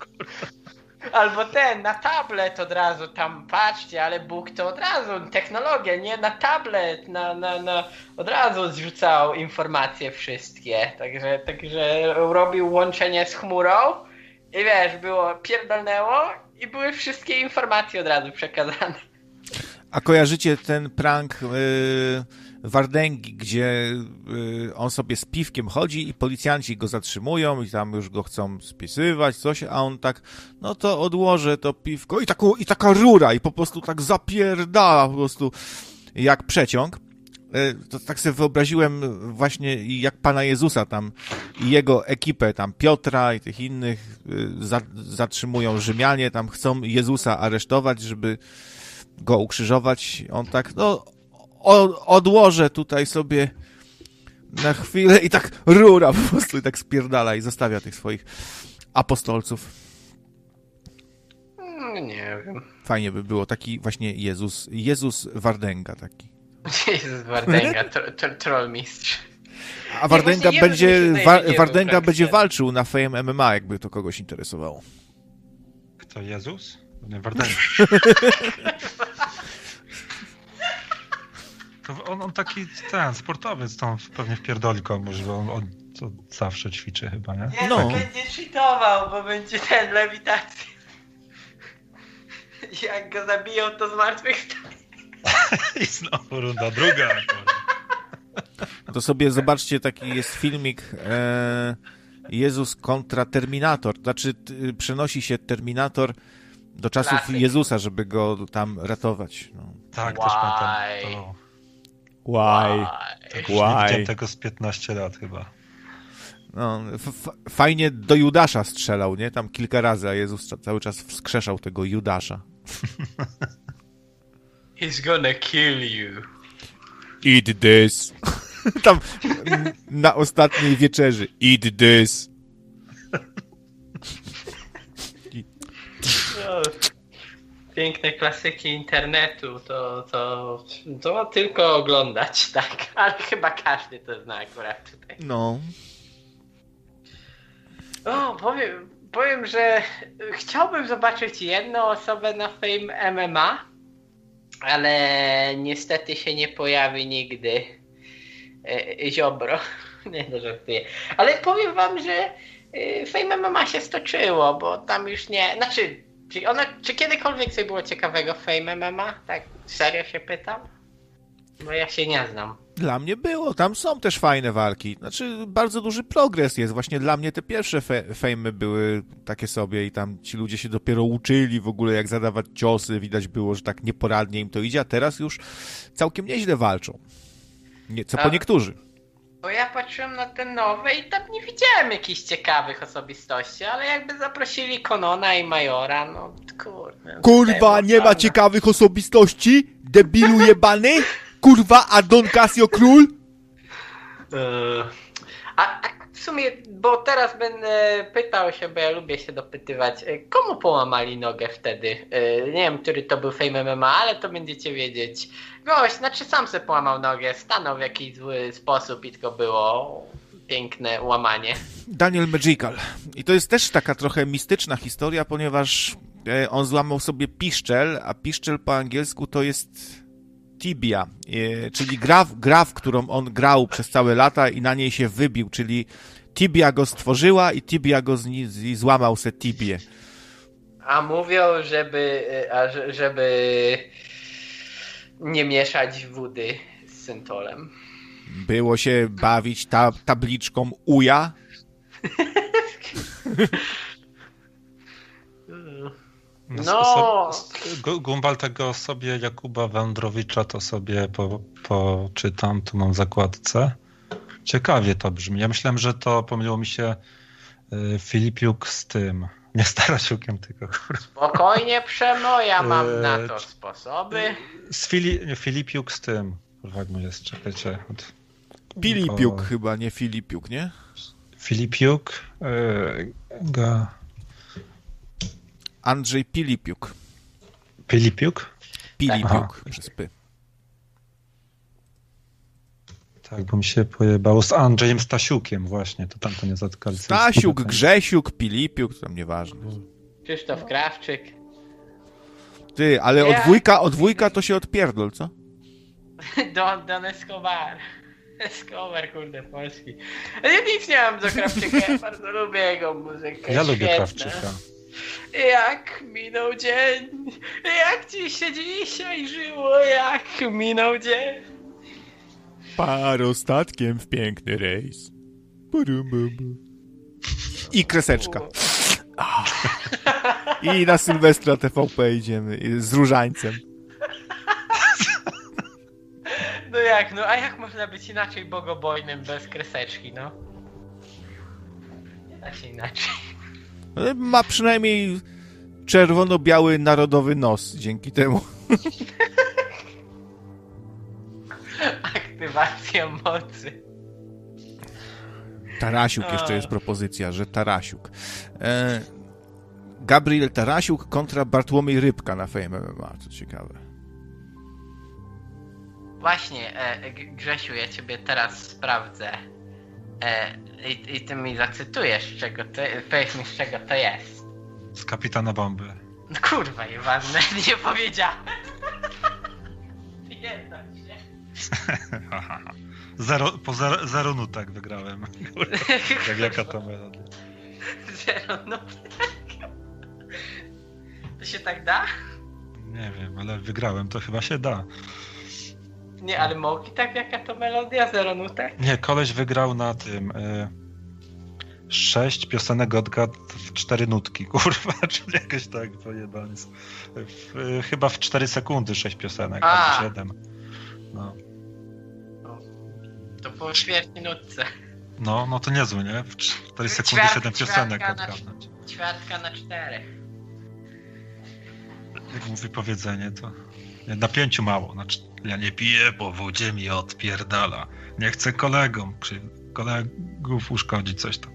Albo ten, na tablet od razu tam, patrzcie, ale Bóg to od razu, technologia, nie? Na tablet, na, na, na, od razu zrzucał informacje wszystkie. Także, także robił łączenie z chmurą i wiesz, było, pierdolnęło i były wszystkie informacje od razu przekazane. A kojarzycie ten prank... Yy Wardęgi, gdzie y, on sobie z piwkiem chodzi i policjanci go zatrzymują i tam już go chcą spisywać, coś, a on tak, no to odłożę to piwko i, taką, i taka rura i po prostu tak zapierdala po prostu jak przeciąg. Y, to tak sobie wyobraziłem właśnie jak Pana Jezusa tam i jego ekipę, tam Piotra i tych innych y, za, zatrzymują Rzymianie, tam chcą Jezusa aresztować, żeby go ukrzyżować. On tak, no odłożę tutaj sobie na chwilę i tak rura po prostu i tak spierdala i zostawia tych swoich apostolców. Mm, nie wiem. Fajnie by było taki właśnie Jezus, Jezus Wardęga taki. Jezus Wardęga, tr trollmistrz. A Wardęga nie, będzie, wa Wardęga będzie walczył na Fame MMA, jakby to kogoś interesowało. Kto, Jezus? Nie, Wardęga. On, on taki ten, sportowiec tam pewnie wpierdoli komuś, bo on, on to zawsze ćwiczy chyba, nie? Nie, no. będzie cheatował, bo będzie ten lewitacja. Jak go zabiją, to zmartwychwstanie. I znowu runda druga. To sobie zobaczcie, taki jest filmik e, Jezus kontra Terminator. Znaczy t, przenosi się Terminator do czasów Klasyk. Jezusa, żeby go tam ratować. No. Tak, Why? też pamiętam. To... Why? Tak, Why? Widziałem tego z 15 lat chyba. No, fajnie do Judasza strzelał, nie? Tam kilka razy, a Jezus cały czas wskrzeszał tego Judasza. He's gonna kill you. Eat this. Tam na ostatniej wieczerzy. Eat this. Piękne klasyki internetu, to, to, to tylko oglądać, tak? Ale chyba każdy to zna akurat tutaj. No. O, powiem, powiem, że chciałbym zobaczyć jedną osobę na Fame MMA, ale niestety się nie pojawi nigdy. E, Ziobro. Nie, no żartuję. Ale powiem wam, że Fame MMA się stoczyło, bo tam już nie... Znaczy, czy, ona, czy kiedykolwiek coś było ciekawego w Fame MMA? Tak serio się pytam? Bo ja się nie znam. Dla mnie było, tam są też fajne walki. Znaczy, bardzo duży progres jest. Właśnie dla mnie te pierwsze fe fejmy były takie sobie i tam ci ludzie się dopiero uczyli w ogóle, jak zadawać ciosy. Widać było, że tak nieporadnie im to idzie, a teraz już całkiem nieźle walczą. Nie, co a, po niektórzy. Bo ja patrzyłem na te nowe i tam nie widziałem jakichś ciekawych osobistości, ale jakby zaprosili Konona i Majora, no kurde. Kurwa, nie ma ciekawych osobistości? Debilu jebany? Kurwa, a Don Casio król? Eee, a, a, w sumie, bo teraz będę pytał się, bo ja lubię się dopytywać, e, komu połamali nogę wtedy? E, nie wiem, który to był Fame MMA, ale to będziecie wiedzieć. Gość, znaczy sam se połamał nogę, stanął w jakiś zły sposób i tylko było piękne łamanie. Daniel Magical. I to jest też taka trochę mistyczna historia, ponieważ e, on złamał sobie piszczel, a piszczel po angielsku to jest tibia, e, czyli gra, gra, w którą on grał przez całe lata i na niej się wybił, czyli tibia go stworzyła i tibia go z, z, złamał se tibię. A mówią, żeby, e, żeby nie mieszać wody z syntolem. Było się bawić ta, tabliczką uja? No. Gumbal tego sobie Jakuba Wędrowicza to sobie po, poczytam, tu mam zakładce. Ciekawie to brzmi. Ja myślałem, że to pomyliło mi się y, Filipiuk z tym. Nie Starasiukiem, tylko kurwa. Spokojnie, Przemo, ja mam y, na to sposoby. Z Fili, Filipiuk z tym. Kurwa, jak mu jest, czekajcie. Od, Filipiuk o... chyba, nie Filipiuk, nie? Filipiuk. Yy, ga... Andrzej Pilipiuk. Pilipiuk? Pilipiuk przez P. Tak, bo mi się pojebało z Andrzejem Stasiukiem właśnie, to tam to nie zatkali. Stasiuk, Grzesiuk, Pilipiuk, tam nieważne. Krzysztof Krawczyk. Ty, ale od dwójka, od dwójka to się odpierdol, co? Don, Don Escobar. Escobar, kurde, polski. Ja nic nie mam do Krawczyka, ja bardzo lubię jego muzykę. Ja lubię Krawczyka. Jak minął dzień, jak ci się dzisiaj żyło, jak minął dzień. Parostatkiem w piękny rejs. I kreseczka. I na Sylwestra TVP idziemy z różańcem. No jak, no a jak można być inaczej bogobojnym bez kreseczki, no? Nie da się inaczej. Ma przynajmniej czerwono-biały narodowy nos dzięki temu. Aktywacja mocy. Tarasiuk jeszcze jest propozycja, że Tarasiuk. E, Gabriel Tarasiuk kontra Bartłomiej Rybka na Fame MMA, co ciekawe. Właśnie, e, Grzesiu, ja ciebie teraz sprawdzę. E, i, I ty mi zacytujesz, czego to, powiedz mi z czego to jest. Z kapitana bomby. No kurwa, nieważne, nie powiedziałem. Nie się. zero, po zero, zero nutek wygrałem. Jak jaka to melodia. Zero nutek? To się tak da? Nie wiem, ale wygrałem, to chyba się da. Nie, ale Moki tak jaka to melodia, zero nutek? Nie, koleś wygrał na tym... Y sześć piosenek odgad w cztery nutki, kurwa, czyli jakieś tak pojebane. W, chyba w cztery sekundy sześć piosenek, A. albo siedem. No. To po śmierci nutce. No, no to niezłe, nie? W cztery sekundy siedem piosenek odgadnąć. Ćwiartka na czterech. Jak mówi powiedzenie, to na pięciu mało. Znaczy, ja nie piję, bo wodzie mi odpierdala. Nie chcę kolegom, kolegów uszkodzić coś tam.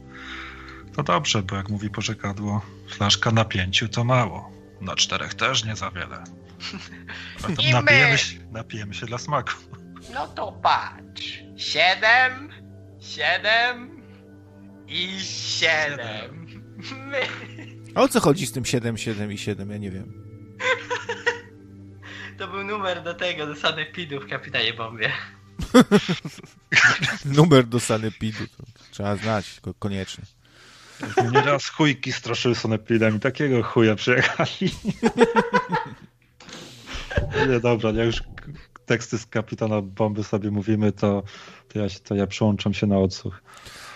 To dobrze, bo jak mówi pożekadło, flaszka na pięciu to mało. Na czterech też nie za wiele. I napijemy, się, napijemy się dla smaku. No to patrz. Siedem, siedem i siedem. My... A o co chodzi z tym 7, 7 i 7? Ja nie wiem. To był numer do tego, do sanepidu w Kapitanie Bombie. numer do sanepidu. Trzeba znać, koniecznie. Nieraz chujki straszyły sonepidem i takiego chuja przyjechali. nie, dobra, jak już teksty z kapitana bomby sobie mówimy, to, to, ja, to ja przyłączam się na odsłuch.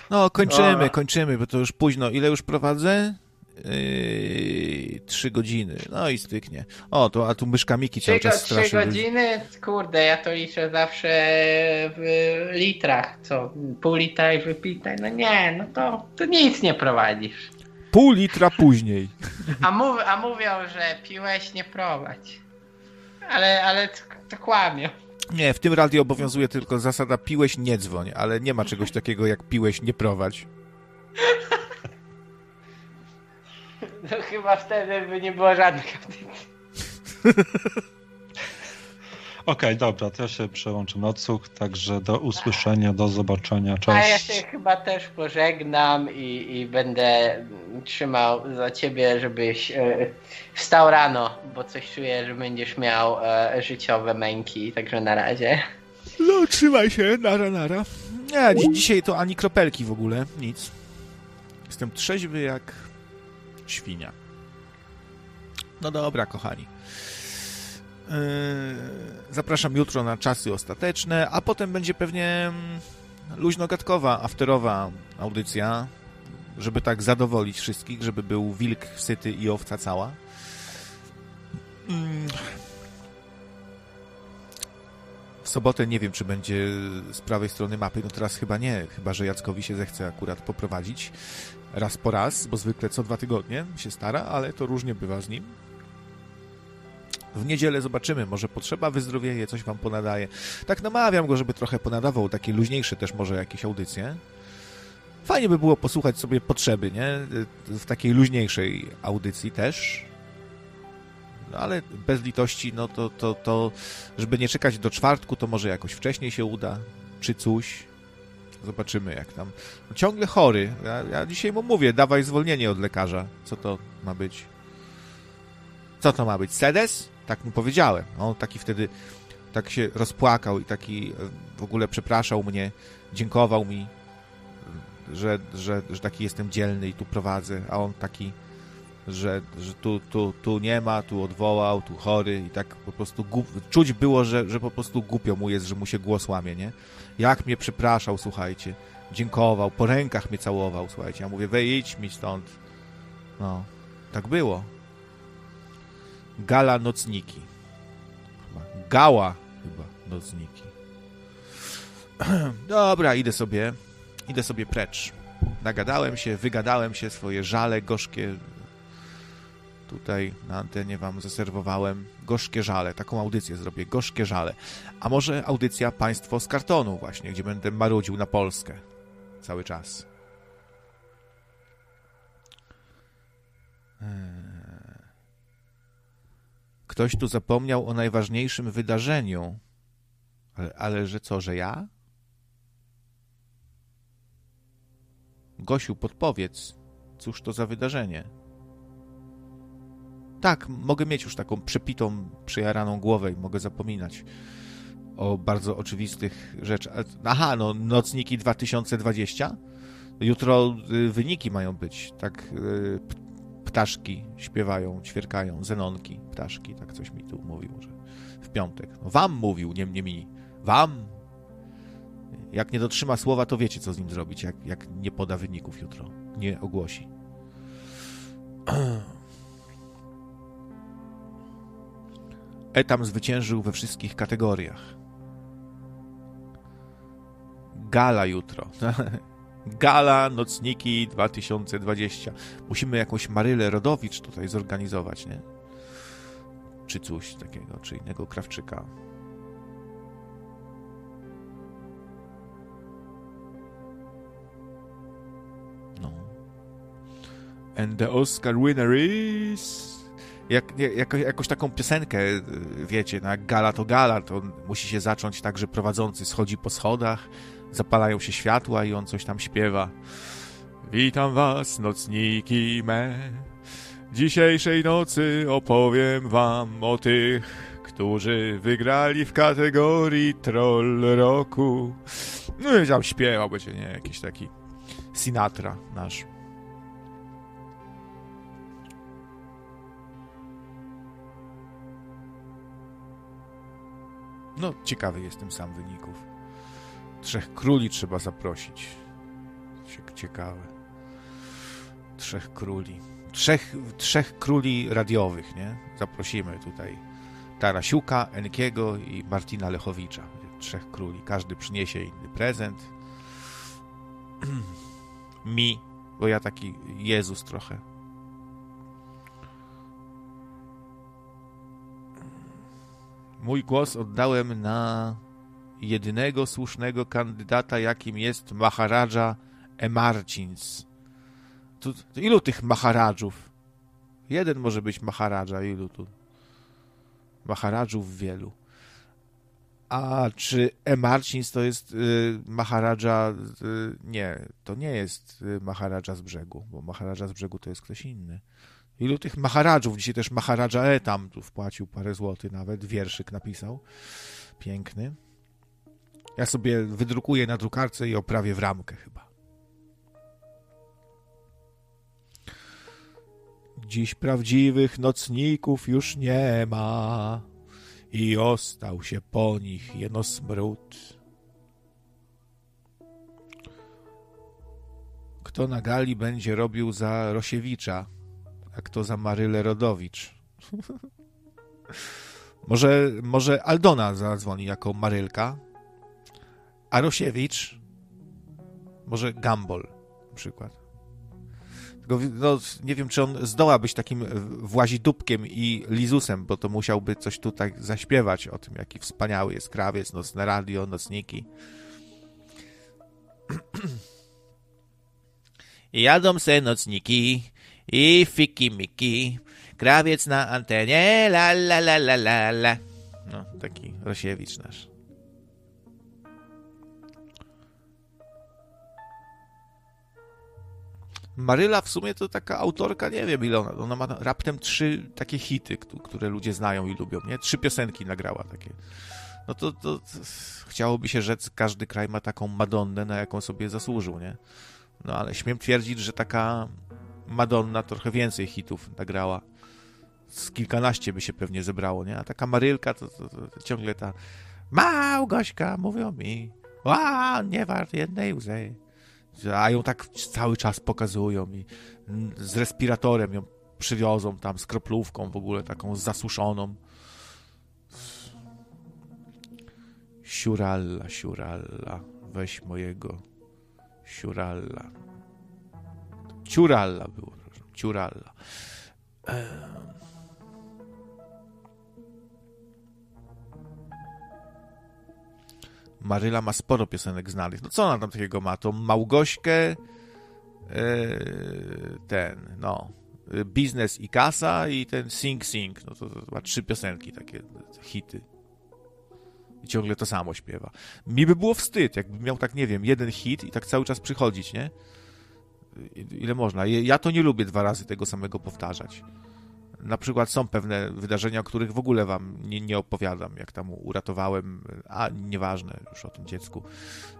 No, kończymy, kończymy, bo to już późno. Ile już prowadzę? Yy, trzy godziny. No i styknie. O, to, a tu myszka Miki cały czas straszy. Trzy godziny? Kurde, ja to liczę zawsze w litrach. Co? Pół litra i wypite? No nie, no to, to nic nie prowadzisz. Pół litra później. A, mów, a mówią, że piłeś, nie prowadź. Ale, ale to, to kłamią. Nie, w tym radiu obowiązuje tylko zasada piłeś, nie dzwoń, ale nie ma czegoś takiego jak piłeś, nie prowadź. No chyba wtedy by nie było żadnych audycji. Okej, okay, dobra, to ja się przełączę na odsłuch, także do usłyszenia, do zobaczenia, cześć. A ja się chyba też pożegnam i, i będę trzymał za ciebie, żebyś e, wstał rano, bo coś czuję, że będziesz miał e, życiowe męki, także na razie. No, trzymaj się, nara, nara. Nie, dzisiaj to ani kropelki w ogóle, nic. Jestem trzeźwy jak świnia. No dobra, kochani. Yy, zapraszam jutro na czasy ostateczne, a potem będzie pewnie mm, luźno-gadkowa, afterowa audycja, żeby tak zadowolić wszystkich, żeby był wilk syty i owca cała. Mm. Sobotę nie wiem, czy będzie z prawej strony mapy. No teraz chyba nie, chyba że Jackowi się zechce akurat poprowadzić raz po raz, bo zwykle co dwa tygodnie się stara, ale to różnie bywa z nim. W niedzielę zobaczymy, może potrzeba wyzdrowieje, coś wam ponadaje. Tak namawiam go, żeby trochę ponadawał, takie luźniejsze też może jakieś audycje. Fajnie by było posłuchać sobie potrzeby, nie? W takiej luźniejszej audycji też. No ale bez litości, no to, to, to, żeby nie czekać do czwartku, to może jakoś wcześniej się uda, czy coś. Zobaczymy, jak tam. No, ciągle chory. Ja, ja dzisiaj mu mówię, dawaj zwolnienie od lekarza. Co to ma być? Co to ma być? Sedes? Tak mu powiedziałem. On taki wtedy tak się rozpłakał i taki w ogóle przepraszał mnie, dziękował mi, że, że, że taki jestem dzielny i tu prowadzę, a on taki, że, że tu, tu, tu nie ma, tu odwołał, tu chory i tak po prostu głup... czuć było, że, że po prostu głupio mu jest, że mu się głos łamie, nie? Jak mnie przepraszał, słuchajcie. Dziękował, po rękach mnie całował, słuchajcie. Ja mówię, wejdź mi stąd. No, tak było. Gala nocniki. Chyba. Gała chyba nocniki. Dobra, idę sobie, idę sobie precz. Nagadałem się, wygadałem się, swoje żale gorzkie tutaj na antenie wam zaserwowałem gorzkie żale, taką audycję zrobię, gorzkie żale. A może audycja Państwo z kartonu właśnie, gdzie będę marudził na Polskę cały czas. Eee. Ktoś tu zapomniał o najważniejszym wydarzeniu. Ale, ale że co, że ja? Gosiu, podpowiedz, cóż to za wydarzenie? Tak, mogę mieć już taką przepitą, przejaraną głowę i mogę zapominać o bardzo oczywistych rzeczach. Aha, no nocniki 2020? Jutro y, wyniki mają być, tak? Y, ptaszki śpiewają, ćwierkają, zenonki, ptaszki, tak coś mi tu mówił, że w piątek. No, wam mówił, nie, nie mi. Wam. Jak nie dotrzyma słowa, to wiecie, co z nim zrobić, jak, jak nie poda wyników jutro, nie ogłosi. Etam zwyciężył we wszystkich kategoriach. Gala jutro. Gala Nocniki 2020. Musimy jakąś Marylę Rodowicz tutaj zorganizować, nie? Czy coś takiego, czy innego krawczyka. No. And the Oscar winner is jak, jak, jakoś taką piosenkę, wiecie, no jak gala to gala, to musi się zacząć tak, że prowadzący schodzi po schodach, zapalają się światła i on coś tam śpiewa. Witam was, nocniki me. Dzisiejszej nocy opowiem wam o tych, którzy wygrali w kategorii Troll Roku. No i tam śpiewał, będzie nie jakiś taki Sinatra nasz. No, ciekawy jestem sam wyników. Trzech króli trzeba zaprosić. Ciekawe. Trzech króli. Trzech, trzech króli radiowych, nie? Zaprosimy tutaj Tarasiuka, Enkiego i Martina Lechowicza. Trzech króli. Każdy przyniesie inny prezent. Mi, bo ja taki Jezus trochę. Mój głos oddałem na jedynego słusznego kandydata, jakim jest Maharaja Emarcins. To ilu tych Maharadżów? Jeden może być Maharaja, ilu tu? Maharadżów wielu. A czy Emarcins to jest y, Maharaja? Y, nie, to nie jest y, Maharaja z brzegu, bo Maharaja z brzegu to jest ktoś inny. Ilu tych Maharadżów? Dzisiaj też Maharaja E tam tu wpłacił parę złotych nawet, wierszyk napisał. Piękny. Ja sobie wydrukuję na drukarce i oprawię w ramkę chyba. Dziś prawdziwych nocników już nie ma i ostał się po nich jeno smród. Kto na gali będzie robił za Rosiewicza, a kto za Marylę Rodowicz? może, może Aldona zadzwoni jako Marylka, a Rosiewicz może Gambol na przykład. Tylko no, nie wiem, czy on zdoła być takim włazidubkiem i Lizusem, bo to musiałby coś tutaj zaśpiewać o tym, jaki wspaniały jest krawiec, nocne radio, nocniki. Jadą se nocniki i fiki miki, krawiec na antenie, la la la la la la. No, taki Rosiewicz nasz. Maryla w sumie to taka autorka, nie wiem ile ona, ona ma raptem trzy takie hity, które ludzie znają i lubią, nie? Trzy piosenki nagrała takie. No to, to, to chciałoby się rzec, każdy kraj ma taką Madonnę, na jaką sobie zasłużył, nie? No ale śmiem twierdzić, że taka Madonna trochę więcej hitów nagrała. Z kilkanaście by się pewnie zebrało, nie? A taka Marylka to, to, to, to ciągle ta Małgośka, mówią mi, a nie wart jednej łzy a ją tak cały czas pokazują i z respiratorem ją przywiozą tam z kroplówką w ogóle taką zasuszoną. Siuralla, siuralla, weź mojego siuralla. Ciuralla było, ciuralla. Maryla ma sporo piosenek znanych. No co ona tam takiego ma? To Małgośkę, yy, ten, no, Biznes i Kasa i ten Sing Sing. No to, to, ma trzy piosenki, takie hity. I ciągle to samo śpiewa. Mi by było wstyd, jakby miał tak, nie wiem, jeden hit i tak cały czas przychodzić, nie? Ile można. Ja to nie lubię dwa razy tego samego powtarzać. Na przykład są pewne wydarzenia, o których w ogóle wam nie, nie opowiadam, jak tam uratowałem, a nieważne już o tym dziecku,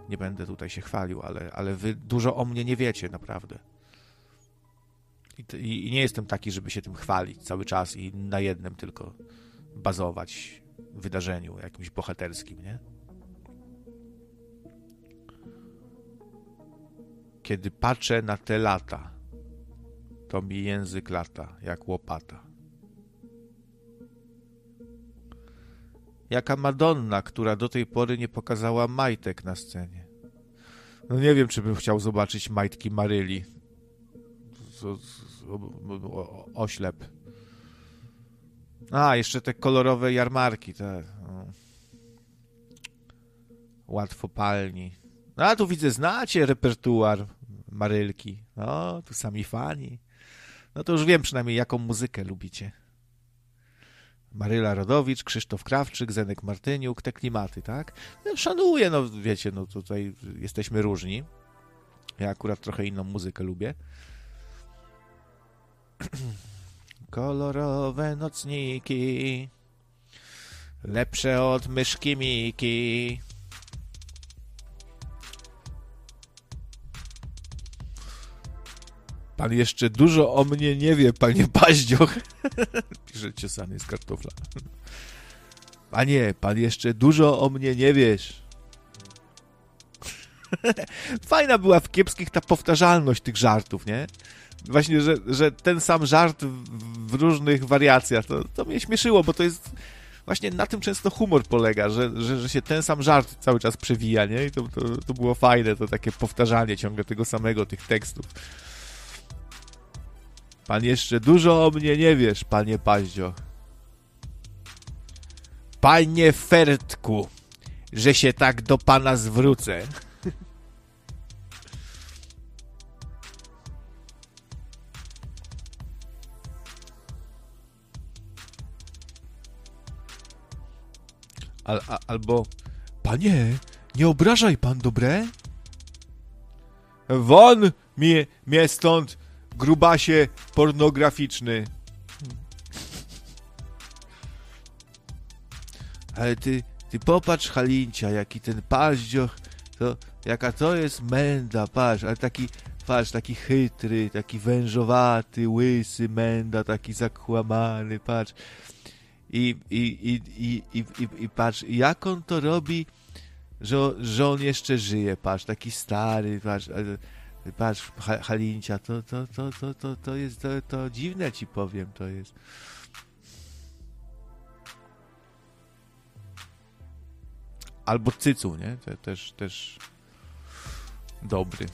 nie będę tutaj się chwalił, ale, ale wy dużo o mnie nie wiecie, naprawdę. I, I, nie jestem taki, żeby się tym chwalić cały czas i na jednym tylko bazować wydarzeniu jakimś bohaterskim, nie? Kiedy patrzę na te lata, to mi język lata jak łopata. Jaka Madonna, która do tej pory nie pokazała majtek na scenie. No nie wiem, czy bym chciał zobaczyć majtki Maryli. Oślep. A, jeszcze te kolorowe jarmarki, te. No. Łatwopalni. No, a tu widzę, znacie repertuar Marylki. No, tu sami fani. No to już wiem przynajmniej, jaką muzykę lubicie. Maryla Rodowicz, Krzysztof Krawczyk, Zenek Martyniuk, te klimaty, tak? No, szanuję, no wiecie, no tutaj jesteśmy różni. Ja akurat trochę inną muzykę lubię. Kolorowe nocniki, lepsze od myszki Miki. Pan jeszcze dużo o mnie nie wie, panie Paździoch. Pisze ciosany z kartofla. Panie, pan jeszcze dużo o mnie nie wiesz. Fajna była w kiepskich ta powtarzalność tych żartów, nie? Właśnie, że, że ten sam żart w różnych wariacjach, to, to mnie śmieszyło, bo to jest właśnie na tym często humor polega, że, że, że się ten sam żart cały czas przewija, nie? I to, to, to było fajne, to takie powtarzanie ciągle tego samego, tych tekstów. Pan jeszcze dużo o mnie nie wiesz, panie Paździo. Panie Fertku, że się tak do pana zwrócę. Al, a, albo, panie, nie obrażaj pan, dobre? Won mnie, mnie stąd, grubasie pornograficzny. Ale ty, ty popatrz Halincia, jaki ten paździoch, to, jaka to jest menda, patrz, ale taki, patrz, taki chytry, taki wężowaty, łysy menda, taki zakłamany, patrz. I, i, i, i, i, i, i patrz, jak on to robi, że, że on jeszcze żyje, patrz, taki stary, patrz, patrz, Halincia, to, to, to, to, to, to jest, to, to dziwne ci powiem, to jest. Albo cycu, nie? To też, też dobry.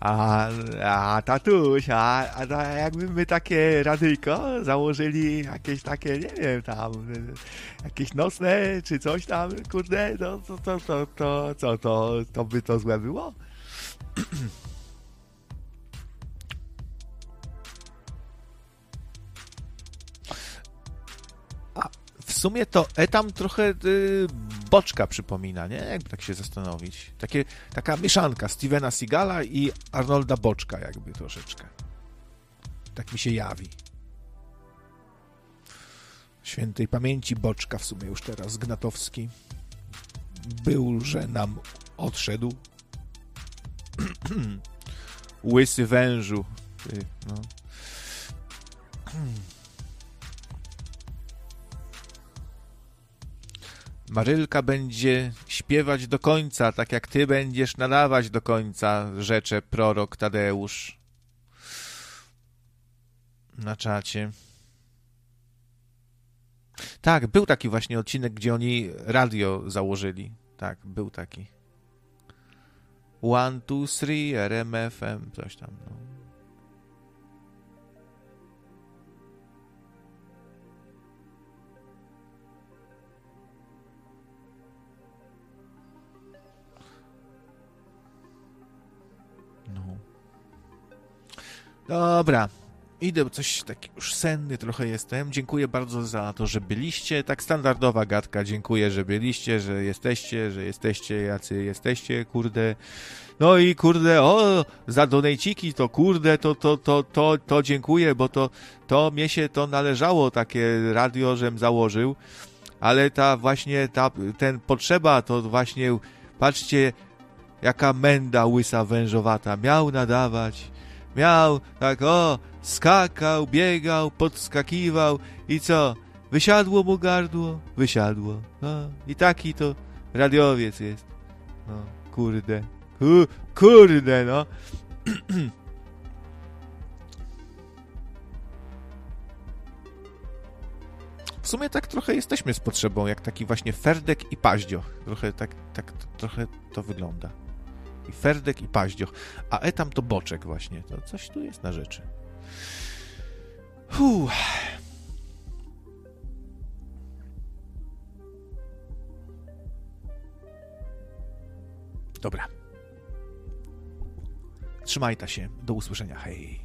A, a tatuś, a, a jakby my takie radyjko założyli jakieś takie, nie wiem, tam jakieś nocne czy coś tam, kurde, no to, to, to, to, co, to, to by to złe było? w sumie to Etam trochę y, Boczka przypomina, nie? Jakby tak się zastanowić. Takie, taka mieszanka Stevena Seagala i Arnolda Boczka jakby troszeczkę. Tak mi się jawi. Świętej pamięci Boczka w sumie już teraz, Gnatowski. Był, że nam odszedł. Łysy wężu. Ty, no. Marylka będzie śpiewać do końca, tak jak ty będziesz nadawać do końca, rzecze prorok Tadeusz. Na czacie. Tak, był taki właśnie odcinek, gdzie oni radio założyli. Tak, był taki. One, two, three, RMFM, coś tam. No. Dobra. Idę, coś taki już senny trochę jestem. Dziękuję bardzo za to, że byliście. Tak standardowa gadka. Dziękuję, że byliście, że jesteście, że jesteście, jacy jesteście, kurde. No i kurde, o, za donejciki to kurde, to, to, to, to, to dziękuję, bo to, to mnie się to należało, takie radio, żem założył. Ale ta właśnie, ta, ten potrzeba, to właśnie, patrzcie, jaka menda łysa wężowata miał nadawać miał, tak o, skakał, biegał, podskakiwał i co? Wysiadło mu gardło? Wysiadło. No, I taki to radiowiec jest. No, kurde. U, kurde, no. W sumie tak trochę jesteśmy z potrzebą, jak taki właśnie Ferdek i Paździo. Trochę tak, tak trochę to wygląda. I Ferdek i Paździoch. A Etam to Boczek właśnie. To coś tu jest na rzeczy. Uff. Dobra. Trzymajta się. Do usłyszenia. Hej.